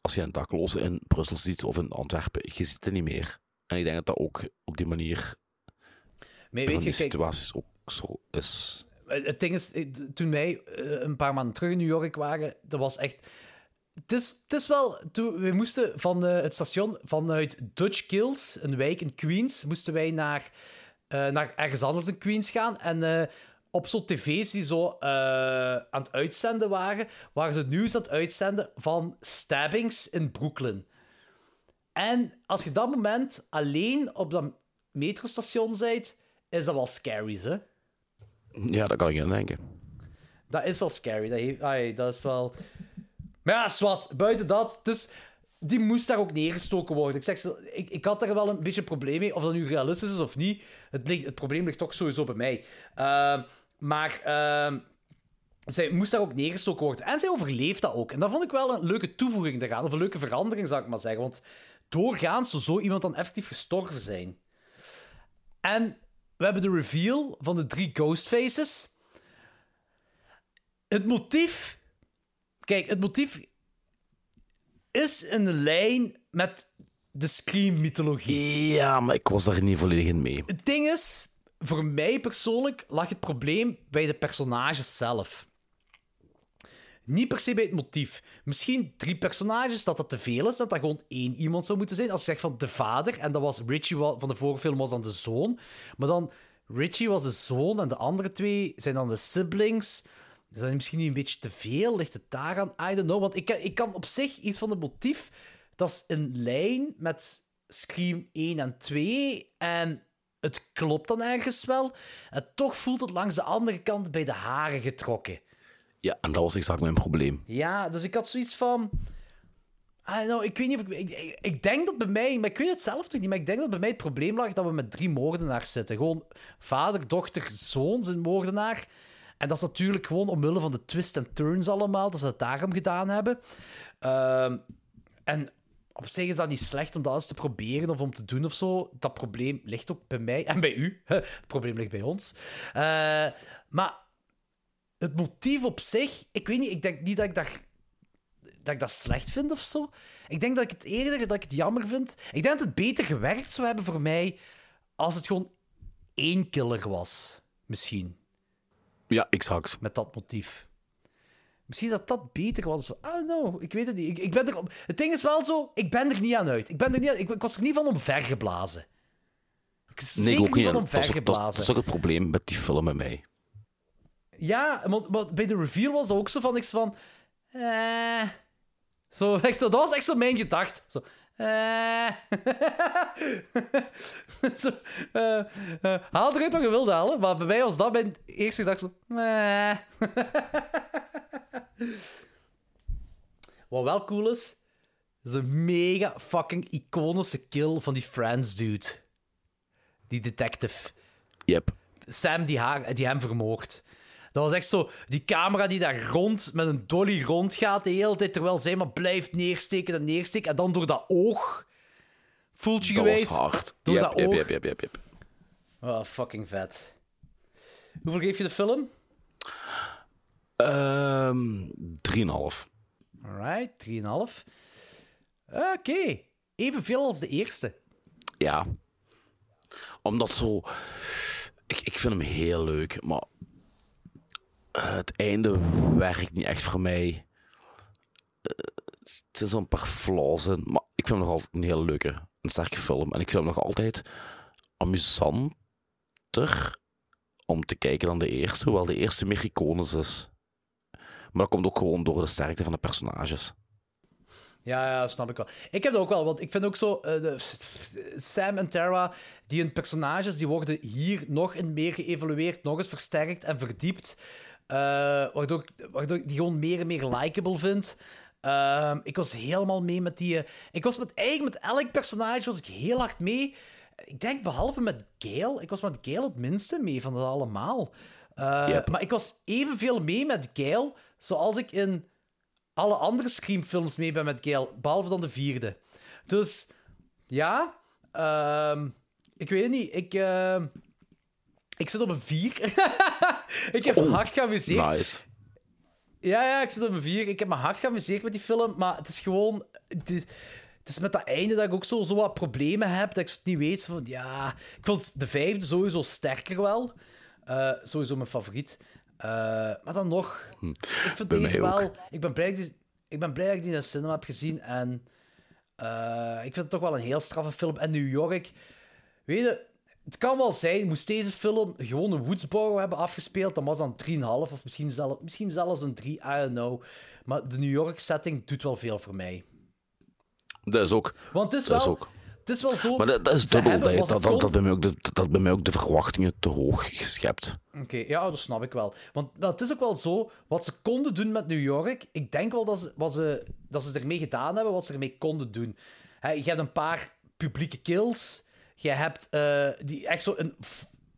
Als je een dakloze in Brussel ziet of in Antwerpen, je ziet het niet meer. En ik denk dat dat ook op die manier Maar weet je, kijk, ook zo is. Het ding is, eh, toen wij eh, een paar maanden terug in New York waren, dat was echt. Het is, het is wel. Toen, we moesten van eh, het station vanuit Dutch Kills, een wijk in Queens, moesten wij naar, eh, naar ergens anders in Queens gaan. En eh, op zo'n tv's die zo eh, aan het uitzenden waren, waren ze nieuws aan het uitzenden van stabbings in Brooklyn. En als je dat moment alleen op dat metrostation bent, is dat wel scary, hè? Ja, dat kan ik aan denken. Dat is wel scary. Dat, heeft, ai, dat is wel... Maar ja, zwart. Buiten dat, dus... Die moest daar ook neergestoken worden. Ik, zeg, ik, ik had daar wel een beetje een probleem mee. Of dat nu realistisch is of niet. Het, ligt, het probleem ligt toch sowieso bij mij. Ehm, maar... ehm, zij moest daar ook neergestoken worden. En zij overleeft dat ook. En dat vond ik wel een leuke toevoeging daaraan. Of een leuke verandering, zou ik maar zeggen. Want doorgaans zou zo iemand dan effectief gestorven zijn. En we hebben de reveal van de drie Ghostfaces. Het motief. Kijk, het motief is in de lijn met de Scream-mythologie. Ja, maar ik was daar niet volledig in mee. Het ding is, voor mij persoonlijk lag het probleem bij de personages zelf. Niet per se bij het motief. Misschien drie personages, dat dat te veel is, dat dat gewoon één iemand zou moeten zijn. Als je zegt van de vader, en dat was Richie van de vorige film was dan de zoon. Maar dan, Richie was de zoon en de andere twee zijn dan de siblings. Is dat misschien niet een beetje te veel? Ligt het daaraan? I don't know. Want ik, ik kan op zich iets van het motief, dat is in lijn met Scream 1 en 2. En het klopt dan ergens wel. En toch voelt het langs de andere kant bij de haren getrokken. Ja, en dat was exact mijn probleem. Ja, dus ik had zoiets van. Know, ik weet niet of ik, ik, denk dat bij mij, maar ik weet het zelf niet, maar ik denk dat bij mij het probleem lag dat we met drie moordenaars zitten. Gewoon vader, dochter, zoon zijn moordenaar. En dat is natuurlijk gewoon omwille van de twists en turns allemaal, dat ze het daarom gedaan hebben. Ehm, en op zich is dat niet slecht om dat eens te proberen of om te doen of zo. Dat probleem ligt ook bij mij en bij u. (laughs) Het probleem ligt bij ons. Eh, maar het motief op zich, ik weet niet, ik denk niet dat ik daar dat ik dat slecht vind of zo. Ik denk dat ik het eerder dat ik het jammer vind. Ik denk dat het beter gewerkt zou hebben voor mij als het gewoon één killer was. Misschien. Ja, exact. Met dat motief. Misschien dat dat beter was. I don't know. Ik weet het niet. Ik, ik ben er, het ding is wel zo, ik ben er niet aan uit. Ik, ben er niet aan- ik, ik was er niet van omvergeblazen. Ik was Nee, ik ook niet van En Dat is, ook- dat, is- dat omvergeblazen. is ook het probleem met die film met mij. Ja, want, want bij de reveal was dat ook zo van niks van. Eh. Zo, (laughs) echt zo, dat was echt zo mijn gedacht. Zo. Eh. (laughs) zo, eh, eh, haal eruit wat je wilde halen, maar bij mij was dat mijn eerste gedachte zo. Eh. (laughs) wat wel cool is, is een mega fucking iconische kill van die Friends dude. Die detective. Yep. Sam die, haar, die hem vermoordt. Dat was echt zo, die camera die daar rond, met een dolly rondgaat de hele tijd, terwijl zij maar blijft neersteken en neersteken. En dan door dat oog voelt je Dat geweest. was hard. Door Yep, dat yep, oog. yep, yep, yep, yep. Oh, fucking vet. Hoeveel geef je de film? Ehm 3,5. Alright, 3,5. Oké, evenveel als de eerste. Ja. Omdat zo... Ik, ik vind hem heel leuk, maar... het einde werkt niet echt voor mij. Eh, het is een paar flaws maar ik vind hem nog altijd een hele leuke, een sterke film. En ik vind hem nog altijd amusanter om te kijken dan de eerste, hoewel de eerste meer iconisch is. Maar dat komt ook gewoon door de sterkte van de personages. Ja, ja, snap ik wel. Ik heb het ook wel, want ik vind ook zo... eh, de, Sam en Tara, die hun personages, die worden hier nog in meer geëvalueerd, nog eens versterkt en verdiept. Eh, waardoor, waardoor ik die gewoon meer en meer likable vind. Ehm, ik was helemaal mee met die... eh, ik was met, eigenlijk met elk personage was ik heel hard mee. Ik denk behalve met Gale. Ik was met Gale het minste mee van dat allemaal. Eh, Yep. Maar ik was evenveel mee met Gale zoals ik in alle andere Scream-films mee ben met Gale, behalve dan de vierde. Dus ja, ehm, ik weet niet. Ik, ehm, ik zit op een vier. (laughs) ik heb Oh, hard geamuseerd. Nice. Ja, ja, ik zit op een vier. Ik heb me hard geamuseerd met die film, maar het is gewoon... Het is, het is met dat einde dat ik ook zo, zo wat problemen heb, dat ik zo niet weet van... Ja, ik vond de vijfde sowieso sterker wel. Eh, sowieso mijn favoriet. Eh, maar dan nog, ik vind Hm. deze wel... Ik ben, blij dat ik, die- ik ben blij dat ik die in de cinema heb gezien en... eh, ik vind het toch wel een heel straffe film. En New York... Weet je, het kan wel zijn, moest deze film gewoon een Woodsboro hebben afgespeeld, dan was dan 3,5 of misschien, zelf, misschien zelfs een 3, I don't know. Maar de New York setting doet wel veel voor mij. Dat is ook. Want het is dat is wel, ook. het is wel zo... Maar dat, dat is dubbel. hebben- Dat, dat, dat, dat, bij mij ook de, dat bij mij ook de verwachtingen te hoog geschept. Oké, ja, dat snap ik wel. Want het is ook wel zo, wat ze konden doen met New York, ik denk wel dat ze, wat ze, dat ze ermee gedaan hebben wat ze ermee konden doen. Je hebt een paar publieke kills, je hebt eh, die, echt zo een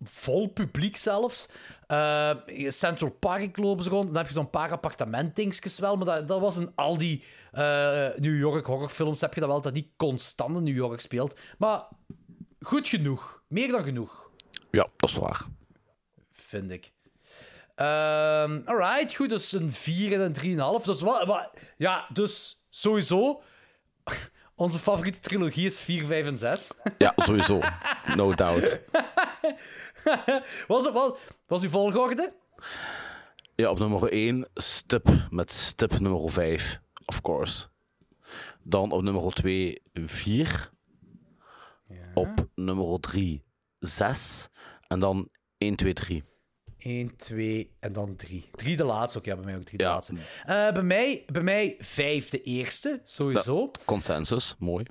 vol publiek zelfs. Eh, Central Park lopen ze rond, dan heb je zo'n paar appartementdingetjes wel, maar dat, dat was in al die eh, New York horrorfilms heb je dat wel, dat die constant in New York speelt. Maar goed genoeg, meer dan genoeg Ja, dat is waar. vind ik. Ehm alright, goed, dus een 4 en een 3,5. Dus, wat, wat, ja, dus sowieso. Onze favoriete trilogie is 4, 5 en 6. Ja, sowieso. No doubt. was, het, was, was uw volgorde? Ja, op nummer 1 Stip met Stip nummer 5, of course. Dan op nummer 2 4. Op nummer 3 6. En dan 1, 2, 3. 1, 2 en dan 3. 3 de laatste ook, ja, bij mij ook 3 de Ja. laatste. Eh, bij, mij, bij mij 5 de eerste, sowieso. Consensus, mooi.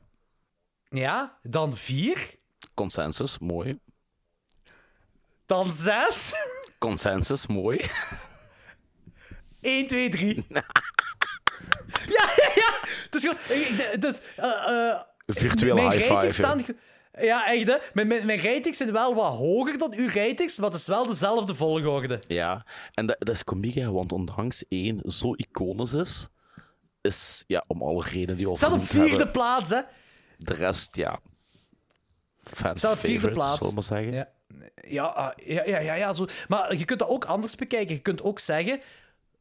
Ja, dan 4. Consensus, mooi. Dan 6. Consensus, mooi. 1, 2, 3. ja, ja, ja. Is gewoon... ik- Het is... eh, Virtuele high five. staan... Ja, echt, hè. Mijn, mijn, mijn ratings zijn wel wat hoger dan uw ratings, maar het is wel dezelfde volgorde. Ja, en dat, dat is komiek, hè, want ondanks één zo iconisch is, is, ja, om alle redenen die we al Staat op vierde hebben, plaats, hè. de rest, ja, fan Staat op vierde plaats. zullen we maar zeggen. Ja, ja, ah, ja, ja, ja, ja zo. Maar je kunt dat ook anders bekijken. Je kunt ook zeggen,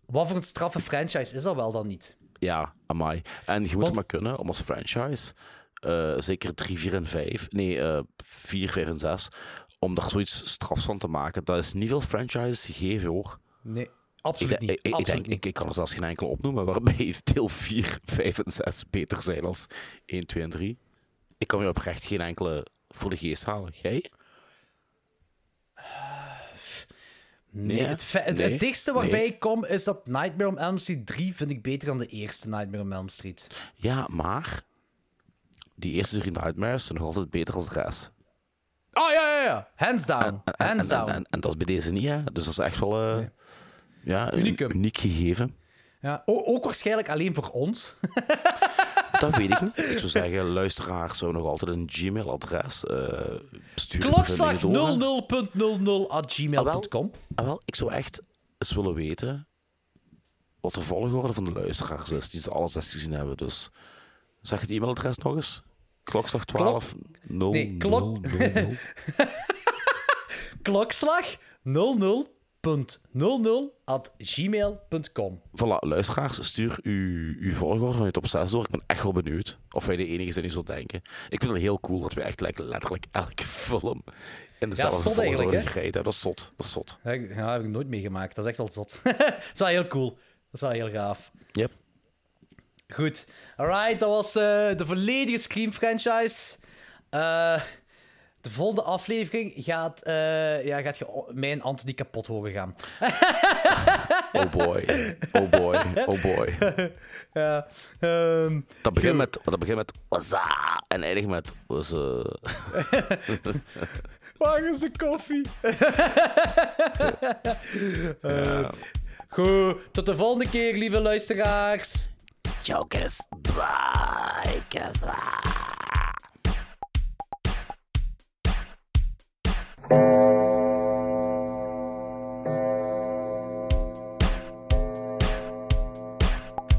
wat voor een straffe franchise is dat wel dan niet? Ja, amai. En je moet Want- het maar kunnen om als franchise, eh, zeker 3, 4 en 5, nee, eh 4, 5 en 6, om daar zoiets strafs van te maken. Dat is niet veel franchises gegeven hoor. Nee, Ik, absoluut de- niet. ik, ik, absoluut denk, niet. ik, ik kan er zelfs geen enkele opnoemen waarbij (laughs) deel 4, 5 en 6 beter zijn als 1, 2 en 3. Ik kan me oprecht geen enkele voor de geest halen. Jij? Nee, het, fe- het, Nee, het dichtste waarbij nee. ik kom is dat Nightmare on Elm Street 3 vind ik beter dan de eerste Nightmare on Elm Street. Ja, maar die eerste drie Nightmares zijn nog altijd beter als de rest. Oh ja, ja, ja. Hands down. En, Hands en- down. En, en dat is bij deze niet, hè? Dus dat is echt wel eh, ja, een uniek gegeven. ja, o- ook waarschijnlijk alleen voor ons. (laughs) Dat weet ik niet. Ik zou (laughs) zeggen, luisteraars zou nog altijd een Gmail-adres uh, sturen. Klokslag bevindingen door. 00.00 at gmail.com. Ah, wel, ik zou echt eens willen weten wat de volgorde van de luisteraars is die ze alle zes gezien hebben. Dus zeg het e-mailadres nog eens. Klokslag 12 0 Nee, klok- (laughs) Klokslag 00 gmail.com. Voilà, luisteraars, stuur uw, uw volgorde van je top 6 door. Ik ben echt wel benieuwd of wij de enige zijn die zo denken. Ik vind het heel cool dat we echt like, letterlijk elke film in dezelfde zot volgorde hebben. Dat is zot, dat is zot. Ja, ja, heb ik nooit meegemaakt. Dat is echt wel zot. (laughs) dat is wel heel cool. Dat is wel heel gaaf. Yep. Goed. Alright, dat was eh, de volledige Scream franchise. Eh, de volgende aflevering gaat, eh, ja, gaat je mijn Anthony kapot horen gaan. Oh boy, oh boy, oh boy. ja, ehm, Dat begint met, dat begint met wazza en eindigt met wazza. (laughs) Waar is de koffie? (laughs) Goed, tot de volgende keer, lieve luisteraars. Bye, kiss.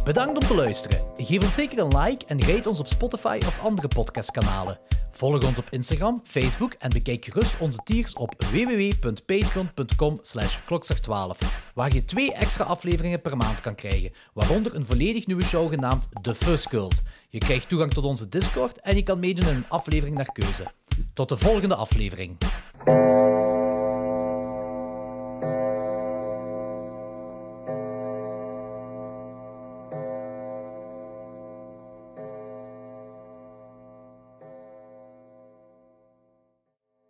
Bedankt om te luisteren. Geef ons zeker een like en rate ons op Spotify of andere podcastkanalen. Volg ons op Instagram, Facebook en bekijk gerust onze tiers op www.patreon.com slash klokslag12, waar je twee extra afleveringen per maand kan krijgen, waaronder een volledig nieuwe show genaamd The First Cult. Je krijgt toegang tot onze Discord en je kan meedoen in een aflevering naar keuze. Tot de volgende aflevering.